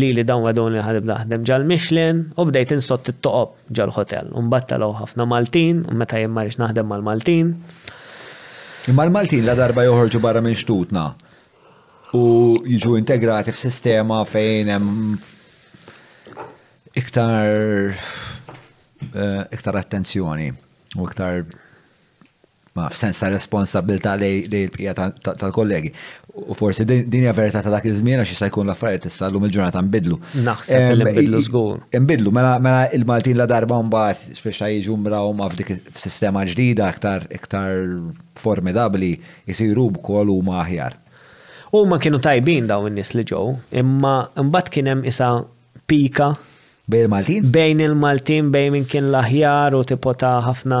S2: lili dawn wegħduni li ħa nibda naħdem ġal-Michelin u bdejt insott it-toqob ġal-ħotell. U mbagħad telgħu ħafna Maltin u meta jien ma rridx naħdem mal-Maltin.
S1: Imma l-Maltin ladarba joħorġu barra minn xtutna u jiġu integrati f'sistema fejn hemm iktar attenzjoni u iktar ma f'sens ta' responsabilità lej l-bqija tal-kollegi. U forsi din hija verità ta' dak iż-żmien għax jista' jkun l-affarijiet issa llum il-ġurnata nbidlu.
S2: Naħseb li nbidlu żgur.
S1: Nbidlu, mela, mela il-Maltin la darba mbagħad spiċċa jiġu mrawma f'dik f'sistema ġdida aktar iktar formidabbli jsiru wkoll huma aħjar.
S2: Huma kienu tajbin dawn in-nies li ġew, imma mbagħad kien hemm isa pika.
S1: Bejn il-Maltin?
S2: Bejn il-Maltin, bejn min kien l-aħjar u tipo ta' ħafna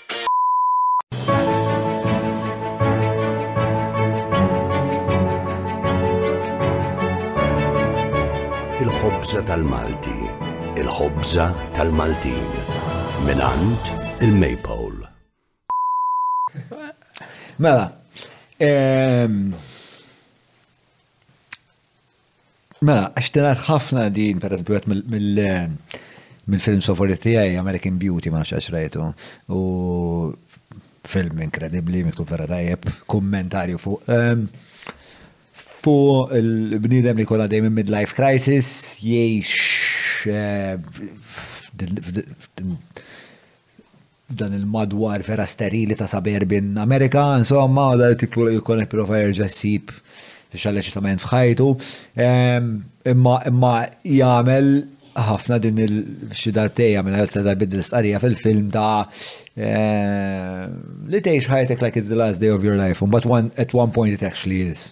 S6: il-ħobża tal-Malti, il-ħobża tal-Maltin, minant il-Maypole.
S1: Mela, ehm, Mela, għax tingħad ħafna din, per eżempju, mill-films favoriti tiegħi, American Beauty, ma nafx rajtu, u film inkredibbli, miktub vera tajjeb, kummentarju fuq ehm, fu il-bnidem li kolla dejjem midlife crisis jiex eh, f'dan il-madwar vera sterili ta' suburban Amerika, insomma, u dal-tip puru jkun qed prova jerġa' jsib xi leċitament f'ħajtu. Imma imma jagħmel ħafna din il xi darbtej jagħmilha jew tliet darbiet din l-istqarrija fil-film ta' li tgħix ħajtek like it's the last day of your life u mbagħad one at one point it actually is.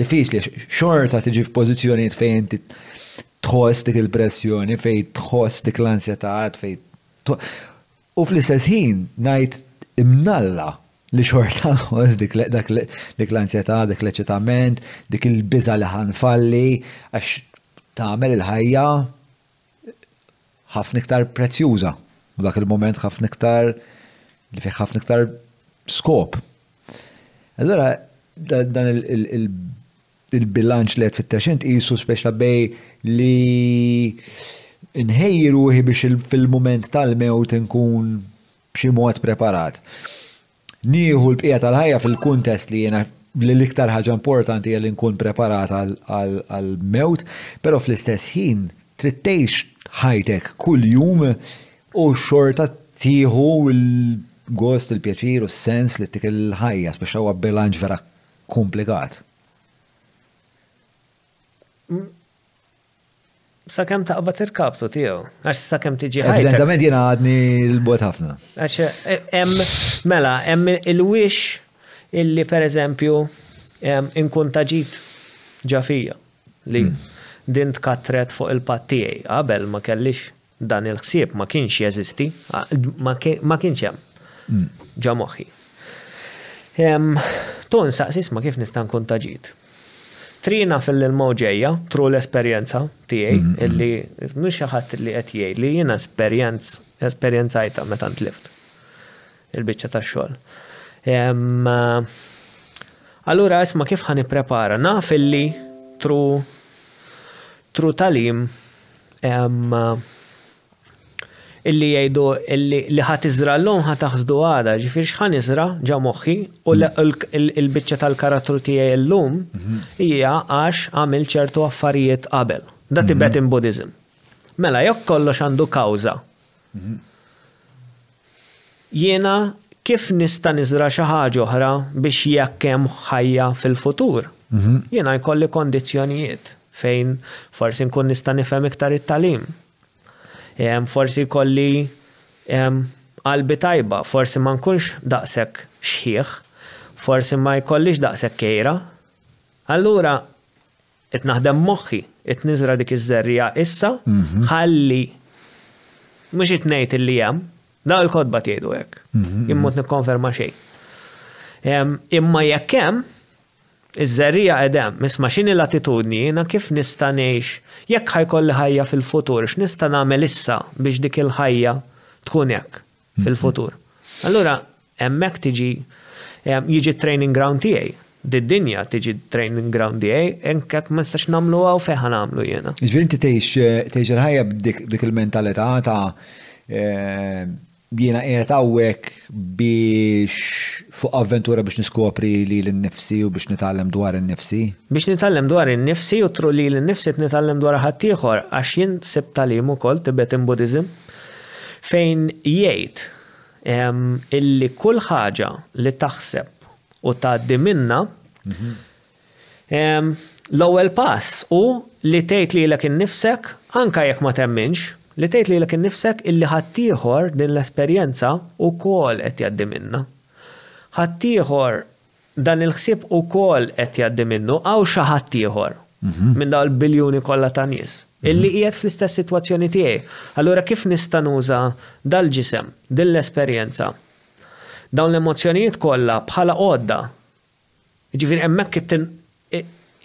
S1: Diffiċli għax xorta tiġi f'pożizzjonijiet fejn inti tħoss dik il-pressjoni, fejn tħoss dik l-ansjetà, fejn u fl-istess ħin ngħid imnalla li xorta nħoss dik l-ansjetà, dik l-eċitament, dik il-biża' li ħa nfalli għax tagħmel il-ħajja ħafna iktar prezzjuża, u dak il-moment ħafna iktar li fih ħafna iktar skop. Allora, dan il-bilanċ li għed fit-taxint jisu speċa bej li nħejjiru biex fil-moment tal-mewt nkun b'xi mod preparat. Nieħu l-bqija tal-ħajja fil-kuntest li jiena li l-iktar ħaġa importanti hija li nkun preparat għall-mewt, però fl-istess ħin trid tgħix ħajtek kuljum u xorta tieħu l-gost, il-pjaċir u s-sens li ttik il-ħajja, speċi huwa bilanċ vera komplikat.
S2: Sakemm taqbad il-kaptu tiegħu, għax sakemm tiġi ħajja.
S1: Evidentament jiena għadni l-bot ħafna.
S2: Għax eh, hemm mela hemm il-wix illi pereżempju inkun taġit ġafija li hmm. din tkatret fuq il-patt tiegħi qabel ma kellix Dan il-ħsieb ma kienx jeżisti, ma kienx hemm ġa moħħi. Ton saqsi sma kif nista' nkun ta' ġid. Trina fil-ilma u ġejja, tru l-esperjenza tiegħi, mm, mm. illi mhux xi ħadd li qed jgħid li jiena esperjenz, esperjenzajta meta ntlift il-biċċa tax-xogħol. Allura isma' kif ħan prepara naf illi tru True Tagħlim illi jgħidu illi li ħa tiżra' llum ħa taħsdu għada, ġifieri x'ħa niżra' ġa moħħi u l-biċċa tal-karattru tiegħi llum hija għax għamilt ċertu affarijiet qabel. Da Tibetan Buddhism. Mela jekk kollox għandu kawża. Jiena kif nista' niżra' xi ħaġa oħra biex jekk hemm ħajja fil-futur, jiena jkolli kondizzjonijiet fejn forsi nkun nista' nifhem iktar it-tagħlim. Forsi jkolli qalbi tajba, forsi ma nkunx daqshekk xħiħ, forsi ma jkollix daqshekk kejra. Allura Qed naħdem moħħi, qed niżra' dik iż-żerriegħa issa, ħalli mhux qed ngħid illi hemm, daw il-kotba tgħidu hekk. Immut nikkonferma xejn. Imma jekk hemm, iż-żerriegħa qed hemm, isma' x'inhi l-attitudni jiena kif nista' ngħix, jekk ħajkolli ħajja fil-futur x'nista' nagħmel issa biex dik il-ħajja tkun hekk. fil-futur. Allura, hemmhekk tiġi jiġi t-training ground tiegħi. Did-dinja tiġi training ground tiegħi, enkek ma nistax nagħmlu hawn fejn ħa nagħmlu jiena.
S1: Ġifieri inti tgħix il-ħajja b'dik il-mentalità ta' eh, jiena qiegħed hawnhekk biex fuq avventura biex niskopri li l-nifsi u biex nitgħallem dwar in-nifsi.
S2: Biex nitgħallem dwar in-nifsi u tru li l-nifsi nitgħallem dwar ħaddieħor għax jien sib talim ukoll Tibetan Buddhism fejn jgħid illi kull ħaġa li taħseb u tgħaddi minnha, l-ewwel pass hu li tgħid lilek innifsek, anke jekk ma temminx, li tgħid lilek innifsek illi ħaddieħor din l-esperjenza wkoll qed jgħaddi minnha. Ħaddieħor Dan il-ħsieb ukoll qed jgħaddi minnu, hawn xi ħadd ieħor minn dawn il-biljuni kollha ta' nies illi qiegħed fl-istess sitwazzjoni tiegħi. Allura kif nista' nuża dal-ġisem, din l-esperjenza, dawn l-emozzjonijiet kollha bħala għodda? Jiġifieri hemmhekk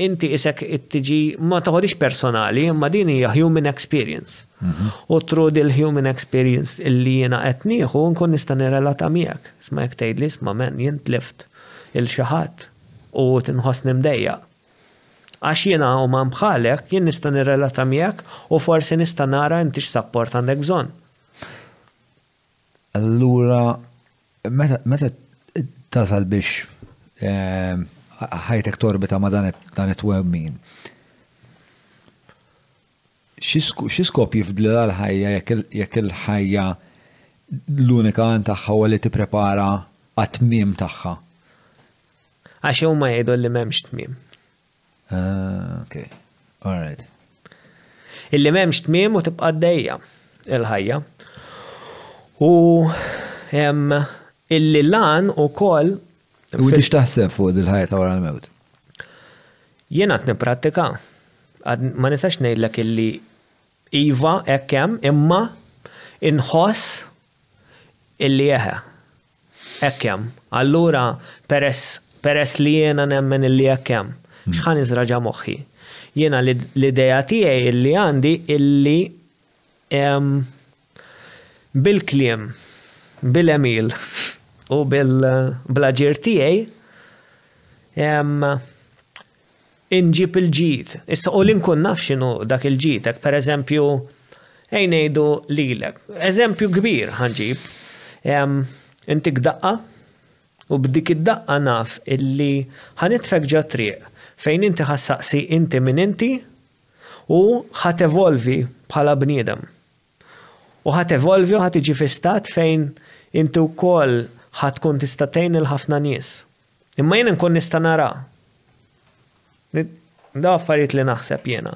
S2: inti isek tiġi ma toħodix personali, imma din hija human experience. Mhm. U tru dil human experience illi jiena qed nieħu nkun nista' nirrelata miegħek. Isma' jekk tgħidli isma' men jien tlift il xi ħadd u tinħossni mdejja. Għax jiena u man bħalek jien nista' nirrelata miegħek u forsi nista' nara inti x'sapport għandek bżonn.
S1: Allura meta tasal biex ehm, ħajtek torbita ma' dan it-twemmin, xi skop jifdli għal ħajja jekk il-ħajja l-unika għan tagħha u li tipprepara għat-tmiem tagħha?
S2: Għax huma jgħidu li m'hemmx tmiem.
S1: Ah, ok. All right.
S2: Illi m'hemmx tmiem u tibqa' għaddejja il-ħajja. U illi lan ukoll
S1: U inti x'taħseb fuq dil-ħajja ta' wara l-mewt?
S2: Jien għad nipprattika. Ma nistax ngħidlek illi iva hekk hemm imma inħoss illi eħe. Hekk hemm. Allura, peress, peress li jiena nemmen illi hekk hemm, x'ħa niżra' ġa moħħi? Jiena l-idea tiegħi illi għandi illi bil-kliem, bil-għemil u bil-aġir tiegħi, Inġib il-ġid. Issa u li nkun naf x'inhu dak il-ġid, hekk pereżempju, ejn ngħidu lilek, eżempju kbir ħa nġib, intik daqqa u b'dik id-daqqa naf illi ħa nitfek ġo t-triq fejn inti ħa ssaqsi inti min inti u ħa tevolvi bħala bniedem. U ħa tevolvi u ħa tiġi fi stat fejn inti wkoll ħa tkun tista' tgħin lil ħafna nies. Imma jien inkun nista' nara. Dawn affarijiet li naħseb jiena.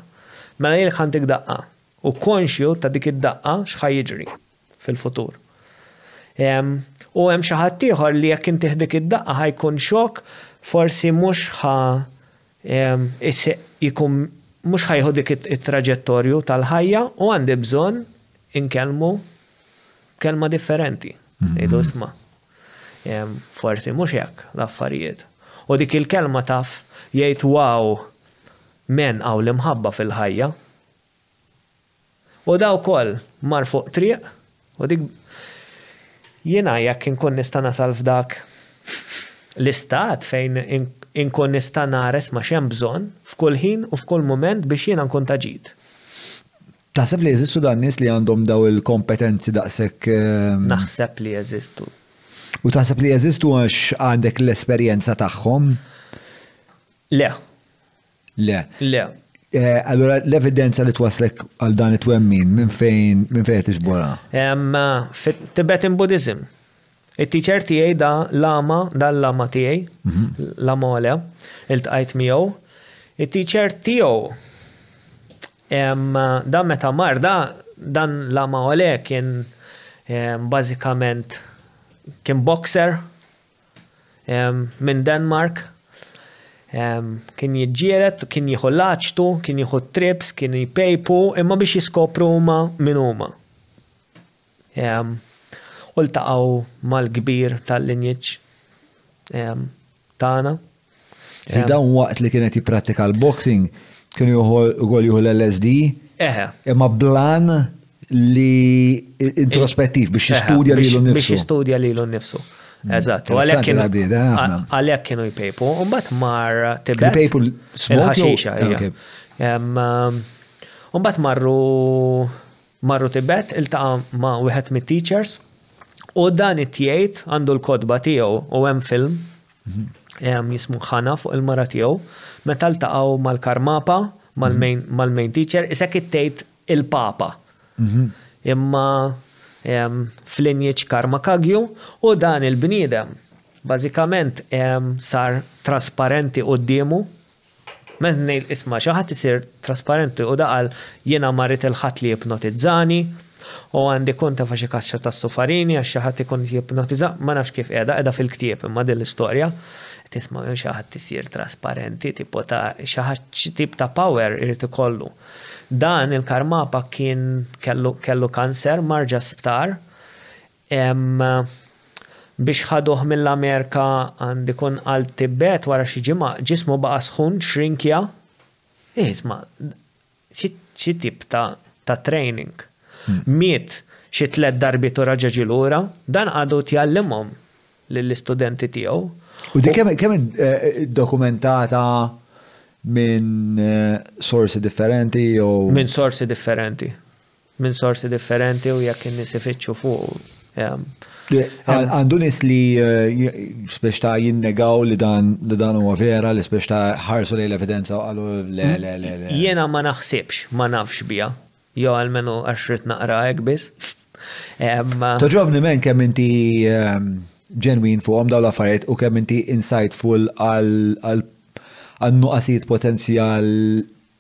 S2: Mela jilħq għand dik daqqa u konxju ta' dik id-daqqa x'ħa jiġri fil-futur. U hemm xi ħaddieħor li jekk intih dik id-daqqa ħa jkun xokk, forsi mhux ħa jkun mhux ħa jieħu dik it-traġettorju tal-ħajja u għandi bżonn inkellmu b'kelma differenti. Ngħidu isma' forsi mhux hekk l-affarijiet. U dik il-kelma taf jgħid wow men hawn l-imħabba fil-ħajja. U da wkoll mar fuq triq, u dik Jiena jekk inkun nista' nasal f'dak l-istat fejn inkun nista' ngħares ma' x'hemm bżonn f'kull ħin u f'kull mument biex jiena nkun ta' ġid.
S1: Taħseb li jeżistu da' nies li għandhom dawn il-kompetenzi daqshekk.
S2: Naħseb li jeżistu.
S1: U taħseb li jeżistu għax għandek l-esperjenza tagħhom?
S2: Le.
S1: Le.
S2: Le.
S1: Eh, allora l-evidenza li twaslek għal dan it-twemmin minn fejn minn fejn
S2: qed iġbora? Fit-Tibetan Buddhism. It-teacher tiegħi da lama, da lama tiegħi, mhm. lama għole, il-tqajt miegħu. It-teacher tiegħu da meta mar da dan lama għole kien bażikament kien boxer minn Denmark, kien jiġġieled, kien jieħu l-għaġtu, kien jieħu t-trips, kien jpejpu, imma biex jiskopru huma min huma. U ltaqgħu mal-kbir tal-linjiġġ tagħna.
S1: Fi eh. dawn waqt li kienet jipprattika l-boxing, kien ukoll juhu l-LSD.
S2: Eh.
S1: Imma blan li introspettiv biex eh, jistudja li l-nifsu.
S2: Biex jistudja li l-nifsu. Mm. Eżatt, u għalek kienu għalek kienu jpejpu, un bat mar tibet.
S1: Jpejpu
S2: l-ħaxixa, Un bat marru marru tibet, il-taqa ma' wieħed mit-teachers, u dan it-tjajt għandu l-kodba tiegħu u hemm film jismu ħana fuq il-mara tiegħu, meta ltaqgħu mal-karmapa, mal-main teacher, isek it-tejt il-papa. Mhm. Imma fl-injiċ karma kagju u dan il-bniedem, bażikament sar trasparenti qoddiemu Meta ngħid isma' xi ħadd isir trasparenti u da qal jiena ma rrid il-ħadd li jipnotizzani u għandi konta fa' xi kaxxa tas-sufarini għax xi ħadd ikun jipnotizza ma nafx kif qiegħda qiegħda fil-ktieb imma din l-istorja tisma' minn xi ħadd isir trasparenti tipo ta' xi ħadd xi tip ta' power irid ikollu. Dan il-Karmapa kien kellu kellu kanser marġa sptar Hemm biex ħaduh mill-Amerika għand ikun għal Tibet wara xi ġimgħa ġismu baqa' sħun, xrinkja. Isma', xi tip ta' training. Miet xi tliet darbiet u raġa' ġie lura. Dan għadu qed jgħallimhom lill-istudenti tiegħu.
S1: U di kemm hi dokumentata minn sorsi differenti jew?
S2: Minn sorsi differenti. minn sorsi differenti u jekk in-nies ifittxu
S1: fuqu. Għandu nies li speċ ta' jinnegaw li dan huwa vera, li speċ ta' ħarsu lejn l-evidenza u qalu le, le, le, le.
S2: Jiena ma naħsibx, ma nafx biha, jew almenu għax ridt naqra hekk biss.
S1: Togħġobni men kemm inti ġenwin fuqhom dawn l-affarijiet u kemm inti insightful għal nuqqasijiet potenzjal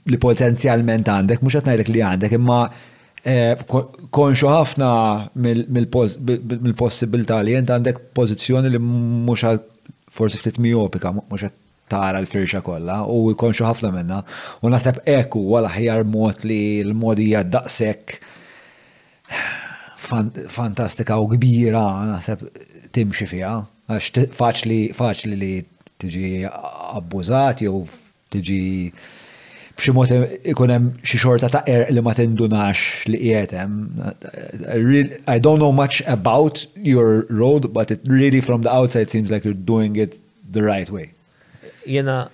S1: li potenzjalment għandek, mhux qed ngħidlek li għandek, imma Eh, konxu ħafna mill-possibilità li jent għandek pozizjoni li mhux forsi ftit miopika, mhux qed tara l-firxa kollha u konxu ħafna minna. U naħseb hekk huwa l-aħjar mod li l-modija daqshekk fantastika u kbira naħseb timxi fiha. Għax faċli faċli li tiġi abbużat jew Tiġi b'xi mod ikun hemm xi xorta ta' erq li ma tindunax li qiegħed hemm. I don't know much about your road, but it really from the outside seems like you're doing it the right way.
S2: Jena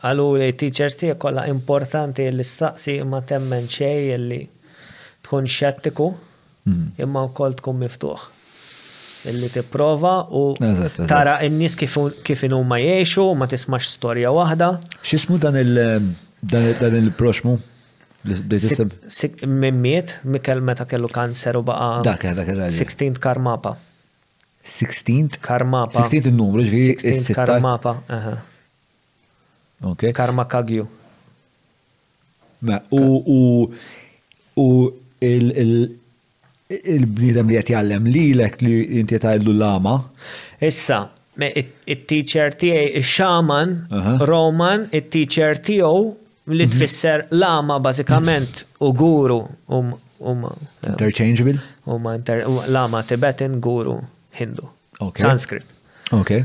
S2: għalu li teachers tiegħek kollha importanti li staqsi ma temmen xejn li tkun xettiku. imma wkoll tkun miftuħ illi tipprova u tara n-nies kif huma jgħixu, ma tismax storja waħda.
S1: X'ismu dan il-proxmu?
S2: Minn miet, Mikel meta kellu kanser u baqa.
S1: Dak, dak il-raġel.
S2: 16 Karmapa.
S1: 16?
S2: Karmapa.
S1: 16 il-numru, ġviri.
S2: 16 Karmapa, eħe.
S1: Ok.
S2: Karma Kagju.
S1: U il-bniedem li qed jgħallem lilek li inti tgħidlu l-għama.
S2: Issa, it-teacher tiegħi, ix-xaman, Roman, it-teacher tiegħu li tfisser l-għama bażikament u guru.
S1: Interchangeable?
S2: L-għama Tibetan, guru, Hindu. Sanskrit.
S1: Ok.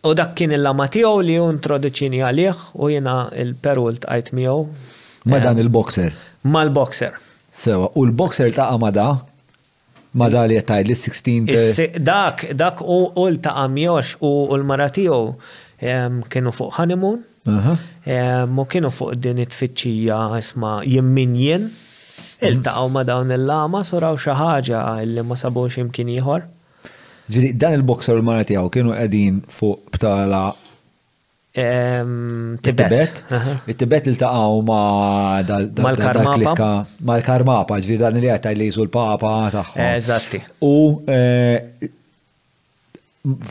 S2: U dak kien il-lama tiegħu li hu introduċini għalih u jiena l-Peru ltqajt miegħu.
S1: Ma' dan il-boxer?
S2: Mal-boxer.
S1: Sewwa, u l-boxer ltaqa' ma' da? Ma' da li qed
S2: tgħidli 16? Dak, dak hu ltaqa' miegħu għax hu u l-mara tiegħu kienu fuq honeymoon u kienu fuq din it-tfittxija ismha Jien Min Jien. Iltaqgħu ma' dawn il-lamas u raw xi ħaġa li ma sabuhx imkien ieħor.
S1: Ġifieri dan il-boxer u l-mara tiegħu kienu qegħdin fuq btala
S2: Tibet.
S1: Tibet il-taqaw ma dal-klikka mal-karmapa, ġviri dan li għattaj li jisu l-papa taħħu.
S2: Eżatti.
S1: U eh,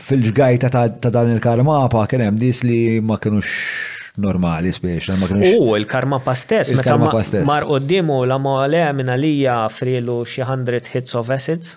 S1: fil-ġgajta ta' dan il-karmapa kien hemm dis li ma kienux normali spiex, ma kienux.
S2: U il-karmapa stess, meta mar qoddimu la mole minn għalija frilu xi 100 hits of acids.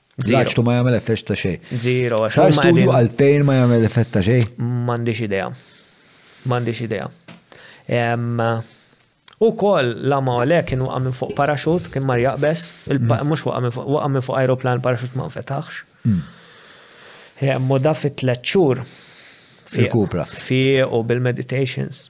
S2: L-għax tu ma
S1: jagħmel effett ta' xejn.
S2: Zero. Sa
S1: studju għalfejn ma jagħmel effett ta' xejn?
S2: M'għandix idea. M'għandix idea. U kol la ma ole kien waqa minn fuq paraxut, kien mar jaqbes, mm. mux waqa minn fuq, waqa minn fuq aeroplan paraxut ma nfetaħx. Mm. Moda fit tlet xur. Fi
S1: kupra.
S2: Fi u bil-meditations.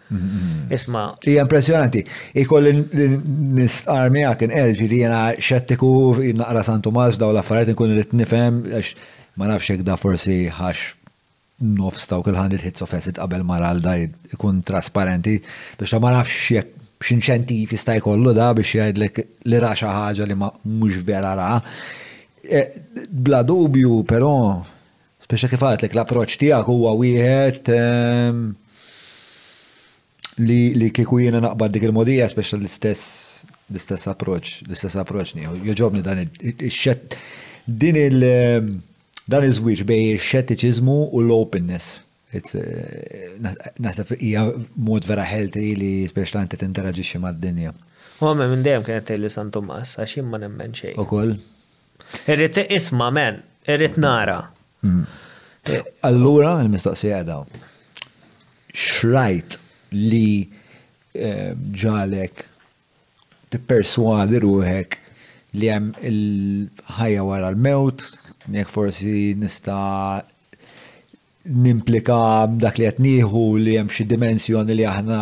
S2: Isma.
S1: Hija impressjonanti. Ikoll nistqar miegħek inqel ġieli jiena xettiku naqra San Tomas daw l-affarijiet nkun irid nifhem għax ma nafx hekk da forsi ħax nofs ta' kulħan il-hits of acid qabel maralda jkun trasparenti biex ta' ma nafx jekk x'inċentiv jista' jkollu da biex jgħidlek li ra xi ħaġa li ma mhux vera ra. E, bla dubju, però Speċa kif għadtlek l-approċċ tiegħek huwa wieħed li li kieku jiena naqbad dik il-modija speċa l-istess l-istess approċċ, l-istess approċċ nieħu. Joġobni dan il-xett din il- dan iż-żwieġ bej ix-xettiċiżmu u l-openness. Naħseb hija mod vera healthy li speċa tant tinteraġixxi mad-dinja.
S2: U għamma minn dejjem kienet tgħidli San Tomas għax jien ma nemmen xejn.
S1: Ukoll.
S2: Irrid isma' men, irrid nara. Hmm.
S1: Allura, il-mistoqsija daw. Xrajt li eh, ġalek tipperswadi ruħek li hemm il-ħajja wara l-mewt, jekk forsi nista' nimplika dak li qed nieħu li hemm xi dimensjoni li aħna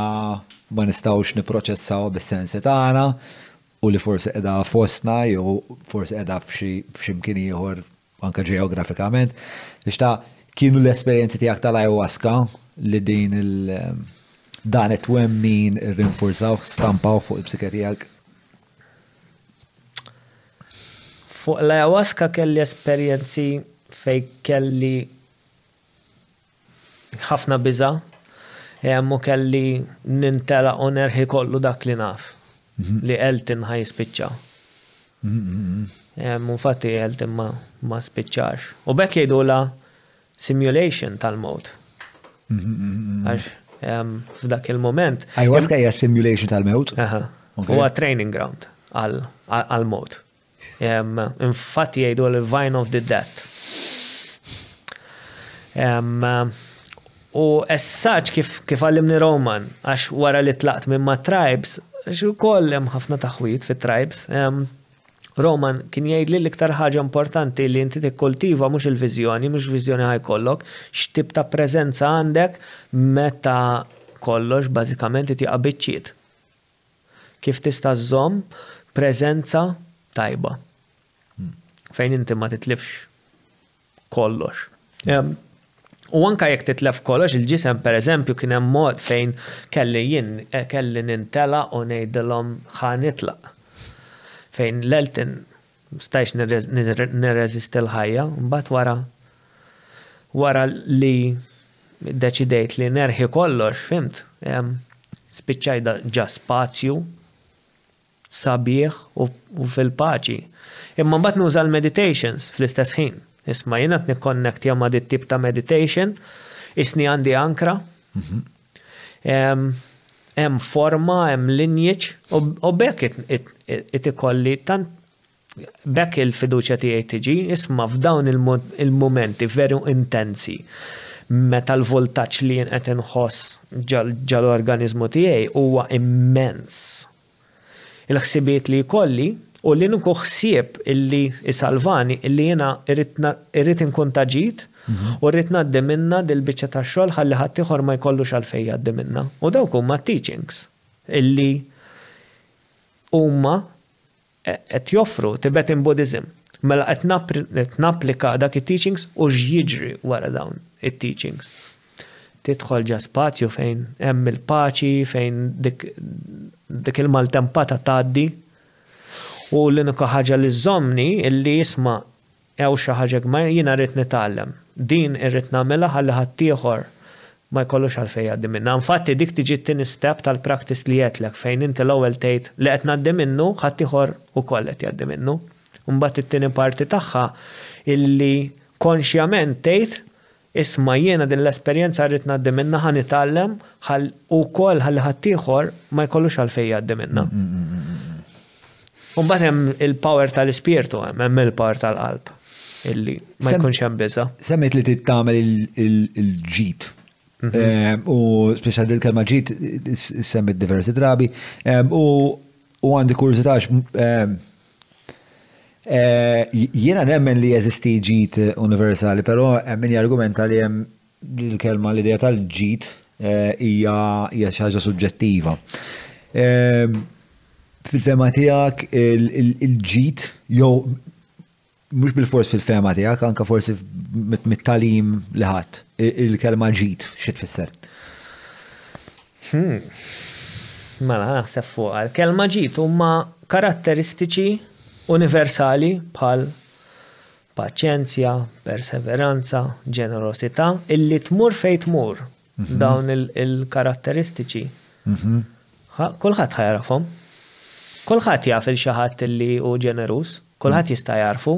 S1: ma nistgħux nipproċessaw bis-sensi tagħna u li forsi qiegħda fostna jew forsi qiegħda f'xi mkien ieħor anke ġeografikament, biex ta' kienu l-esperjenzi tiegħek tal-ayahuasca li din il- dan it-twemmin rinforzaw, stampaw fuq il-psike tiegħek?
S2: Fuq l-ayahuasca kelli esperjenzi fej kelli Ħafna biża' hemm u kelli nintelaq u nerħi kollu dak li naf li Elton ħa jispiċċa. U nfatti Elton ma spiċċax. U b'hekk jgħidulha simulation tal-mewt. Għax f'dak il-mument.
S1: Ayahuasca hija simulation tal-mewt.
S2: Aha. Huwa training ground għall-mewt. Infatti jgħidu l-vine of the dead. U essaċ kif, kif għallimni Roman, għax wara li tlaqt minn ma' tribes, għax u koll hemm ħafna taħwit fit tribes, Roman kien jgħid li l-iktar ħaġa importanti li inti tikkultiva mhux il-viżjoni, mhux viżjoni ħaj kollok, x'tip ta' preżenza għandek meta kollox bażikament itiqa' biċċiet. Kif tista' żżomm preżenza tajba fejn inti ma titlifx kollox. U anke jekk titlef kollox il-ġisem pereżempju kien hemm mod fejn kelli jien kelli nintelaq u ngħidilhom ħa nitlaq. Fejn l-Elton Ma stajtx nirreżisti l-ħajja, mbagħad wara wara li ddeċidejt li nerħi kollox, fhimt, spiċċajt ġa spazju sabiħ u fil-paċi. Imma mbagħad nuża l-meditations fl-istess ħin. Isma' jien qed nikkonnektja ma' dit tip ta' meditation, isni għandi ankra, mhm. Hemm forma, hemm linjiċ, u bekk it ikolli tant bekk il-fiduċja tiegħi tiġi, isma' f'dawn il-mumenti veru intensi meta l-voltaġġ li jien qed inħoss ġal-organiżmu tiegħi huwa immens. Il-ħsibiet li jkolli hu li nieħu ħsieb illi jsalvani, illi jiena irrid inkun ta' ġid u rrid ngħaddi minnha dil-biċċa ta' xogħol ħalli ħaddieħor ma jkollux għalfejn jgħaddi minnha. U dawk huma t-teachings illi huma qed joffru Tibetan Buddhism. Mela qed napplika dak it-teachings u x'jiġri wara dawn it-teachings. Tidħol ġa spazju fejn hemm il-paċi, fejn dik il-maltempata tgħaddi. U l-unika ħaġa li żżommni illi isma' hawn xi ħaġa kbira jiena rrid nitgħallem. Din irrid nagħmilha ħalli ħaddieħor ma jkollux għalfejn jgħaddi minnha. Infatti dik tiġi t-tieni step tal-practice li għedtlek fejn inti l-ewwel tgħid li qed ngħaddi minnu ħaddieħor ukoll qed jgħaddi minnu. Imbagħad it-tieni parti tagħha illi konxjament tgħid Isma' jiena din l-esperjenza rrid ngħaddi minnha ħa nitgħallem ħall u wkoll ħalli ħaddieħor ma jkollux għalfejn jgħaddi minnha. U mbagħad hemm il-power tal-ispirtu hemm, hemm il-power tal-qalb illi ma jkunx hemm biża'.
S1: Semmejt li tittamel il-ġid Ehm, u speċa dil-kelma ġit semmit diversi drabi. Ehm, u għandi kurżitax, ehm, Jiena nemmen li jeżisti ġid universali, però hemm min jargumenta li hemm l-kelma l-idea tal-ġid hija hija xi ħaġa suġġettiva. Fil-fehma tiegħek il-ġid jew mhux bilfors fil-fehma tiegħek, anke forsi mit-tagħlim li ħadd, il-kelma ġid xi tfisser? Hmm.
S2: Mela naħseb fuq il-kelma ġid huma karatteristiċi universali bħal paċenzja, perseveranza, ġenerosità illi tmur fejn tmur dawn il-karatteristiċi, kulħadd ħajarafhom. Kulħadd jaf il xi ħadd li hu ġeneruż, kulħadd jista' jarfu,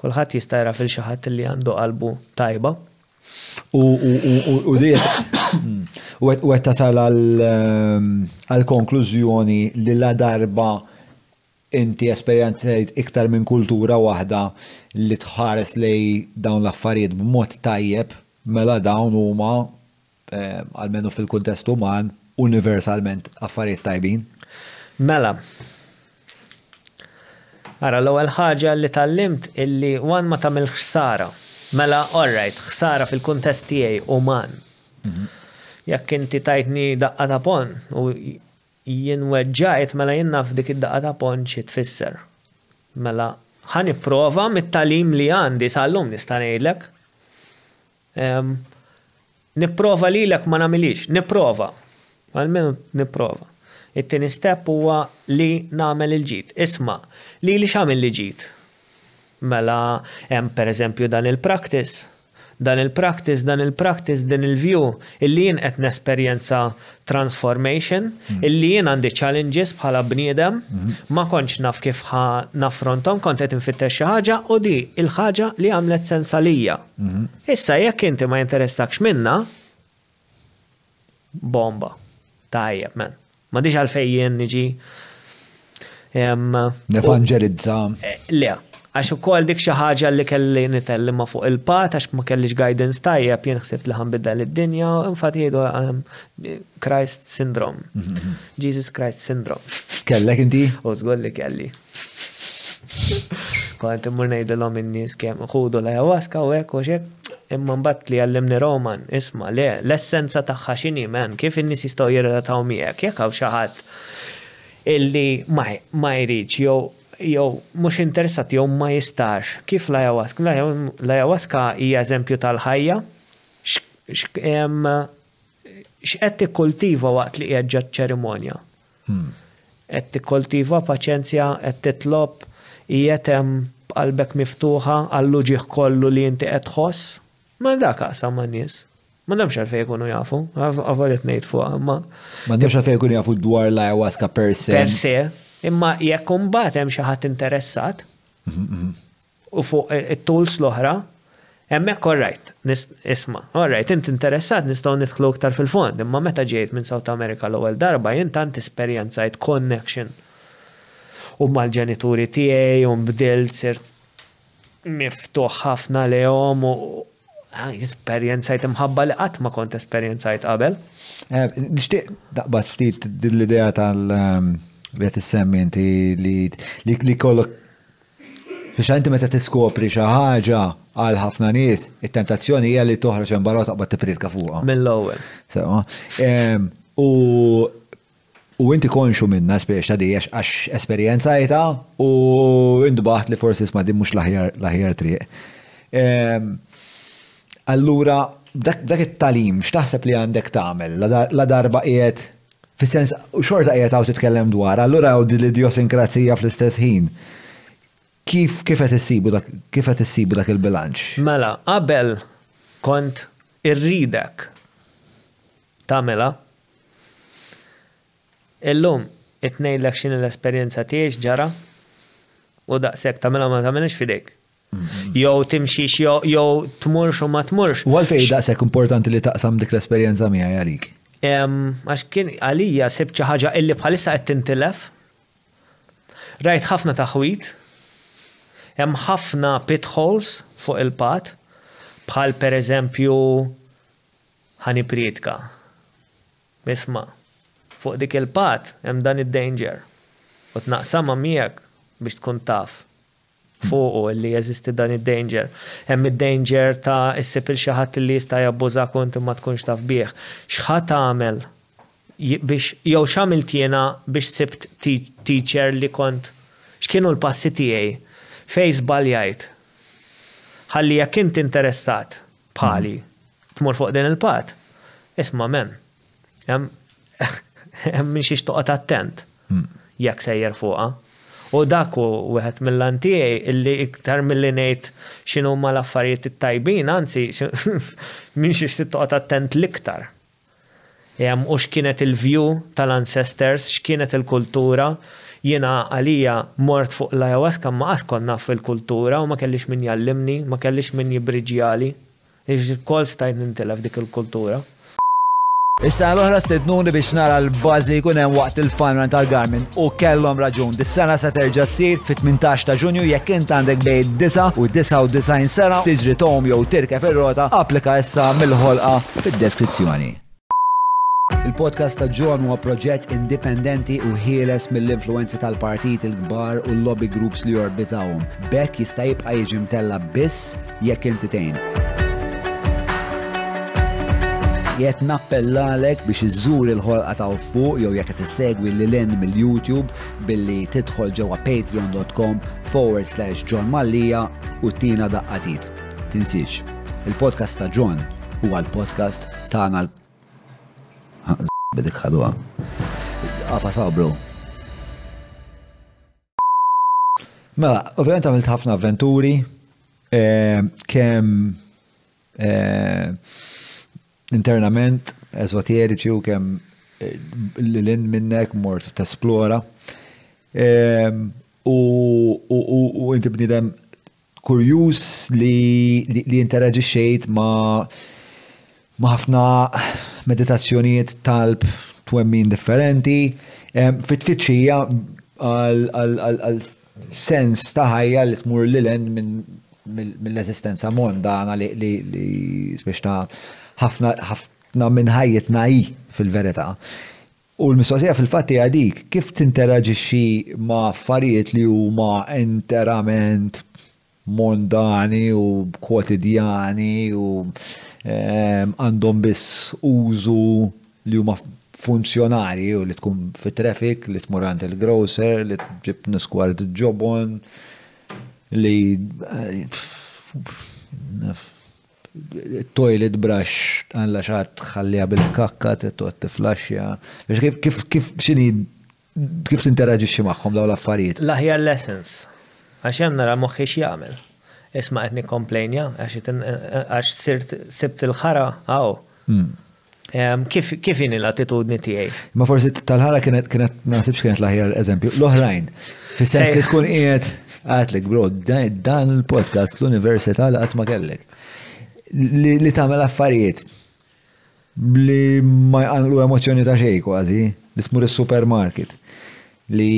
S2: kulħadd jista' jara fil xi ħadd li għandu qalbu tajba.
S1: U qed tasal għall-konklużjoni li la darba Inti esperjenzajt iktar minn kultura waħda li tħares lejn dawn l-affarijiet b'mod tajjeb, mela dawn huma, almenu fil-kuntest uman, universalment affarijiet tajbin.
S2: Mela. Ara, l-ewwel ħaġa li tgħallimt hi li one ma tagħmilx ħsara. Mela, all right, ħsara fil-kuntest tiegħi uman. Jekk inti tajtni daqqa ta' ponn u Jien weġġajt, mela jien naf dik id-daqqa ta' ponċ xi tfisser. Mela, ħa nipprova mit-tagħlim li għandi sal-lum nista' ngħidlek. Nipprova lilek ma nagħmilhiex, nipprova. Almenu nipprova. It-tieni step huwa li nagħmel il-ġid. Isma', lili x'għamilli ġid? Mela hemm per eżempju dan il-practice, dan il-practice, dan il-practice, din il-view, illi jien qed nesperjenza transformation, illi jien għandi challenges bħala bniedem, ma kontx naf kif ħa naffronthom, kont qed infittex xi ħaġa u di l-ħaġa li għamlet sens għalija. Issa jekk inti ma jinteressakx minnha, Bomba. Tajjeb, man. Ma diġ għalfej jien niġi.
S1: Nevanġerizza.
S2: Eh, le, għax ukoll dik xi ħaġa li kelli nitellima fuq il-pat għax ma kellix guidance tajjeb jien ħsibt li ħanbidda lid-dinja, infatti jgħidu ehm, Christ syndrome. Mhm, mhm. Jesus Christ syndrome.
S1: Kellek inti?
S2: U żgur li kelli. Kont immur ngħidilhom in-nies kemm ħudu l-ayahuasca u hekk u xek, imma mbagħad li għallimni Roman, isma' le, l-essenza tagħha x'inhi man, kif in-nies jistgħu jirrelataw miegħek, jekk hawn xi ħadd illi ma jridx jew jew mhux interessat jew ma jistax, kif l-ayahuasca, l-ayahuasca hija eżempju tal-ħajja, x'qed tikkultiva waqt li qiegħed ġaċ-ċerimonja, Qed tikkoltiva paċenzja, qed titlob, qiegħed hemm b'qalbek miftuħa għall-uġigħ kollu li inti qed tħoss? Mela dak aqsam man-nies. M'għandhomx għalfejn ikunu jafu, avolja qed ngħid fuqha,
S1: imma. M'għandhomx għalfejn ikunu jafu dwar l-ayahuasca per se.
S2: Per se, imma jekk imbagħad hemm xi ħadd interessat, U fuq it-tools l-oħra, hemmhekk all right, isma', all right, int interessat nistgħu nidħlu iktar fil-fond, imma meta ġejt minn South America l-ewwel darba jien tant esperjenzajt connection u mal-ġenituri tiegħi u nbdilt sirt miftuħ ħafna lejhom u esperjenzajt imħabba li qatt ma kont esperjenzajt qabel.
S1: Eh, nixtieq daqbad ftit din l-idea tal- ehm, li qed issemmi inti li kollok Issa inti meta tiskopri xi ħaġa, għal ħafna nies, it-tentazzjoni hija li toħroġ hemm barra u taqbad tippriedka fuqha.
S2: Mill-ewwel.
S1: Sewwa. U u inti konxu minnha spiex ta' di għax esperjenzajtha u intbaħt li forsi sma' din mhux l-aħjar triq. Allura, b'dak it-tagħlim x'taħseb li għandek tagħmel? Ladarba qiegħed, fis-sens, xorta qiegħed hawn titkellem dwarha, allura hawn din l-idjossinkrazija fl-istess ħin. Kif qed issibu dak, kif qed issibu dak il-bilanċ?
S2: Mela, qabel kont irridek tagħmilha. Illum qed ngħidlek x'inhi l-esperjenza tiegħi, x'ġara, u daqshekk tagħmilha ma tagħmilhiex f'idejk. jew timxix jew tmurx u ma tmurx.
S1: U għalfejn daqshekk importanti li taqsam dik l-esperjenza miegħi għalik?
S2: Għax kien għalija sibt xi ħaġa illi bħalissa qed tintilef. Rajt ħafna taħwit, hemm ħafna pitholes fuq il-pat, bħal pereżempju ħani prietka. Isma, fuq dik il-pat hemm dan id-danger. U tnaqsama miegħek biex tkun taf. fuqu li jeżisti dan id-danger. Hemm id-danger ta' issib 'il xi ħadd li jista' jabbużak u inti ma tkunx taf bih. X'ħa tagħmel biex jew x'għamilt jiena biex sibt teacher li kont x'kienu l-passi tiegħi? Fejn żbaljajt? Ħalli jekk int interessat bħali tmur fuq din il-path, isma' man. Hemm minn xiex toqgħod attent hmm. jekk sejjer fuqha. U dak u wieħed mill-antijaj illi iktar mill-li ngħid xinu ma l-affarijiet it-tajbin, anzi minn xiex tittoqgħod attent l-iktar. Jem, u x'kienet il-view tal-ancestors, x'kienet il-kultura, jiena għalija mort fuq l-ayahuasca ma għas konna fil-kultura u ma kellix min jallimni, ma kellix min jibriġjali. Lkoll stajt nintilef dik il-kultura.
S1: Is-sena l-oħra stednuni biex nara l-buzz li jkun hemm waqt il-funrun tal-Garmin u kellhom raġun. Dis-sena se terġa' ssir fit-18 ta' Ġunju jekk int għandek bejn 9 u 99 sena, tiġri tom jew tirkeb ir-rota, applika issa mill-ħolqa fid-deskrizzjoni. Il-podcast ta' John huwa proġett indipendenti u ħieles mill-influenzi tal-partit il-kbar u l-lobby groups li jorbitawhom. Bekk jista' jibqa' jiġi mtella biss jekk inti tgħin. Jett nappellalek biex iżżur il-ħolqa ta' fuq jew jekk qed issegwi lil hinn mill-YouTube billi tidħol ġewwa patreon.com forward slash John Mallia u tina daqqatit. Tinsiex, il-podcast ta' John huwa l-podcast tagħna bidik ħadwa. Għafa sabru. Mela, ovvijament għamilt ħafna avventuri, eh, kem eh, internament, esoteriċi u kem eh, l-lin minnek mort t-esplora. U inti bnidem Kurjuż li interaġixxejt ma' ħafna meditazzjonijiet, talb, twemmin differenti, fit-tfittxija għal sens ta' ħajja li tmur lil hinn mill-eżistenza mondana li spiss ta' ħafna minn ħajjitna hi fil-verità. U l-mistoqsija fil-fatt hija dik, kif tinteraġixxi ma' affarijiet li huma interament mondani u kwotidjani u għandhom biss użu li huma funzjonali, li tkun fit-traffic, li tmur għand il-grocer, li ġġib niskward ġobon, li. Toilet brush, Alla x'għad tħalliha bil-kakka, trid toqgħod tifflaxxja. Kif x'inhi kif tinteraġixxi magħhom dawn l-affarijiet?
S2: L-aħjar lessons. Għax jien nara moħħi x'jagħmel. Isma' qed nikkomplejnja għax sirt sibt il-ħara hawn. Kif inhi l-attitudni tiegħi?
S1: Ma forsi tal-ħara kienet kienet ma nasibx kienet l-aħjar eżempju. L-oħrajn, fis-sens li tkun qiegħed għatlek bro, dan il-podcast l-università li qatt ma kellek. Li tagħmel affarijiet li ma jqanqlu emozzjoni ta' xejn kważi, li tmur is-supermarket, li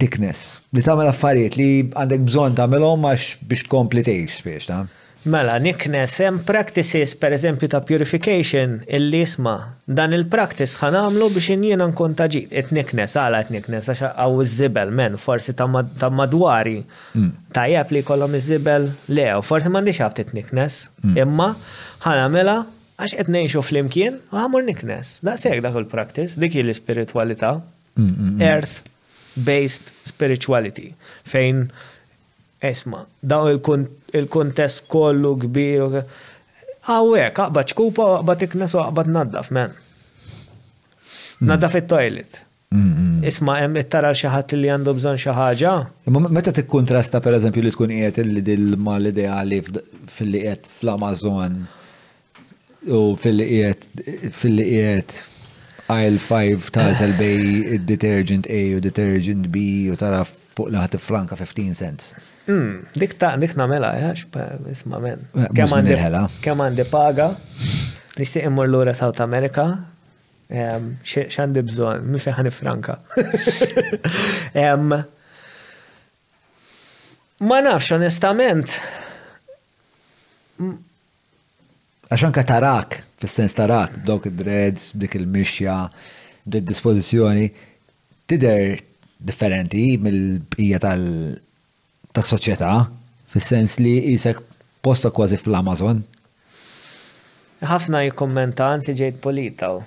S1: tiknes, li tagħmel affarijiet li għandek bżonn tagħmilhom għax biex tkompli tgħix biex ta'.
S2: Mela, niknes hemm practices pereżempju ta' purification illi isma' dan il-practice ħa nagħmlu biex in jiena nkun ta' ġid. Qed niknes, għala qed niknes għax hawn iż-żibel m'hemm, forsi ta' madwari tajjeb li jkollhom iż-żibel le, u forsi m'għandix għala ftit niknes, imma ħa nagħmilha għax qed ngħixu flimkien u ħa mmur niknes. Daqshekk dak hu l-practice, dik hi l-ispiritwalità. earth-based spirituality, fejn esma, daw il-kontest kollu kbir, għawek, għaqba ċkupa, għaqba tiknes, għaqba t-naddaf, men. Mm. Naddaf il-toilet. Isma' hemm ittara xi ħadd li għandu bżonn xi ħaġa.
S1: Imma meta tikkuntrasta pereżempju li tkun qiegħed il-dil mal-ideali fil-li qiegħed fl-Amazon U fil-li qiegħed fil-li qiegħed aisle 5 tażel bej id-detergent A u detergent B u tara fuq li ħadd franka 15 cents.
S2: Hmm, dik ta' dik nagħmilha għax eh, isma' men.
S1: Eh,
S2: kemm għandi paga, nixtieq immur lura South America, xandi bżon, mi fiħan franka. Ma nafx, onestament,
S1: Għax anke tarak, fis-sens tarak, b'dawk id-dreads, b'dik il-mixja, b'dik dispożizzjoni, tidher differenti mill-bqija tas-soċjetà, fis-sens li qisek posta kważi fl-Amazon.
S2: Ħafna jikkummenta, anzi ġejt pulit hawn.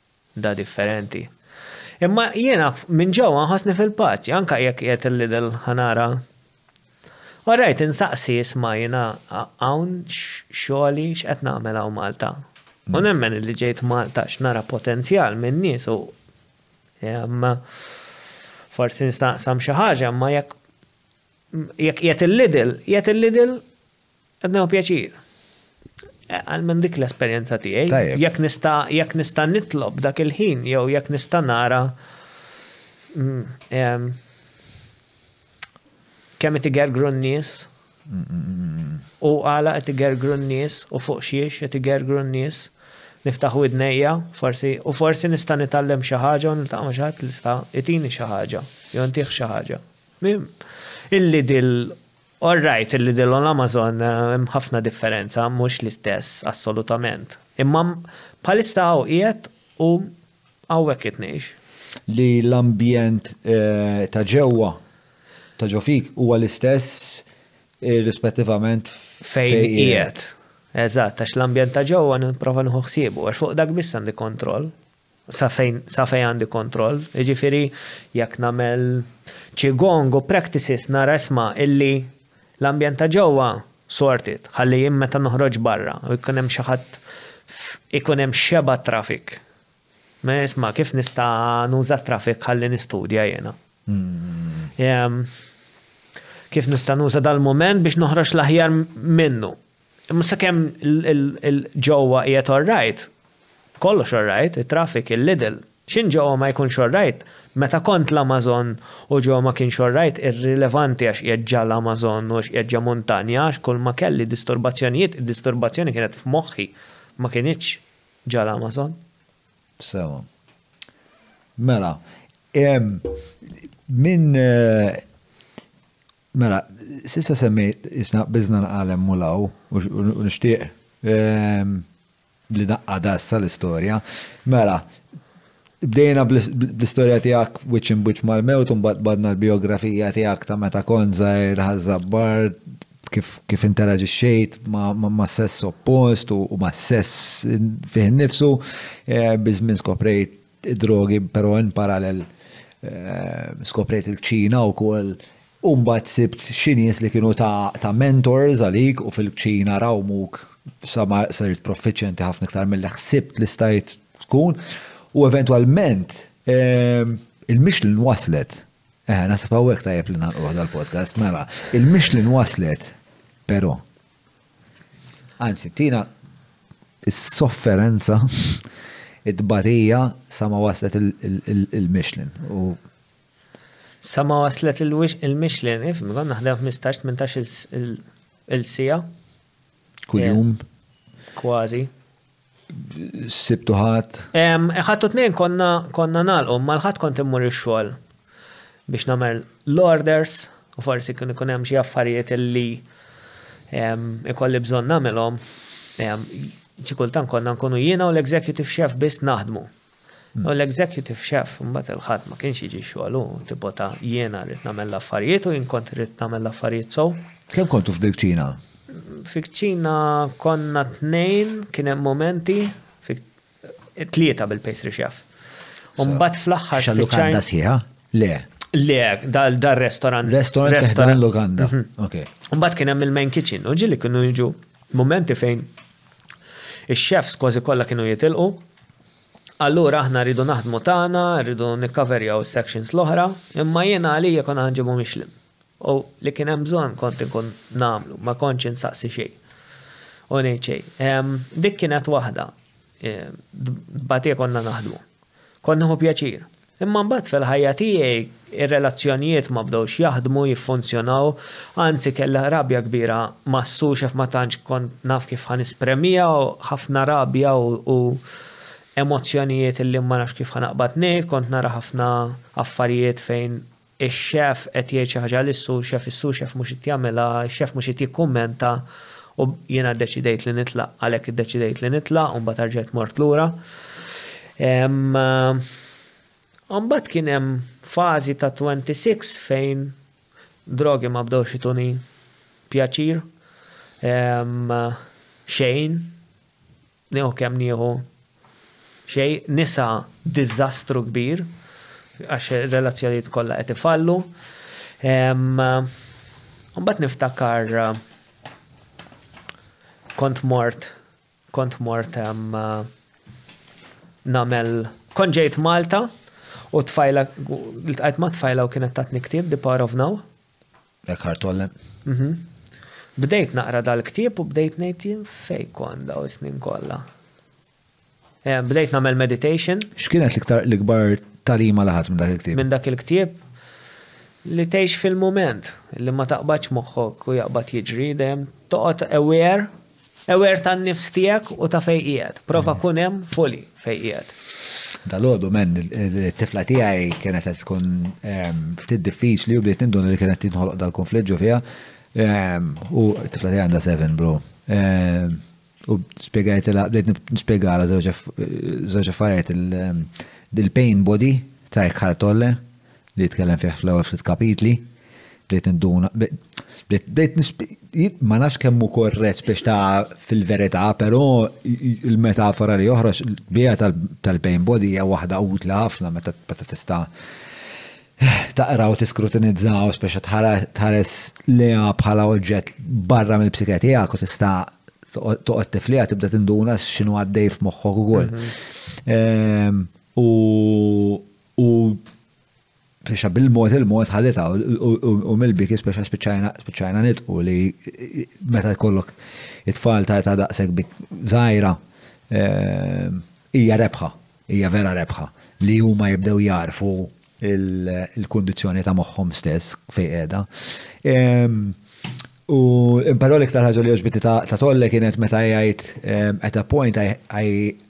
S2: Da differenti. Imma jiena minn ġewwa nħossni fil-paċi, anke jekk qiegħed il-Lidl ħa nara. Orrajt insaqsi isma' jiena hawn x'xogħli x'qed nagħmel hawn Malta. U nemmen illi ġejt Malta għax nara potenzjal min-nies u forsi nista' naqsam xi ħaġa imma jekk jekk qiegħed il-Lidl, qiegħed il-Lidl Qed nieħu pjaċir. Eh, għal minn dik l-esperjenza tiegħi, jekk nista' jekk nista' nitlob dak il-ħin jew jekk nista' nara mm, kemm qed igergru n-nies u għala qed igergru n-nies u fuq xiex qed igergru n-nies niftaħ widnejja forsi u forsi nista' nitgħallem xi ħaġa u niltaq ma' xi ħadd li sta' itini xi ħaġa jew ntih xi ħaġa. Illi dil All right li dillhom l-Amazon hemm ħafna differenza, mhux l-istess assolutament. Imma bħalissa hawn qiegħed u hawnhekk qed ngħix.
S1: Li l-ambjent ta' ġewwa, ta' ġo fik, huwa l-istess irrispettivament
S2: fejn qiegħed. Eżatt, għax l-ambjent ta' ġewwa nipprova nieħu ħsiebu, għax fuq dak biss għandi kontroll. sa fejn sa fejn għandi kontroll. Jiġifieri jekk nagħmel qigong u practices nara isma' illi l-ambjent ta' ġewwa sorted, ħalli jien meta noħroġ barra u jkun hemm xi ħadd ikun hemm xebgħa traffic. Ma isma' kif nista' nuża traffic ħalli nistudja jiena? Kif nista' nuża dal-mument biex noħroġ l-aħjar minnu? Imma sakemm il-ġewwa qiegħed all right, kollox all right, it-traffic, il-Lidl, x'inhu ġewwa ma jkunx all right? Meta kont l-Amazon u ġewwa ma kienx all right, irrilevanti għax qiegħed ġa l-Amazon u għax qiegħed ġa muntanja għax kulma kelli disturbazzjonijiet, id-disturbazzjoni kienet f'moħħi, ma kinitx ġa l-Amazon.
S1: Sewa. Mela, minn eh, Mela, sissa semmejt isna bizna naqalem mulaw u nixtieq ehm, li naqqa dassa l-istorja. Mela, bdejna bl-istorja tiegħek wiċċ imbuċ mal-mewt u mbagħad badna l-biografija tiegħek ta' meta kont żgħir ħażabbar kif, kif interaġixxejt ma' sess oppost u ma' sess fih nifsu, eh, bizmin skoprejt Id-drogi, pero in parallel eh, skoprejt il-kċina u kol Umbat sibt xinies li kienu ta', ta mentors għalik u fil-kċina rawmuk sama serit profiċenti ħafna iktar mill ħsibt li stajt tkun u eventualment eh, il-Michelin waslet Eh, nasib għawek tajab li nanqoħ dal-podcast, mela, il-Michelin waslet, pero, Anzi, tina is-sofferenza, it-tbarija sa ma waslet il-Michelin. U
S2: sa ma waslet il-Michelin, if mi konna ħdem 15-18 il-sija.
S1: Kuljum.
S2: Kważi.
S1: Sibtu
S2: ħadd? Ħadd u tnejn konna konna nagħlqu, ma l-ħadd kont immur ix-xogħol biex nagħmel l-orders u forsi kien ikun hemm xi affarijiet li ikolli bżonn nagħmilhom. Xi kultant konna nkunu jiena u l-executive chef biss naħdmu. U l-executive chef imbagħad il-Ħadd ma kienx jiġi x-xogħol u tipo ta' jiena rrid nagħmel l-affarijiet u jien kont irrid nagħmel l-affarijiet sew.
S1: Kemm kontu f'dil-kċina?
S2: Fil-kċina konna tnejn, kien hemm mumenti, tlieta bil-pastry chef. U mbagħad
S1: fl-aħħar. Xa lukanda sħiħa? Le.
S2: Le, dal-restaurant.
S1: Restaurant restaurant lukanda. Mhm. Ok.
S2: U mbagħad kien hemm il-main kitchen u ġili kienu jiġu mumenti fejn ix-chefs kważi kollha kienu jitilqu Allura aħna rridu naħdmu tagħna, rridu nikkaverjaw is-sections l-oħra, imma jiena għalija kont ħanġibhom ixlim. U li kien hemm bżonn kont inkun nagħmlu, ma kontx insaqsi xejn. U ngħid xejn. Ehm, dik kienet waħda, ehm, batija konna naħdmu. Kont nieħu pjaċir. Imma mbagħad fil-ħajja tiegħi r-relazzjonijiet ma bdewx jaħdmu, jiffunzjonaw, anzi kellha rabja kbira ma' Sushev ma tantx kont naf kif ħa nispremiha, ħafna rabja u emozzjonijiet li ma nafx kif ħa naqbad ngħid, kont nara ħafna affarijiet fejn ix-chef qed jgħid xi ħaġa lis-sous chef, is-sous chef mhux qed jagħmilha, ix-chef mhux qed jikkummenta u jiena ddeċidejt li nitlaq, għalhekk iddeċidejt li nitlaq u mbagħad arġajt mort lura. Mbagħad kien hemm fażi ta' 26 fejn drogi ma bdewx ituni pjaċir, xejn, Nieħu kemm nieħu xejn, nisa diżastru kbir għax relazzjonijiet kollha qed ifallu. Mbagħad niftakar kont mort kont mort namel kont ġejt Malta u tfajla l-tqajt ma' tfajla u kienet tatni ktieb The Power of Now
S1: Eckhart Tolle.
S2: Bdejt naqra dal-ktieb u bdejt ngħid jien fejn kont daw is-snin kollha. Eh, bdejt nagħmel meditation.
S1: X'kienet l-iktar l-ikbar talima laħat minn dak il-ktieb?
S2: Minn dak il-ktieb li tgħix fil-mument, li ma taqbadx moħħok u jaqbad jiġri, dejjem toqgħod aware Aware tan-nifs tiegħek u ta' fejn qiegħed. Prova kun hemm fully fejn
S1: qiegħed. Dal-għodu men, it-tifla tiegħi kienet qed tkun ehm, ftit diffiċli u bdiet ninduna li kienet tinħoloq dal-konflitt ġo fiha. Ehm, u t-tifla tiegħi għandha seven, bro. Ehm, u spjegajt la, bdejt nispjegala żewġ affarijiet il-pain body ta' ikħar tolle li jitkellem fih fl-ewwel ftit kapitli, bdejt induna, bdejt ma nafx kemm hu korrett biex ta' fil-verità, però il-metafora li joħroġ bija tal-pain body hija waħda utli ħafna meta tista' taqra u tiskrutinizza u speċa tħares leha bħala oġġett barra mill-psike tiegħek u tista' toqgħod tifliha tibda tinduna x'inhu għaddej f'moħħok ukoll. Mhm. Ehm, u U speċa bil-mod il-mod ħadita u mill-biki speċa spiċajna nitqu li meta jkollok it-tfal ta' ta' daqseg bik zaħira eh, hija rebħa, hija vera rebħa li huma jibdew jarfu il-kondizjoni ta' moħħom stess fej qiegħda. Ehm, u però l-iktar ħaġa li oġbiti ta' tolle kienet meta jgħid ehm, at a point I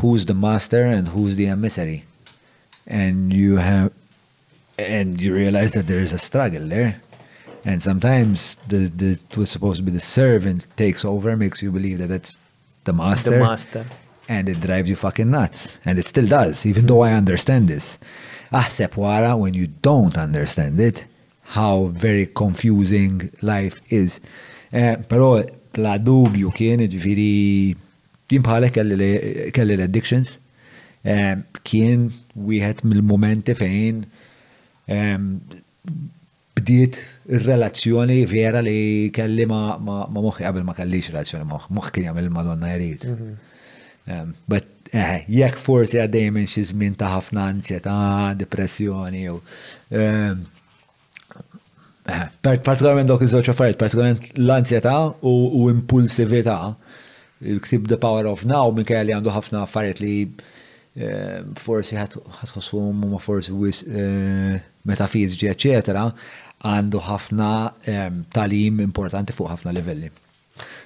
S1: who's the master and who's the emissary and you have and you realize that there is a struggle there and sometimes the the was supposed to be the servant takes over makes you believe that that's the master
S2: the master
S1: and it drives you fucking nuts and it still does even though i understand this ah sepwara when you don't understand it how very confusing life is eh, però la dubju eh, kien ġifiri Jien bħalek kelli l-addictions. Kien wieħed mill-mumenti fejn bdiet ir-relazzjoni vera li kelli ma, ma, ma moħħi qabel ma kellix relazzjoni moħħ, moħħ kien jagħmel il-Madonna jrid. Mhm. But eh, jekk forsi għaddej minn xi żmien ta' ħafna ansjetà, depressjoni jew Partikolarment dawk iż-żewġ affarijiet, partikolarment l-anzjetà u impulsività, il-ktib The Power of Now minn kajja li għandu ħafna affarijiet li eh, forsi ħatħossu huma forsi wis eh, metafiżiċi, eċetera, għandu ħafna eh, talim importanti fuq ħafna livelli.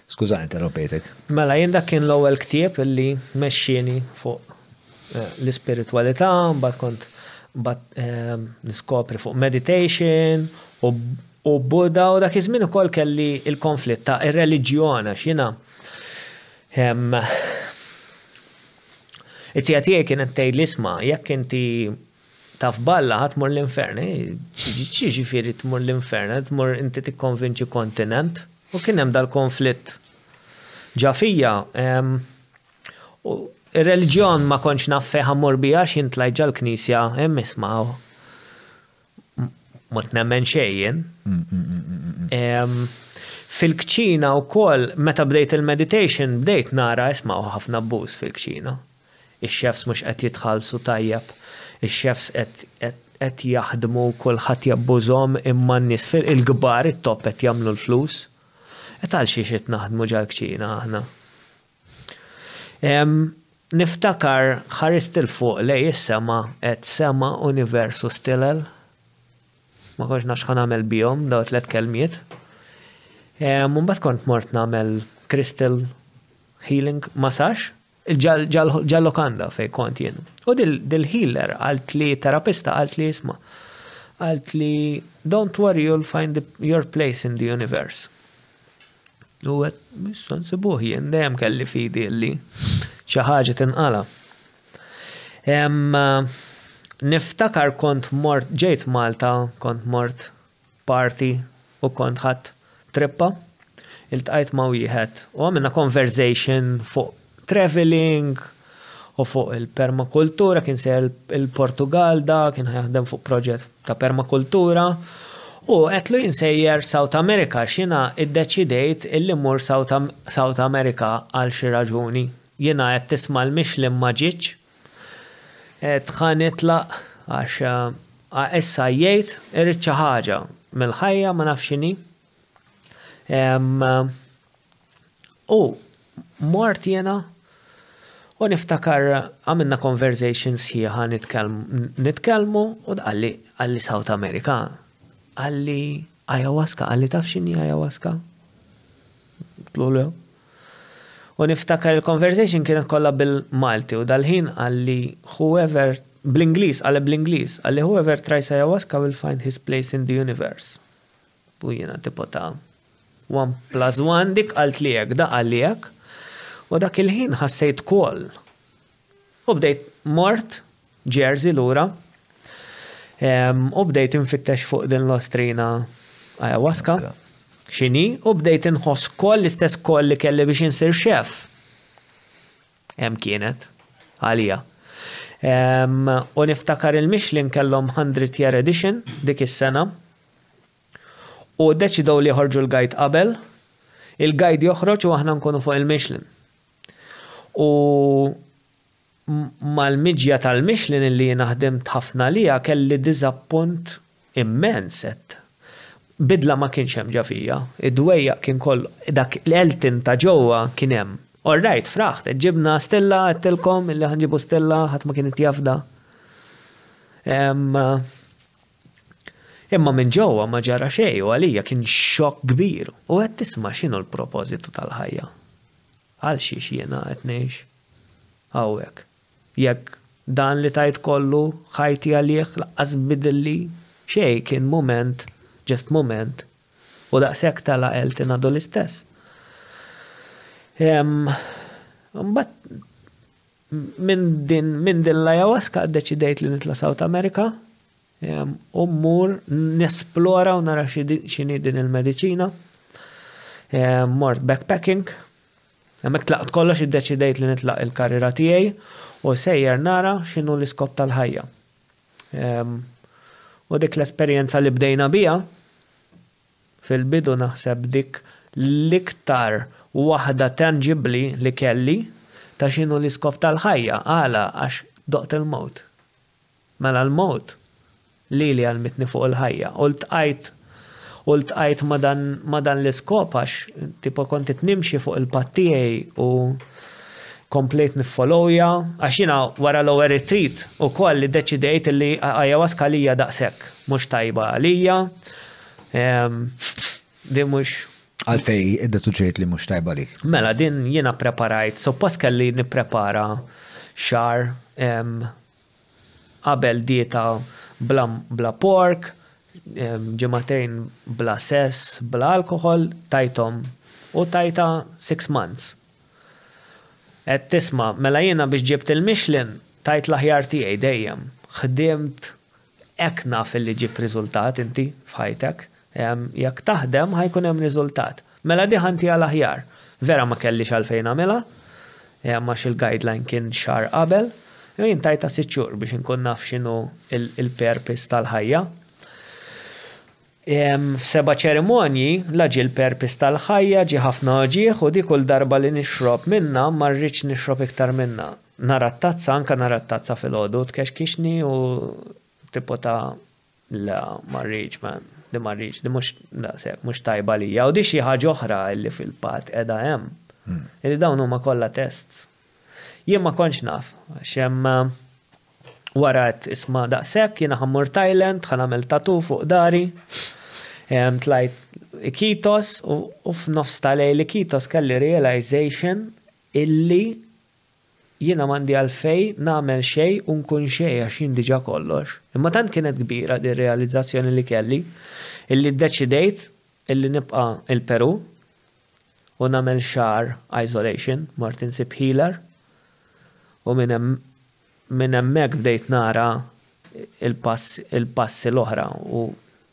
S1: Skużani interrompejtek.
S2: Mela jien dak kien l-ewwel ktieb li mexxieni fuq l-ispiritwalità, mbagħad kont mbagħad niskopri fuq meditation u Buddha u dak iż-żmien ukoll kelli l-konflitt ta' ir-reliġjon għax jiena it-tija tiegħi kienet tgħidli isma' jekk inti Taf b'Alla ħa tmur l-infern. X'jiġifieri tmur l-infern? Qed tmur inti tikkonvinċi kontinent? U kien hemm dal-konflitt ġa fija. Ir-reliġjon ma kontx naf fejn ħa mmur biha għax jien tlajt ġall-knisja, imma isma' mort nemmen xejn jien. Fil-kċina wkoll meta bdejt il-meditation bdejt nara isma' hu ħafna abbuż fil-kċina. Ix-chefs mhux qed jitħallsu tajjeb. Ix-chefs qed qed qed jaħdmu kulħadd jabbużhom imma n-nies fil il-kbar it-top qed jagħmlu l-flus. Et għalxiex qed naħdmu ġall-kċina aħna? Ehm, niftakar ħarist 'il fuq lej is-sema għedt sema, univers u stilel. Ma kontx naf x'ħa nagħmel bihom dawn it-tliet kelmiet. Ehm, u mbagħad kont mort nagħmel crystal healing massage. Ġal-lokanda fej kont jien. U dil-healer għalt li terapista għalt li jisma. Għalt li don't worry you'll find your place in the universe. U għet, missan sibuħ jien dajem kelli fidi li xaħġa tinqala. Niftakar kont mort, ġejt Malta, kont mort party u kont ħadt trippa. Iltqajt ma' wieħed u għamilna conversation fuq travelling u fuq il-permakultura, kien sejjer il-Portugall dak, kien ħa jaħdem fuq proġett ta' permakultura. U għedtlu jien sejjer South America għax jiena iddeċidejt illi mmur South America għal xi raġuni. Jiena qed tisma' l-mixli imma ġitx. Qed ħa nitlaq għax ħa issa għajjejt, irrid xi ħaġa mill-ħajja ma nafx x'inhi. U mort jiena u niftakar għamilna conversation sħiħa nitkellmu u dqalli għalli South America. Għalli ayahuasca, għalli taf x'inhi ayahuasca? Tlulu. U niftakar il-conversation kienet kollha bil-Malti u dal-ħin qalli whoever, bl-Ingliż, qalha bl-Ingliż, qalli whoever tries ayahuasca will find his place in the universe. U jiena tipo ta' one plus one, dik qaltli hekk, da qalli hekk. U dak il-ħin ħassejt call. U bdejt mort Jersey lura u bdejt infittex fuq din l-ostrina ayahuasca x'inhi u bdejt inħoss koll l-istess koll li kelli biex insir xef. Hemm kienet għalija. U niftakar il-Michelin kellhom 100 year edition dik is-sena u deċidew li joħorġu l-guide qabel, il-guide joħroġ u aħna nkunu fuq il-Michelin. U mal-miġja tal-Michelin li jiena ħdimt ħafna għaliha kelli diżappunt immens għedt. Bidla ma kienx hemm ġa fija. Id-dwejjaq kien koll, dak l-għeltin ta' ġewwa kien hemm. Orrajt, fraħt, qed ġibna stilla, għedtilkom illi ħa nġibu stilla, ħadd ma kien qed jafda. Imma minn ġewwa ma ġara xejn u għalija kien xokk kbir u għedt isma' x'inhu l-propożitu tal-ħajja? Għalxiex jiena qed ngħix hawnhekk? Jekk dan li tajt kollu ħajti għalih laqqas bidilli xejn kien mument, just mument, u daqshekk tala' għelt ingħadu l-istess. Ehm, imbagħad minn din minn din l-ayahuasca ddeċidejt li nitla' South America u mmur nesplora u nara x'inhi din il-mediċina. Mort backpacking, hemmhekk tlaqt kollox iddeċidejt li nitlaq il-karriera tiegħi u sejjer nara x'inhu l-iskop tal-ħajja. U dik l-esperjenza li bdejna biha fil-bidu naħseb dik l-iktar waħda tangibbli li kelli ta' x'inhu l-iskop tal-ħajja, għala għax doqt il-mewt. Mela l-mewt, lili għallmitni fuq il-ħajja. U ltqajt, u ltqajt ma' dan, ma' dan l-iskop għax tipo kont qed nimxi fuq il-path tiegħi u komplejt niffollowja, għax jiena wara l-ewwel retreat ukoll iddeċidejt li ayahuasca għalija daqshekk mhux tajba għalija.
S1: Din mhux. Għalfejn iddetuġejt li mhux tajba għalik?
S2: Mela din jiena ppreparajt, suppost kelli nipprepara xahar Qabel dieta bla bla pork, ġimagħtejn bla sess, bla alcohol, tajthom u tajtha six months. Qed tisma' mela jiena biex ġibt il-Michelin tajt l-aħjar tiegħi dejjem, ħdimt hekk naf illi ġib riżultat inti f'ħajtek. Jekk taħdem, ħa jkun hemm riżultat. Mela di ħanti għal aħjar. Vera ma kellix għalfejn nagħmilha, għax il-guideline kien xahar qabel, imma jien tajtha sitt xhur biex inkun naf x'inhu l-purpose tal-ħajja. F'seba' ċerimonji, la ġie l-purpose tal-ħajja, ġie ħafna uġigħ u di kull darba li nixrob minnha ma rridx nixrob iktar minnha. Nara t-tazza, anke nara t-tazza filgħodu tkexkixni u tipo ta' Le, ma rridx, man. Din ma rridx, din mhux daqshekk, mhux tajba għalija. U din xi ħaġa oħra li fil-patt qiegħda hemm. Illi dawn huma kollha tests. Jien ma kontx naf, għax hemm wara għedt isma' daqshekk, jiena ħa mmur Thailand, ħa nagħmel tattoo fuq dari. Tlajt Iquitos u f'nofs ta' lejl Iquitos kelli realization illi Jiena m'għandi għalfejn nagħmel xejn u nkun xejn għax jien diġà kollox. Imma tant kienet kbira din realizzazzjoni li kelli illi ddeċidejt illi nibqa' il-Perù u nagħmel xahar isolation, mort insib healer u minn hemm minn hemmhekk bdejt nara il-pass il-passi l-oħra u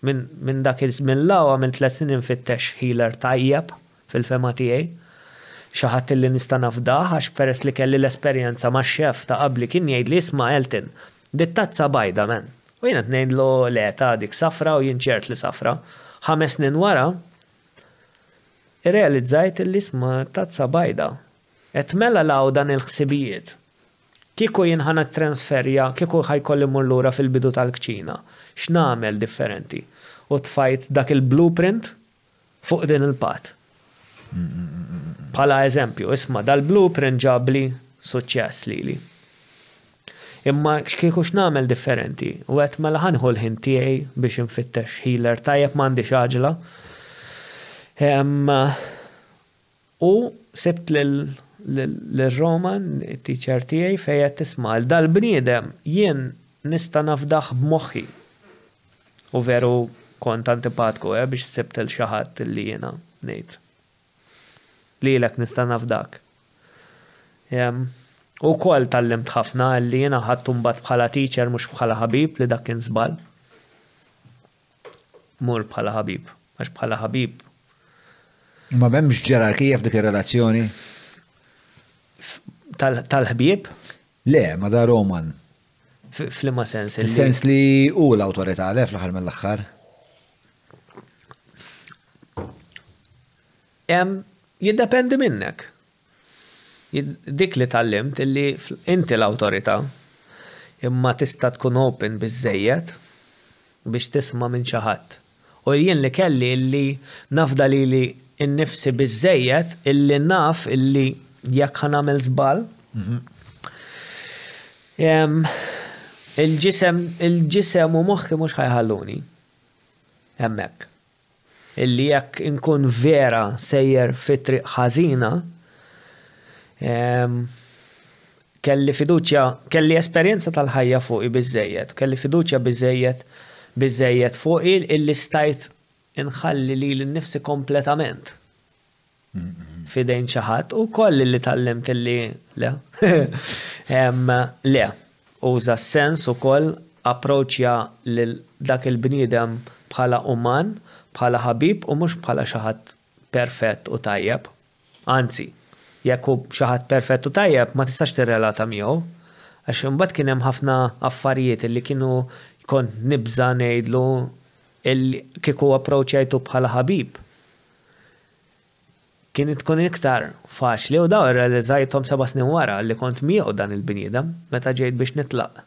S2: minn minn dak iż-żmien 'l hawn għamilt tliet snin infittex healer tajjeb. Fil-fehma tiegħi, xi ħadd li nista' nafdah għax peress li kelli l-esperjenza ma' chef ta' qabli kien jgħidli isma' Elton, di t-tazza bajda man! U jien qed ngħidlu le ta' dik safra u jien ċert li safra. Ħames snin wara, irrealizzajt li isma' tazza bajda. Qed mela l-hawn dan il-ħsibijiet. Kieku jien ħa nittransferja, kieku ħa jkolli mmur lura fil-bidu tal-kċina, x'nagħmel differenti? U tfajt dak il-blueprint fuq din il-path. Bħala eżempju, isma' dal-blueprint ġabli suċċess lili. Imma x'kieku x'nagħmel differenti? U għedt mela ħa nieħu l-ħin tiegħi biex infittex healer tajjeb m'għandix għaġla. U sibt lil Roman, it-teacher tiegħi, fejn għedt isma' għal dal-bniedem jien nista' nafdah b'moħħi. U veru kont antipatku eh biex sibt lil xi ħadd li jiena ngħid lilek nista' nafdak. U wkoll tgħallimt ħafna li jiena ħadtu mbagħad bħala teacher mhux bħala ħabib li dak kien żball. Mur bħala ħabib, għax bħala ħabib.
S1: Imma m'hemmx ġerarkija f'dik ir-relazzjoni?
S2: Tal-ħbieb?
S1: Le, ma da Roman.
S2: F'liema sens?
S1: Fis-sens li hu l-awtorità le fl-aħħar mill-aħħar.
S2: Hemm jiddependi minnek. Dik li tgħallimt illi inti l-awtorità imma tista' tkun open biżżejjed biex tisma' minn xi ħadd. U jien li kelli illi nafda lili nnifsi biżżejjed illi naf illi jekk ħa nagħmel żball, il-ġisem, il-ġisem u moħħi mhux ħa jħalluni hemmhekk. illi jekk inkun vera sejjer fi triq ħażina, kelli fiduċja, kelli esperjenza tal-ħajja fuqi biżżejjed, kelli fiduċja biżżejjed, biżżejjed fuqi illi stajt inħalli lili nnifsi kompletament. fidejn xi ħadd u koll li tallimt li le. Le, uża s-sens ukoll approċċja lil dak il-bniedem bħala uman, bħala ħabib u mhux bħala xi ħadd perfett u tajjeb. Anzi, jekk hu xi ħadd perfett u tajjeb ma tistax tirrelata miegħu. Għax imbagħad kien hemm ħafna affarijiet li kienu kont nibża' ngħidlu kieku approċċjajtu bħala ħabib. Kien tkun iktar faċli u dawn rrealiżajthom seba' snin wara li kont miegħu dan il-bniedem meta ġejt biex nitlaq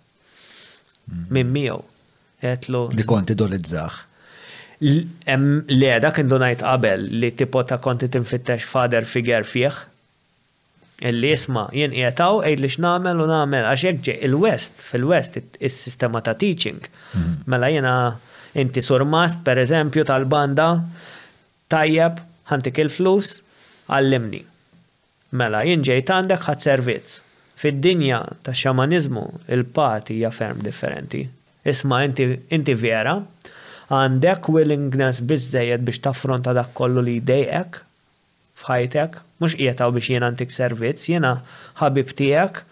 S2: minn miegħu. Għedtlu.
S1: Li
S2: kont idolizzah. Le, dak indu ngħid qabel li tipo ta' kont qed infittex father figure fih. Illi isma', jien qiegħed hawn għidli x'nagħmel u nagħmel għax hekk ġej il-West, fil-West is-sistema ta' teaching. Mela jiena inti surmast, pereżempju, tal-banda, Tajjeb, ħa ntik il-flus, għallimni. Mela, jien ġejt għandek ħadt servizz. Fid-dinja tax-xamaniżmu, il-path hija ferm differenti. Isma' inti, inti vera, għandek willingness biżżejjed biex taffronta dak kollu li jdejqek f'ħajtek? Mhux qiegħed hawn biex jiena ntik servizz, jiena ħabib tiegħek,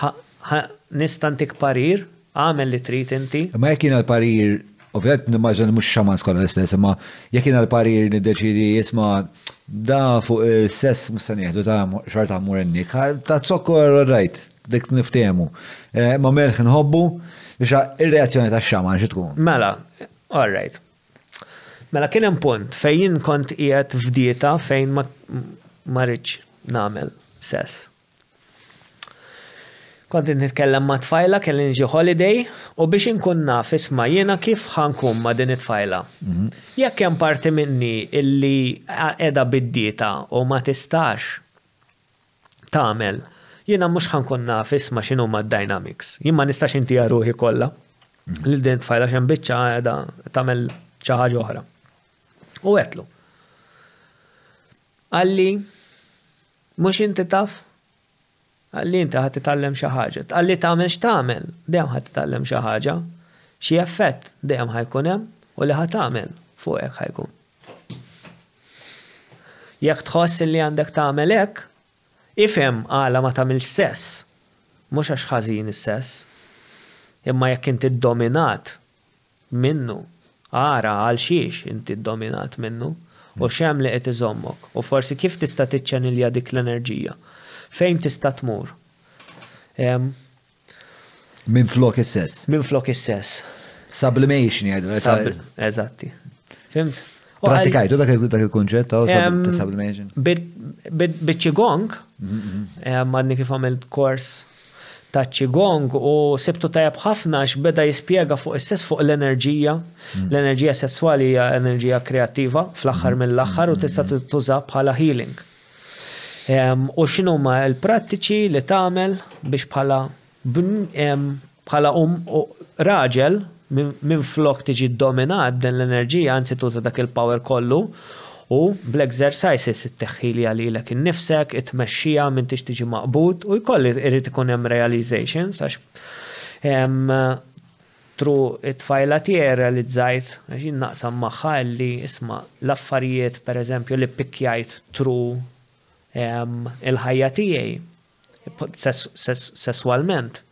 S2: ħa, ħa, nista' ntik parir? Agħmel li trid inti.
S1: Imma jekk jiena l-parir, ovvjament nimmaġina li mhux xaman skola l-istess, imma jekk jiena l-parir niddeċidi jisma' da fuq is-sess mhux se nieħdu ta' xorta mmur innik. Ta' zokkor rajt, dik niftehmu. Eh, imma melħ nħobbu, biex ir-reazzjoni ta' xaman xi tkun.
S2: Mela, all right. Mela kien hemm punt fejn jien kont qiegħed f'dieta fejn ma rridx nagħmel sess. Kont nitkellem ma' tfajla kelli nġi holiday u biex inkun naf isma' jiena kif ħa nkun ma' din it-tfajla. Jekk hemm parti minni illi qiegħda biddieta u ma tistax tagħmel, jiena mhux ħa nkun naf isma' x'inhuma d-dynamics. Jien ma nistax intiha ruħi kollha lil din it-tfajla għax hemm biċċa qiegħda tagħmel xi ħaġa oħra. U għedtlu. Qalli. Mhux inti taf? Qalli inti ħa titgħallem xi ħaġa. Tqalli tagħmel x'tagħmel, dejjem ħa titgħallem xi ħaġa. Xi effett dejjem ħa jkun hemm u li ħa tagħmel fuq hekk ħa jkun. Jekk tħoss li għandek tagħmel hekk, ifhem għala ma tagħmilx sess. Mhux għax ħażin is-sess. Imma jekk inti ddominat minnu. Ara għalxiex inti ddominat minnu, u x'hemm li qed iżommok, u forsi kif tista' tiċċenilja dik l-enerġija. Fejn tista' tmur.
S1: Minflok is-sess.
S2: Minflok is-sess.
S1: Sublimation jgħidu.
S2: Eżatti. Fimt?
S1: Pratikajtu dak il-kunċett ta' sublimation.
S2: Bit-qigong, mhm, mhm. għadni kif għamilt kors ta' Qigong u sibtu tajjeb ħafna għax beda jispjega fuq is-sess fuq l-enerġija. L-enerġija sesswali hija enerġija kreattiva fl-aħħar mill-aħħar u tista' tintuża bħala healing. U x'inhuma l-prattiċi li tagħmel biex bħala bħala raġel, Minflok tiġi ddominat b'din l-enerġija anzi tuża dak il-power kollu u bl-exercises itteħħi liha lilek innifsek, it-tmexxija, m'intix tiġi maqbud u jkolli irid ikun hemm realizations għax through it-tfajla tiegħi rrealizzajt għax jien naqsam magħha illi isma' l-affarijiet pereżempju li ppikkjajt through il-ħajja tiegħi sesswalment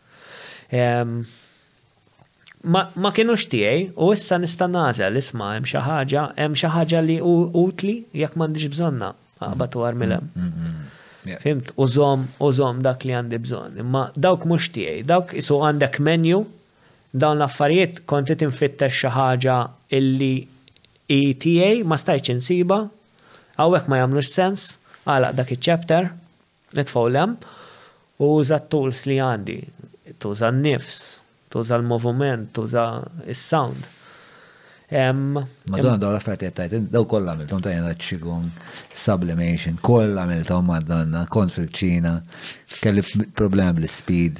S2: ma kienux tiegħi u issa nista' nagħżel isma' hemm xi ħaġa, hemm xi ħaġa li hu utli jekk m'għandix bżonna aqbad u armilem. Fimt, użom, użom dak li għandi bżonn. Imma dawk mhux tiegħi, dawk isu għandek menu, dawn l-affarijiet kont qed infittex xi ħaġa illi hi tiegħi ma stajtx insiba, hawnhekk ma jagħmlux sens, għalaq dak iċ-chapter. Nitfgħu l-hemm u uża t-tools li għandi. Tuża n-nifs, tuża l-movument, tuża s-sound.
S1: Madonna daw l-affarijiet qed tgħid, daw kollha għamilthom ta' jena qigong, sublimation, kollha għamilthom madonna, kont fil-Ċina, kelli problema bl-speed,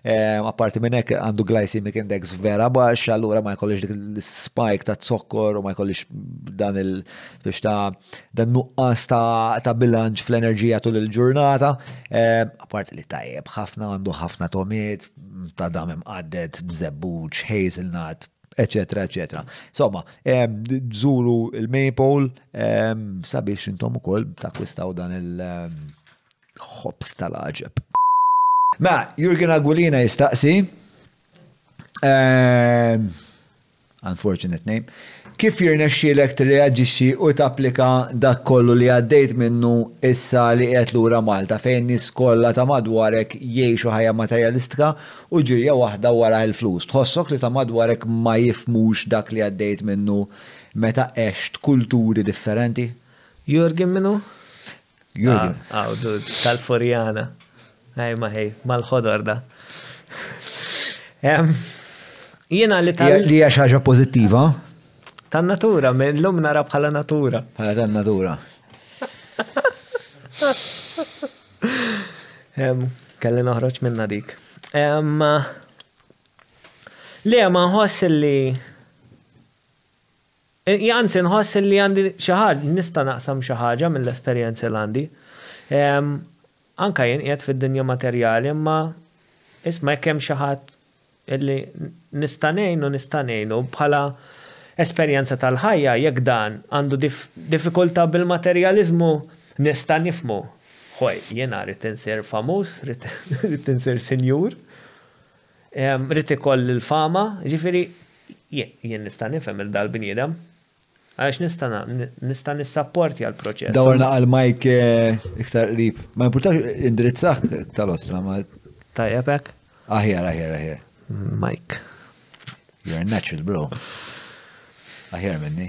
S1: Ehm, apparti minn hekk għandu glycemic index vera baxx, allura ma jkollix dik l-spike ta' zokkor u ma jkollix dan il biex ta' dan nuqqas ta' bilanċ fl-enerġija tul il-ġurnata. Ehm, apparti li tajjeb ħafna għandu ħafna tomiet ta' dam imqadded, bżebbuġ, hazelnut, eċetera, eċetera. Insomma, ehm, żuru il-Maple sabiex intom ukoll takkwistaw dan il- Ħobż tal-għaġeb. Mela, Jurgen Aguilina jistaqsi, ehm, unfortunate name, kif jirnexxielek tirreaġixxi u tapplika dak kollu li għaddejt minnu issa li qiegħed lura Malta fejn nies kollha ta' madwarek jgħixu ħajja materjalistika u ġirja waħda wara l-flus. Tħossok li ta' madwarek ma jifhmux dak li għaddejt minnu meta għext kulturi differenti?
S2: Jurgen min hu?
S1: Jurgen.
S2: Ah, ah, tal-Furjana. Ej, ma ħej, mal-ħodor da. Jena li tal.
S1: Li hija xaġa pozittiva? Tan
S2: natura, minn lum nara bħala natura.
S1: Bħala tan natura.
S2: Kelli noħroġ minna dik. Li ma nħoss li Anzi nħoss li għandi xi ħaġa, nista' naqsam xi ħaġa mill-esperjenzi li għandi. Anke jien qiegħed fid-dinja materjali imma isma' jekk hemm xi ħadd li nista' ngħinu, nista' ngħinu. Bħala esperjenza tal-ħajja jekk dan għandu diffikultà bil-materjaliżmu nista' nifhmu. Ħoj, jiena rrid insir famuż, rrid insir sinjur. Rrid ikolli l-fama, jiġifieri jien nista' nifhem lil dal-bniedem għaliex nista' nista' nissapportja l-proċess.
S1: Dawrna għal Mike iktar qrib. Ma jimpurtax indirizzah tal-ostra ma.
S2: Tajjeb hekk?
S1: Aħjar, aħjar, aħjar.
S2: Mike.
S1: You're a natural bro. Aħjar minni.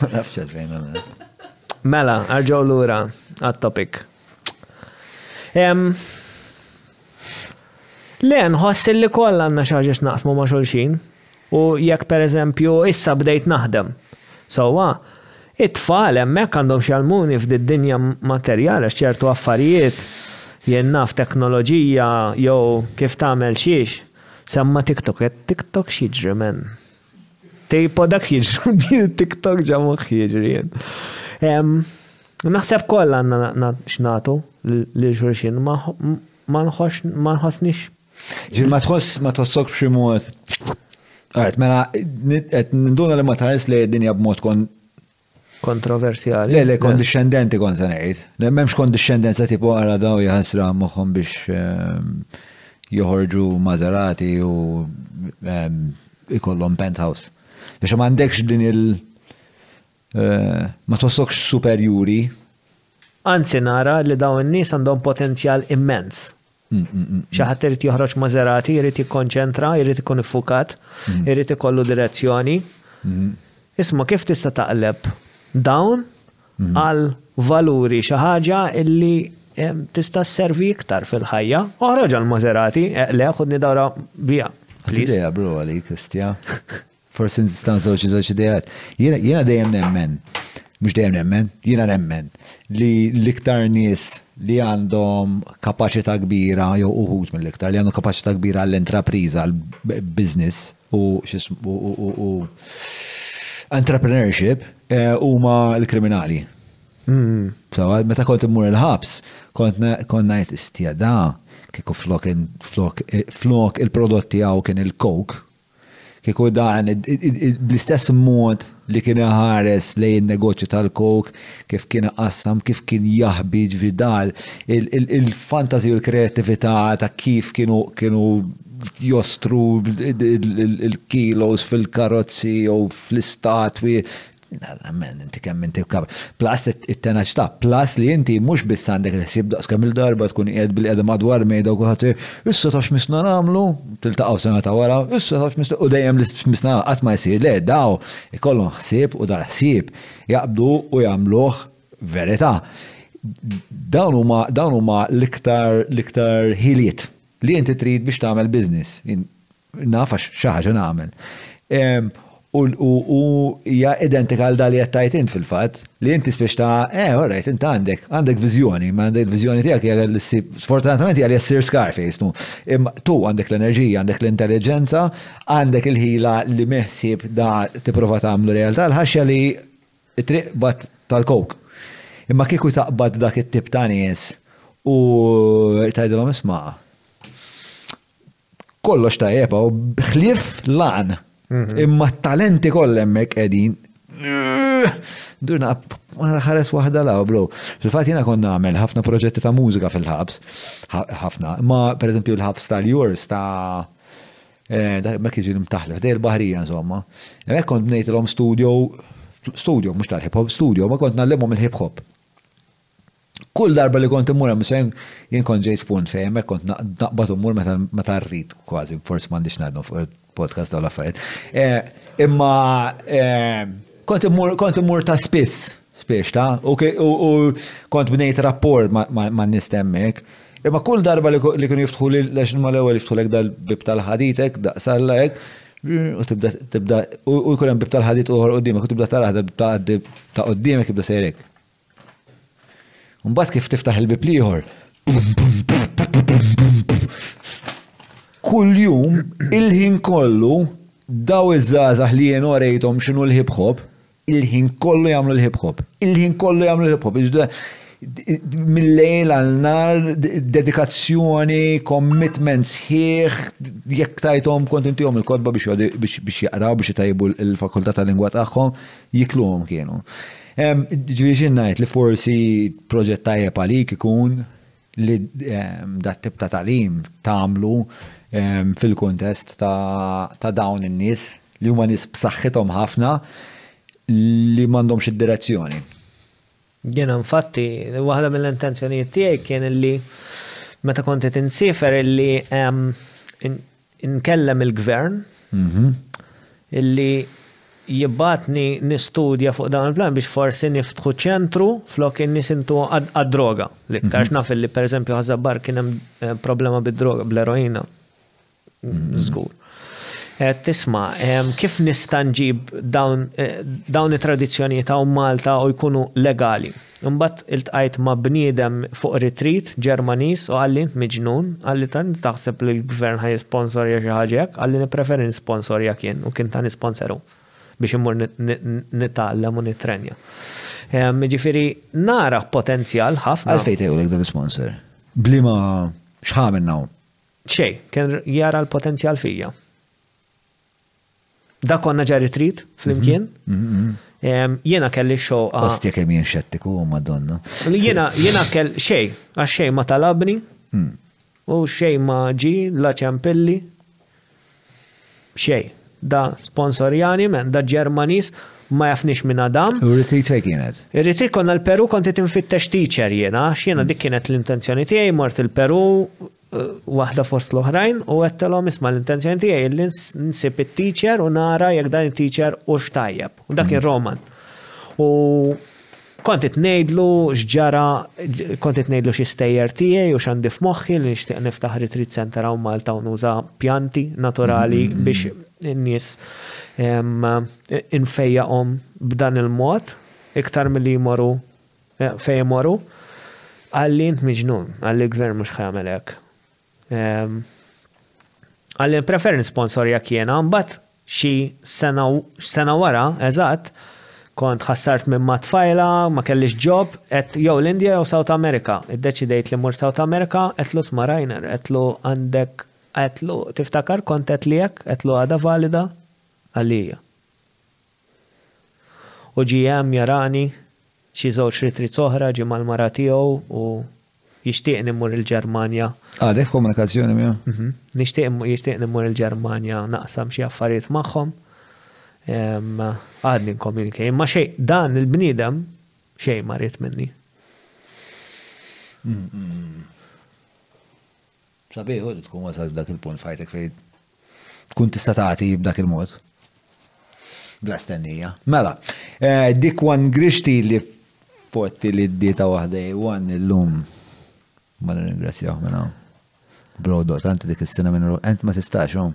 S1: Ma nafx għalfejn għamela.
S2: Mela, arġaw l-ura għat-topic. Le, nħoss li koll għanna xaġa x'naqsmu ma' xulxin. U jekk per eżempju issa bdejt naħdem. Sowa, it-tfal hemmhekk għandhom x'jalmuni f'did dinja materjali ċertu affarijiet jien naf teknoloġija jew kif tagħmel xiex. Semma TikTok, TikTok x'jiġri men. Tejpo dak jiġri, din TikTok ġa moħħi jiġri jien. Naħseb kollha għandna xnatu li xulxin ma nħossnix.
S1: Ġil ma tħoss ma tħossok f'xi mod. Għart, mela, ninduna li ma tħares li d-dinja b'mod kon
S2: kontroversjali.
S1: Le, le, kondixxendenti kont se ngħid. Le m'hemmx kondixxendenza tipo għala daw jħasra moħħhom biex ehm, joħorġu Maserati u ehm, ikollhom penthouse. Biex m'għandekx din il- eh, ma tossokx superjuri.
S2: Anzi nara li daw in-nies għandhom potenzjal immens.
S1: Xi
S2: ħadd irid joħroġ Maserati, irid jikkonċentra, irid ikun iffukat, irid ikollu direzzjoni. Isma' kif tista' taqleb dawn għal valuri xi ħaġa illi tista' sservi iktar fil-ħajja. Oħroġ għal Maserati, eqle, ħudni dawra bija.
S1: Idea bro għalik, istja. Forsi nistan żewġ żewġ idejat. Jiena dejjem nemmen, mhux dejjem nemmen, jiena nemmen li l-iktar nies li għandhom kapaċità kbira jew uħud mill-iktar li għandhom kapaċità kbira għall-intrapriża, għall-business u entrepreneurship eh, huma l-kriminali. Mm. Meta kont immur il-ħabs, kont ngħid istjada kieku flok il-prodotti għaw kien il-coke Kieku dan, bl-istess mod li kien iħares lejn in-negozju tal-coke, kif kien iqassam, kif kien jaħbi, ġifieri dan, il-fantasy u l-kreattività ta' kif kienu jostru l-kilos fil-karozzi jew fl-istatwi, Amen, inti kemm inti kab. Plus it-tenaċ ta' plus li inti mhux biss għandek il-ħsieb daqs kemm il-darba tkun qiegħed bil-qiegħda madwar mejda u kulħadd issa taf misna nagħmlu, tiltaqgħu sena ta' wara, issa taf misna u dejjem li misna qatt ma jsir le daw ikollhom ħsieb u dal-ħsieb jaqbdu u jagħmluh verità. Dawn huma dawn huma l-iktar l-iktar ħiliet li inti trid biex tagħmel business. Naf għax xi ħaġa nagħmel. U hija identika għal dali qed int fil-fatt, li inti spiex ta' eh, orajt, inti għandek, għandek viżjoni, ma għandek viżjoni tiegħek hija li ssib, sfortunatament hija li ssir Scarface, tu. Imma tu għandek l-enerġija, għandek l-intelligenza, għandek il-ħila li meħsib da tipprova tagħmlu realtà l-ħaxja li triq bat tal-kok. Imma kieku taqbad dak it-tip ta' nies u tajdilhom isma' kollox tajjeb u bħlif lan. Mhm. Imma t-talenti kollha hemmhekk qegħdin. Durna ħares waħda la bro. Fil-fatt jiena konna nagħmel ħafna proġetti ta' mużika fil-ħabs. Ħafna. Ma pereżempju l-ħabs tal-yours ta' eh, ma kienx il-mtaħlef, dejr baħrija insomma. Hemmhekk kont bnejtilhom studio studio, mux tal-hip hop, studio, ma kont nallimhom il-hip hop. Kull darba li kont immur hemm, jien kont ġejt f'punt fejn hemmhekk kont naqbad u mmur meta rrid kważi, forsi m'għandix ngħidhom fuq il-podcast dawn l-affarijiet. Eh, imma eh, kont immur ta' spiss spiex ta' u kont bnejt rapport ma' nistemmek. Imma kull darba li kienu jiftħu li l-għax ma l-ewwel jiftħu lek dal-bib tal-ħaditek, daqsalla hekk, u tibda tibda u jkun hemm bib tal-ħadit uħor qudiemek u tibda taraħ ta' qudiemek jibda sejrek. Mbagħad kif tiftaħ il-bib l-ieħor. Kull jum il-ħin kollu daw iż-żgħażagħ li jien orejthom x'inhu l-hip hop, il-ħin kollu jagħmlu l-hip hop. Il-ħin kollu jagħmlu l-hip hop. Mill-lejl għal nar, dedikazzjoni, commitment sħiħ, jekk tajthom kont intihom il-kodba biex jaqraw biex jitajbu l-fakultà tal-lingwa tagħhom, Jikluhom kienu. Ġifieri xi ngħid li forsi proġett tajjeb għalik ikun li dat tip ta' talim tagħmlu fil-kuntest ta' dawn in-nies li huma nies b'saħħithom ħafna li m'għandhomx id-direzzjoni.
S2: Jiena infatti, waħda mill-intenzjonijiet tiegħi kien illi meta kont qed insiefer illi nkellem il-gvern illi jibgħatni nistudja fuq dawn il-pjan biex forsi niftħu ċentru flok in-nies intu għad-droga. L-iktarx naf illi pereżempju Ħaż-Żabbar kien hemm problema bid-droga, bl-eroina. Żgur. Eh, tisma, eh, kif nista' nġib dawn eh, it-tradizzjonijiet ta' Malta u jkunu legali. Imbagħad iltqajt ma' bniedem fuq retreat Ġermaniż u għalli int miġnun, għalli ta' taħseb li l-gvern ħaj sponsorja xi ħaġa hekk, għalli nippreferi nisponsorja kien u kien ta' nisponseru biex immur nitgħallem u nitrenja. Ġifieri nara potenzjal ħafna.
S1: Għalfejn tgħidlek dan l-sponsor? Blima x'ħamilna
S2: Che, kien jara l-potenzjal fija. Da konna ġa ritrit flimkien. Jena kelli xoqa.
S1: Ostja kemm jien xettiku, oh, madonna.
S2: Jena, jena kell xej, għax xej ma talabni. Hmm. U xej ma ġi la ċempilli. Xej, da sponsorjani men, da ġermanis ma jafnix minn Adam.
S1: U retreat fej kienet?
S2: Retreat konna l-Peru konti tinfittex teacher jena, xjena dik kienet l-intenzjoni tiegħi mort il-Peru waħda fost l-oħrajn u għettelhom isma l-intenzjoni tiegħi li nsib it-teacher u nara jekk dan it-teacher u xtajjeb. U dak ir-Roman. U kont itnejdlu xġara, kont itnejdlu xi stejjer tiegħi u x'għandi f'moħħi li nixtieq niftaħ retreat center hawn Malta u nuża pjanti naturali mm-hmm. biex in-nies infejjaqhom b'dan il-mod iktar milli jmorru Fejn imorru? Qalli int miġnun, qalli l-gvern mhux ħa jagħmel hekk. Ehm, qalli nprefer nisponsor jekk jiena, mbagħad xi sena wara, eżatt, kont ħassart minn ma tfajla, ma kellix ġob, qed jew l-Indja jew South America. Iddeċidejt li mur South America, qedlu sma Rainer, qedlu għandek qedlu tiftakar kont qed li hekk, qedlu għada valida għalija. U ġie hemm jarani xi żewġ retreats oħra, ġie mal-mara tiegħu u jixtieqni mmur il-Ġermanja.
S1: Għadek f'komunikazzjoni miegħu?
S2: Mhm. Nixtieq jixtieqni mmur il-Ġermanja naqsam xi affarijiet magħhom. Għadni nkommunikej. Imma xejn dan il-bniedem xejn ma ried minni.
S1: Sabiħ hu li tkun wasalt f'dak il-punt f'ħajtek fejn tkun tista' tagħti b'dak il-mod. Bla stennija. Mela, eh, dik wan grixti li fotti li d-dieta waħda wan illum. Ma nirringrazzjaw minn hawn. Brodo, tant dik is-sena minn ent ma tistax hawn.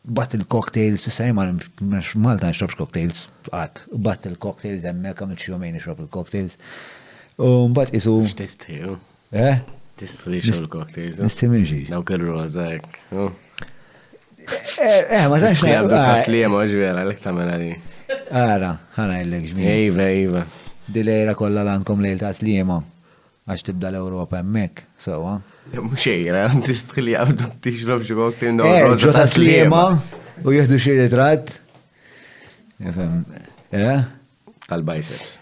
S2: Bottle cocktails, issa
S1: jien
S2: Malta ma
S1: nixrobx cocktails qatt. Bottle cocktails hemmhekk għamilt xi jumejn nixrob il-cocktails. U mbagħad qisu.
S5: X'tistħiju?
S1: Eh?
S5: Tistħlix il-cocktails. Nistħimin
S1: xi.
S5: Dawk ir-roża hekk.
S1: Eh, eh, ma
S5: tantx. Tistħija
S1: b'tasliem
S5: għax vera lek tagħmel għali.
S1: Ara, ħana jillek ġmiel.
S5: Iva, iva.
S1: Dilejra kollha l-għandkom lejl ta' sliema. Għax tibda l-Ewropa hemmhekk, sewwa.
S5: Mhux ejra, tistħi li għabdu tixrob xi cocktail no
S1: roża ta' sliema u jieħdu xi ritratt. Efhem, eh?
S5: Tal-biceps.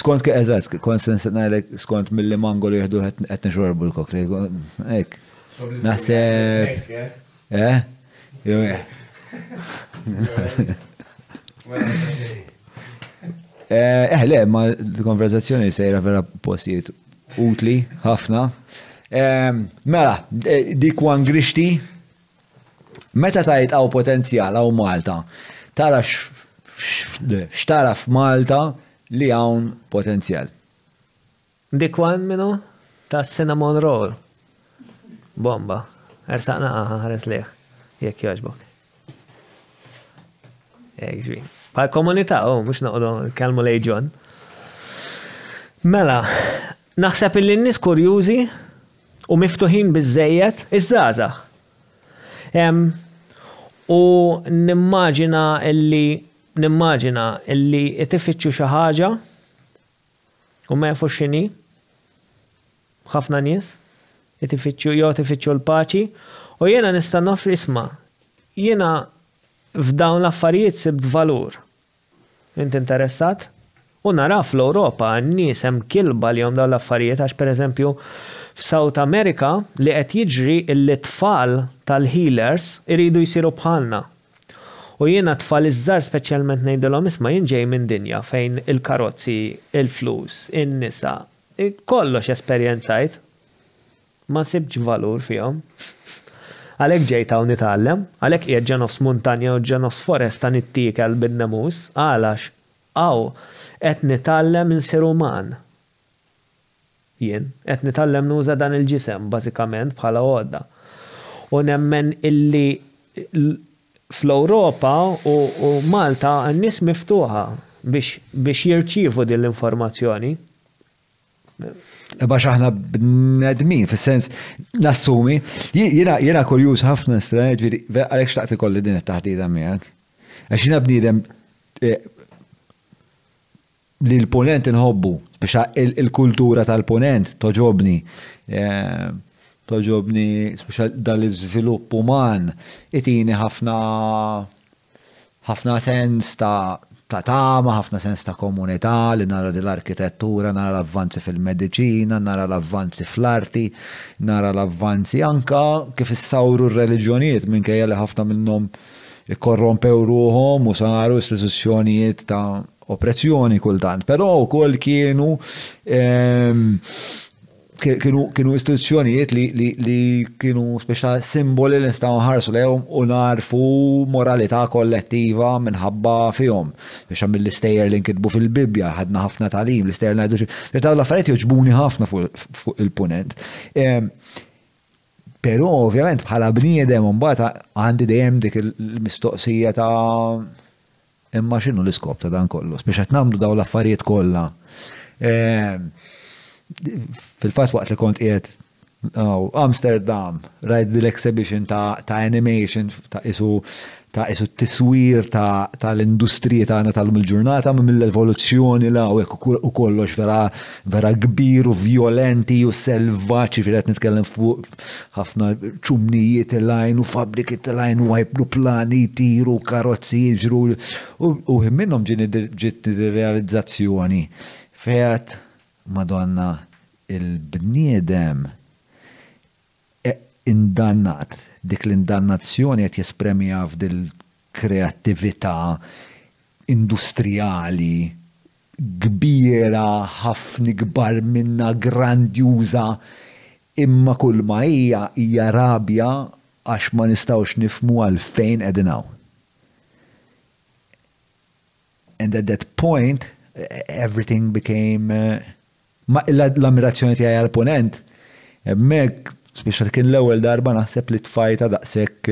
S1: Skont ke eżatt, konsens ngħidlek skont milli mangol jieħdu qed nixorbu l-cocktail. Hekk. Naħseb. Eh? Jew eh. Eh, eh, le, ma l-konverzazzjoni sejra vera postijiet utli, ħafna. Eh, mela, eh, dik wan grixti, meta tajt għaw potenzjal għaw Malta, tara x'tara f'Malta li hawn potenzjal.
S2: Dik one minhu? Ta' cinnamon roll. Bomba. Ersaq naqaha ħares lejh. Jekk jogħġbok. Ejk ġwi. Bħal komunità, oh, mhux noqogħdu nkellmu lej John. Mela, naħseb illi n-nies kurjużi u miftuħin biżejjed iż-żgħażagħ. U nimmaġina illi nimmaġina illi tifittxu xi ħaġa U ma jafux x'inhi. Ħafna nies qed ifittxu jgħod ifittxu l-paċi u jiena nista' noffri isma' jiena f'dawn l-affarijiet sibt valur. Int interessat? U nara fl-Ewropa n-nies hemm kilba lihom dawn l-affarijiet għax pereżempju f'South America li qed jiġri illi t-tfal tal-healers iridu jsiru bħalna U jiena t-tfal iż-żgħar speċjalment ngħidilhom isma' jien ġej minn dinja fejn il-karozzi, il-flus, in-nisa, kollox esperjenzajt, ma sibtx valur fihom. Għalhekk ġejt hawn nitgħallem, għalhekk qiegħed ġo nofs muntanja u ġo nofs foresta nittiekel bin-nemus, għalax hawn qed nitgħallem insir uman. Jien, qed nitgħallem nuża dan il-ġisem bażikament bħala għodda. U nemmen illi fl-Ewropa u Malta n-nies miftuħa biex jirċievu din l-informazzjoni.
S1: Imma għax aħna bnedmin, fis-sens nassumi, jiena kurjuż ħafna stra, ġifieri għalhekk xtaqt ikolli din it-taħdida miegħek. Għax jiena bniedem eh, li l-punent inħobbu, biex il-kultura tal-punent toġobni, toġobni speċjal dal-iżvilupp uman, itini ħafna ħafna sens ta' ta' tama, ħafna sens ta' komunità li nara din l-arkitettura, nara l-avvanzi fil-mediċina, nara l-avvanzi fl-arti, nara l-avvanzi anka kif issawru r-reliġjonijiet minkejja li ħafna minnhom ikkorrompew ruħhom u saru istituzzjonijiet ta' oppressjoni kultant, però wkoll kienu ehm, kienu, kienu istituzzjonijiet li, li, li kienu speċa simboli li nistgħu nħarsu lejhom u narfu moralità kollettiva minħabba fihom. Biex mill-istejjer li nkitbu fil-Bibbja, ħadna ħafna talim, l-istejjer ngħidu xi. Biex dawn l-affarijiet joġbuni ħafna fuq il-punent. Ehm, però ovvjament bħala bniedem mbagħad għandi dejjem dik il-mistoqsija ta' Imma x'inhu l-iskop ta' dan kollu? Biex qed nagħmlu dawn l-affarijiet kollha. Ehm, fil-fatt waqt li kont qiegħed oh, Amsterdam, rajt l-exhibition ta', ta animation ta' isu ta' isu t-tiswir tal-industriji ta tagħna tal-lum il-ġurnata mill-evoluzzjoni la u kollox vera vera kbir u violenti u selvaċi fil qed nitkellem fuq ħafna ċumnijiet il-għajn u fabriki tal-għajn u għajblu plani jtiru, karozzi jiġru u minnhom ġiet realizzazzjoni fejat madonna il-bniedem e, indannat dik l-indannazzjoni qed jespremija f'dil kreattività industrijali kbira ħafn ikbar minnha grandjuża imma kulma hija hija rabja għax ma nistgħux nifhmu għalfejn qegħdin hawn and at that point everything became l-ammirazzjoni tiegħi għal Punent hemmhekk spiċċat kien l-ewwel darba naħseb li tfajtha daqshekk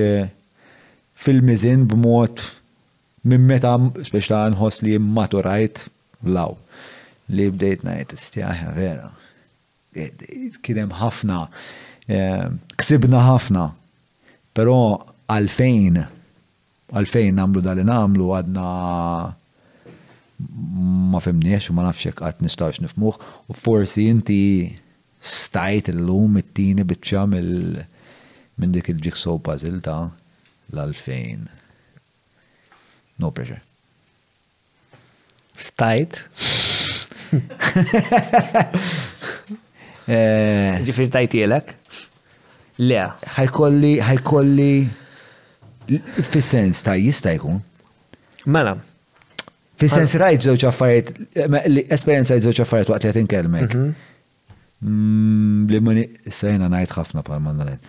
S1: fil-miżien b'mod Minn meta, speċta, nħoss li mmaturajt, law, li bdejt ngħid, istjahja, vera, kien hemm ħafna, ksibna ħafna, però għalfejn, għalfejn nagħmlu dak li nagħmlu għadna ma fhimniehx u ma nafx jekk qatt nistgħux nifhmuh u forsi inti stajt illum it-tieni biċċa minn dik il-jigsaw puzzle ta' l-għalfejn. No pressure.
S2: Stajt.
S1: Eh,
S2: Ġifir tajtielek? Le.
S1: Ħajkolli, ħajkolli, fis-sens ta' jista' jkun.
S2: Mela.
S1: Fis-sens rajt żewġ affarijiet, esperjenza żewġ affarijiet waqt li qed inkellmek. Mhm. li mani sejna najt ħafna pa' mandolin.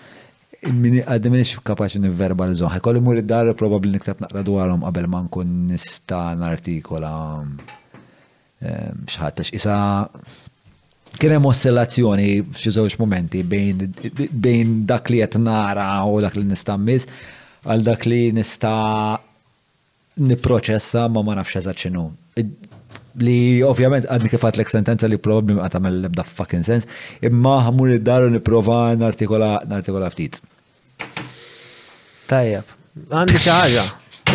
S1: Mini għaddi minix kapaċi nivverbalizzaw. Ħajkolli mur id-dar probabli niktab naqra dwarhom qabel ma nkun nista' nartikola ehm, xħat għax isa kien hemm oscillazzjoni f'xi żewġ momenti bejn dak li qed nara u dak li nista' miss għal dak li nista' nipproċessa ma ma nafx eżatt x'inhu. Li ovvjament għadni kif għatlek sentenza li probabbli ma tagħmel l-ebda fucking sens, imma ħammur id-dar u nipprova nartikola nartikola ftit.
S2: Tajjeb. Għandi xi ħaġa.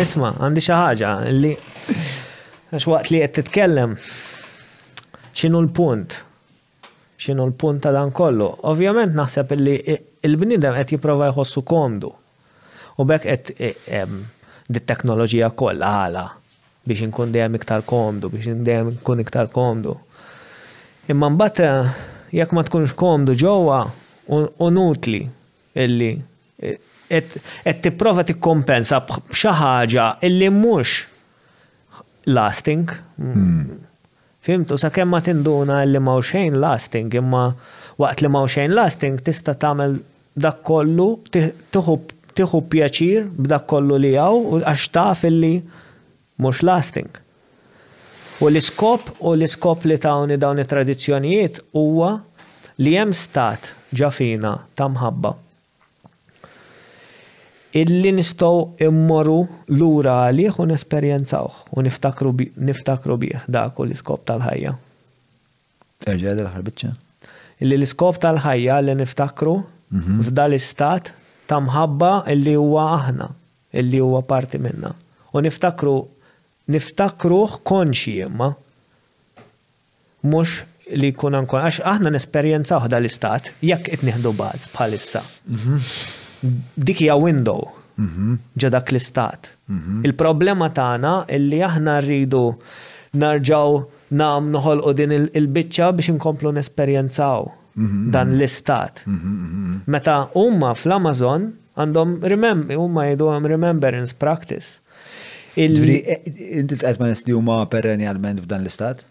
S2: Isma', għandi xi ħaġa li għax waqt li qed titkellem x'inhu l-punt? X'inhu l-punt ta' dan kollu? Ovvjament naħseb illi l-bniedem qed jipprova jħossu komdu. U b'hekk qed dit-teknoloġija kollha għala biex inkun dejjem iktar komdu, biex dejjem inkun iktar komdu. Imma mbagħad jekk ma tkunx komdu ġewwa u nutli illi qed tipprova tikkompensa b'xi ħaġa illi mhux lasting. Fhimt? U sakemm ma tinduna li m'hawn xejn lasting, imma waqt li m'hawn xejn lasting tista' tagħmel dak kollu, tieħu tieħu pjaċir b'dak kollu li hawn għax taf illi mhux lasting. U l-iskop u l-iskop li tawni dawn it-tradizzjonijiet huwa li hemm stat ġa fina ta' mħabba. illi nistgħu mmorru lura għalih u nesperjenzawh u niftakru bih, dak hu l-iskop tal-ħajja.
S1: Erġa' għidha l-aħħar biċċa.
S2: Illi l-iskop tal-ħajja li niftakru f'dan l-istat ta' mħabba illi huwa aħna, illi huwa parti minna. U niftakru, niftakruh konxji imma. Mhux li jkun ankora, għax aħna nesperjenzawh dan l-istat, jekk qed nieħdu baż bħalissa. Dik hija window ġo dak l-istat. Il-problema tagħna li aħna rridu nerġgħu nagħm noħolqu din il-biċċa biex inkomplu nesperjenzaw dan l-istat. Meta huma fl-Amazon għandhom remem, huma jgħidu hemm rememberance practice.
S1: Ġri, e, inti tqed ma' li huma perennialment f'dan l-istat?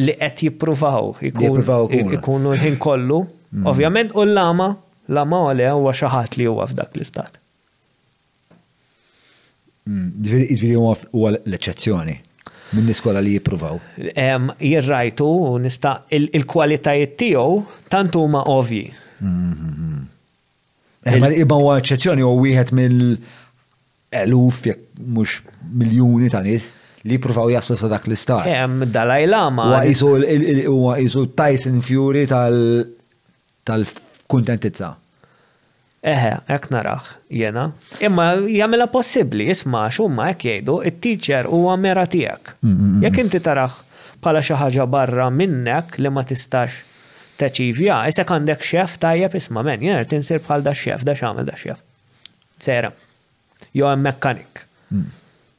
S2: Li qed jippruvaw
S1: ikunu
S2: l-ħin kollu. Mm. Ovvjament u l-lama, lama għole huwa xi ħadd li huwa f'dak l-istat.
S1: Mm. Ġifieri huwa l-eċċezzjoni minn niskola li jippruvaw.
S2: Jirrajtu nista' il-kwalitajiet tiegħu tant huma ovji. Mm-hmm.
S1: Eh, ma l-iba huwa eċċezzjoni u wieħed mill-eluf jekk mhux miljuni ta' nies li jippruvaw jaslu sa dak l-istar.
S2: Hemm eh, Dalai Lama.
S1: Huwa qisu huwa qisu Tyson Fury tal-kuntentizza.
S2: Eħe, hekk naraħ jena. Imma jagħmilha possibbli, isma' x'huma hekk jgħidu, it-teacher huwa mera tiegħek. Mm, mm, mm. Jekk inti taraħ bħala xi ħaġa barra minnek li ma tistax Te Civi, Ah, isek għandek xef tajjeb, isma' men, jien rrid insir bħal dax-xef, da x'għamel dax-xef? Sejra. Jew hemm mekkanik.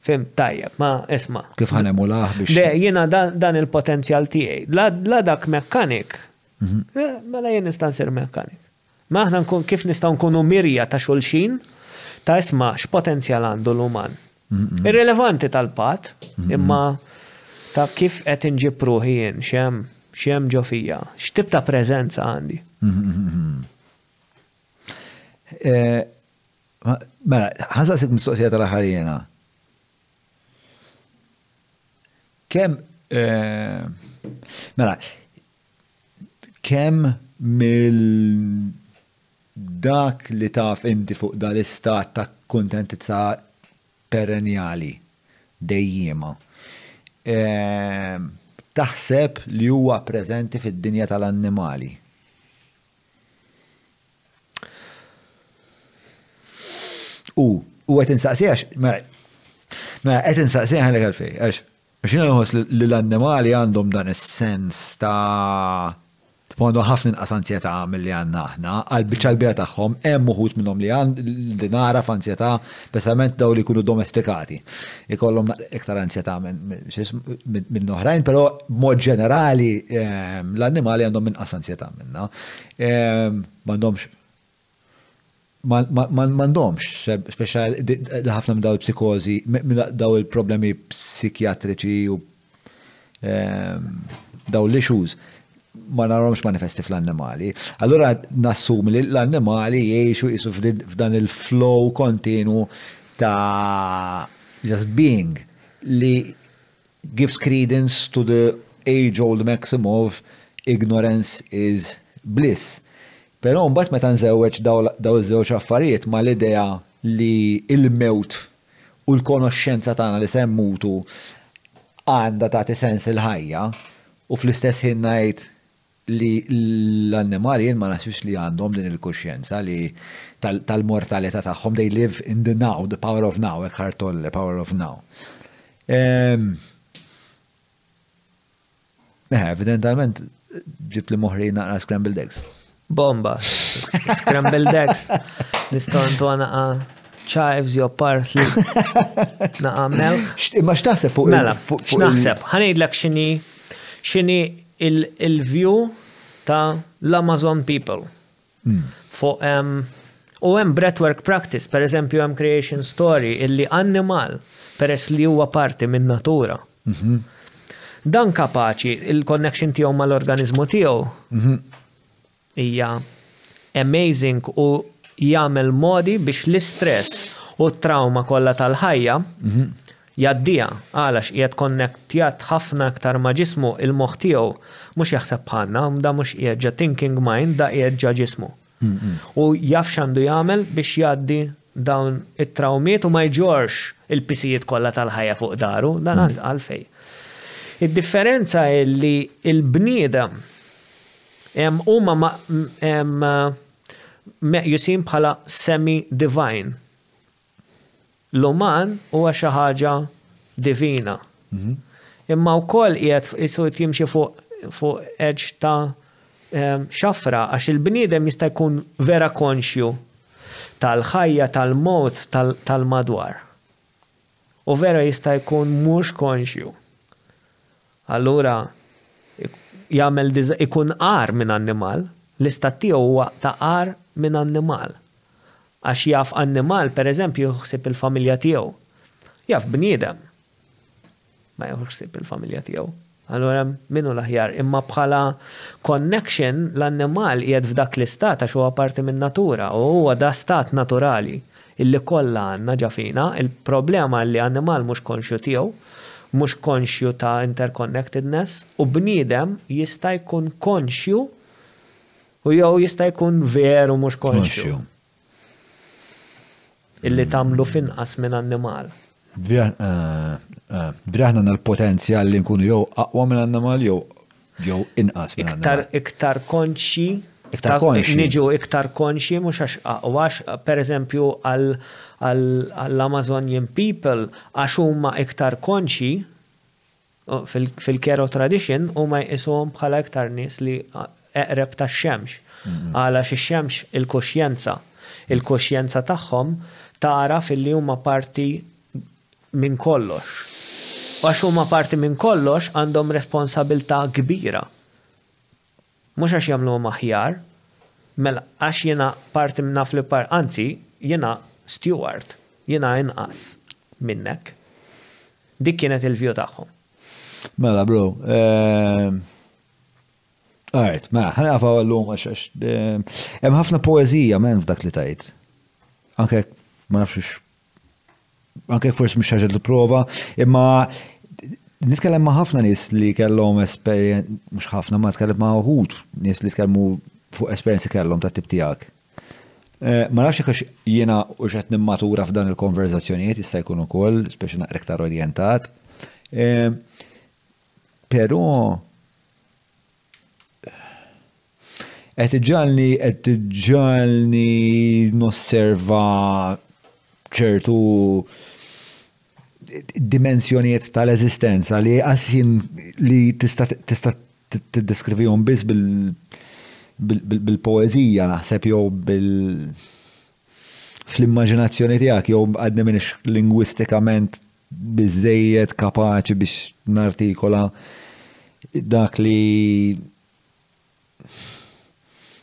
S2: Fim, tajjeb, ma isma'.
S1: Kif ħan emulah biex.
S2: Le, jiena dan il-potenzjal tiegħi. La dak mekkanik, mela jien nista' nsir mekkanik. Ma aħna nkun kif nistgħu nkunu mirja ta' xulxin, ta' isma' x'potenzjal għandu l-uman. Irrilevanti tal-patt, imma ta' kif qed inġib ruħi jien, x'hemm, x'hemm ġo fija, x'tip ta' preżenza għandi.
S1: Mela, ħa nsaqsik mistoqsija tal-aħħar jiena. Kemm Mela, kemm mill dak li taf inti fuq dal-istat ta' kuntentizza perenjali, dejjiema, taħseb li huwa preżenti fid-dinja tal-annimali? U qed insaqsi għax, mela qed insaqsi għalhekk għalfejn, għax Għax jiena nħoss li l-annimali għandhom dan is-sens ta' tipo għandhom ħafna inqas anzjetà milli għandna aħna, għall-biċċa l-kbira tagħhom, hemm uħud minnhom li li nagħraf anzjetà, speċjalment dawn li jkunu domestikati. Ikollhom iktar anzjetà minn oħrajn, però b'mod ġenerali l-annimali għandhom inqas anzjetà minna. M'għandhomx m'għandhomx, speċa li ħafna minn daw il-psikożi, minn daw il-problemi psikjatriċi u ehm, daw l-issues, ma naromx manifesti fl-annimali. Allura nassum li l-annimali jiexu jisu f'dan il-flow kontinu ta' just being li gives credence to the age-old maxim of ignorance is bliss. Però mbagħad meta nżewweġ dawn iż-żewġ affarijiet mal-idea li l-mewt u l-konoxxenza tagħna li se mmutu għandha tagħti sens il-ħajja u fl-istess ħin ngħid li l-annimali jien ma naħsibx li għandhom din il-kuxjenza li tal-mortalità tagħhom they live in the now, the power of now, Eckhart Tolle, power of now. Ehm, eh, evidentalment ġibt li moħri naqra scrambled eggs.
S2: Bomba, scrambled eggs, nistan tu naqa ċajvs jo parsley, naqa
S1: mel. Ma xtaħseb fuq il-
S2: Mela, xnaħseb, ħanejdlek xini, xini Il view ta l-Amazon people. U hemm breathwork practice, per eżempju hemm creation story illi annimal peress li huwa parti minn natura. Dan kapaċi il-connection tiegħu mal-organiżmu tiegħu. Hija amazing u jagħmel modi biex l-istress u t-trawma kollha tal-ħajja jgħaddiha. Għal għax qiegħed konnettjat ħafna iktar ma' ġismu, il-moħħ tiegħu mhux jaħseb bħalna, da mhux qiegħed ġa thinking mind, da qiegħed ġa ġismu. U jaf x'għandu jagħmel biex jgħaddi dawn it-trawmiet u ma jġorrx il-pisijiet kollha tal-ħajja fuq dahru, dan għalfejn? Id-differenza hi li l-bniedem huma meqjusin bħala semi-divine. L-uman huwa xi ħaġa divina. Imma wkoll qiegħed isu jimxi fuq edge ta' xafra għax il-bniedem jista' jkun vera konxju tal-ħajja, tal-mewt, tal-madwar. U vera jista' jkun mhux konxju. Allura jagħmel ikun għar minn annimal, l-istat tiegħu huwa ta' għar minn annimal. Għax jaf annimal, pereżempju, jħossib il-familja tiegħu. Jaf bniedem. ma jieħux ħsieb il-familja tiegħu. Allura min hu l-aħjar? Imma bħala connection l-annimal qiegħed f'dak l-istat għax huwa parti min-natura u huwa da stat naturali illi kollha għandna ġa fina, il-problema li annimal mhux konxju tiegħu, mhux konxju ta' interconnectedness u bniedem jista' jkun konxju u jew jista' jkun veru mhux konxju. Illi tagħmlu f'inqas minn annimal.
S1: Veri aħna għandna l-potenzjal li nkunu jew aqwa minn annimal jew jew inqas minn annimal.
S2: Iktar konxi
S1: Iktar konxi.
S2: Niġu iktar konxi mhux għax aqwa, pereżempju għall-Amazonian people għax huma iktar konxi Fil-Kero tradition huma jqisuhom bħala iktar nies li eqreb tax-xemx. Għal għax ix-xemx il-kuxjenza. Il-kuxjenza tagħhom tagħraf illi huma parti minn kollox. U għax huma parti minn kollox għandhom responsabiltà kbira. Mhux għax jagħmluhom aħjar, mela għax jiena parti naf li par anzi, jiena steward, jiena inqas minnek. Dik kienet il-view tagħhom.
S1: Mela bro, Alright, mela, ħana għafa għallum għax għax. Hemm ħafna poezija men f'dak li tajt. Anke ma nafx anke forsi mhux ħaġa tipprova, imma nitkellem ma' ħafna nies li kellhom esperjenza, mhux ħafna ma tkellem ma' uħud nies li tkellmu fuq esperjenzi kellhom ta' tip tiegħek. Eh, ma nafx jekk jiena u xed nimmatura f'dan il-konverzazzjonijiet jista' jkun ukoll, speċi naqra iktar orjentat. Eh, però Qed iġġalni qed iġġalni nosserva ċertu dimensjonijiet tal-eżistenza li għasħin li tista' tiddeskrivihom biss bil-poeżija naħseb jew bil fl-immaġinazzjoni tiegħek jew għadni minix lingwistikament biżżejjed kapaċi biex nartikola dak li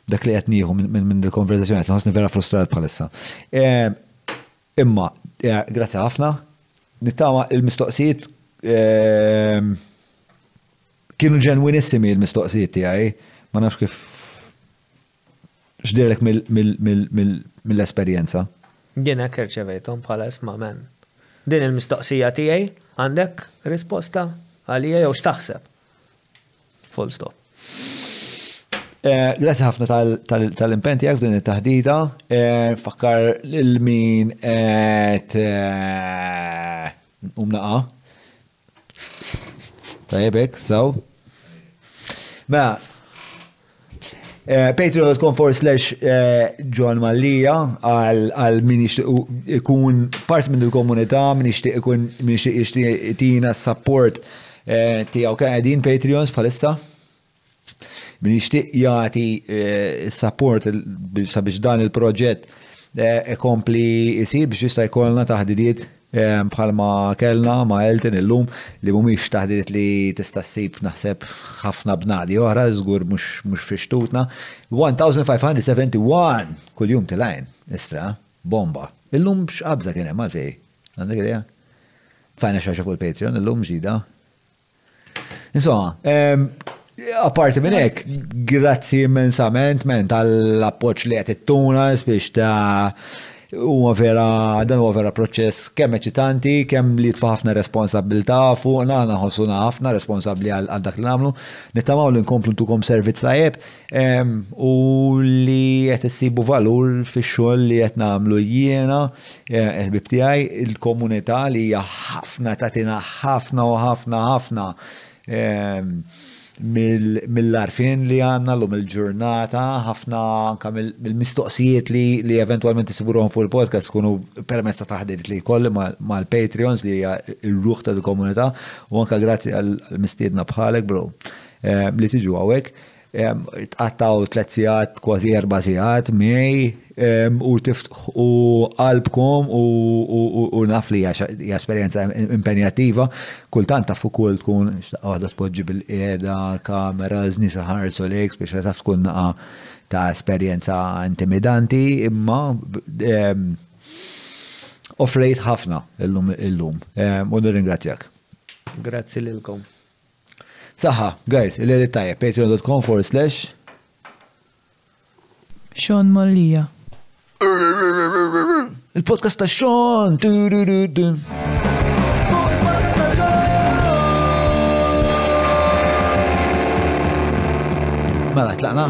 S1: dak li qed nieħu minn il-konversazzjoni qed nħossni vera frustrat bħalissa. Ehm, imma, eh, grazzi ħafna, nittama il-mistoqsijiet ehm, kienu ġenwinissimi il-mistoqsijiet tiegħi, ma nafx kif X'dirlek mill-esperjenza?
S2: Jien hekk irċevejthom bħala isma' men. Din il-mistoqsija tiegħi għandek risposta għalija jew x'taħseb? Full stop.
S1: Eh, grazzi ħafna tal-impen tiegħek f'din it-taħdida. Eh, fakkar lil min qed eh, umnaqa Tajjeb hekk, saw. Mela, eh, patreon.com for slash eh, John Mallija għal min jixtieq ikun part minn il-komunità, min jixtieq ikun min jixtieq jixtieq tina s-support eh, tiegħu kemm qegħdin Patreons bħalissa? Min jixtieq jagħti s-sapport sabiex dan il-proġett ikompli jsir biex jista' jkollna taħdidiet bħalma kellna ma' Elton illum li mhumiex taħdidiet li tista' ssib naħseb f'ħafna bnadi oħra, żgur mhux fi xtutna. 1571! Kuljum tilgħa jien, istra, bomba. Illum x'qabża kien hemm għalfejn? Għandek idea? Tfajna xi ħaġa fuq il-Patreon illum ġdida? Insomma, apparti minn hekk, grazzi immensament men tal-appoġġ li qed ittuna biex ta' huwa vera dan huwa vera proċess kemm eċitanti, kemm li jitfa' ħafna responsabilità fuqna aħna ħossuna ħafna responsabbli għal dak li nagħmlu. Nittamaw li nkomplu ntukom servizz tajjeb u li qed issibu valur fix-xogħol li qed nagħmlu jiena Il-ħbieb tiegħi, il-komunità li hija ħafna tatina ħafna u ħafna ħafna ehm, mill-arfin li għanna l-lum il-ġurnata, ħafna anka mill-mistoqsijiet li eventualment isiburuħom fuq il-podcast kunu permessa taħdit li kolli mal-Patreons li hija r-ruħ tal-komunità u anka grazzi għal-mistiedna bħalek, bro, eh, li tiġu għawek. Tqattaw tliet sigħat, kważi erba' sigħat miegħi u tiftħu qalbkom u naf li hija esperjenza impenjattiva. Kultant taf ukoll tkun waħda tpoġġi bil-qiegħda, kamera, żnies ħarsu lejk biex taf tkun naqa' ta' esperjenza intimidanti, imma offrejt ħafna illum u nirringrazzjak.
S2: Grazzi lilkom.
S1: Saħħa, guys, il-lejl it-tajjeb, patreon dot com forward slash.
S3: Sean Mallia.
S1: Il-podcast ta' Sean! Mela, tlaqna.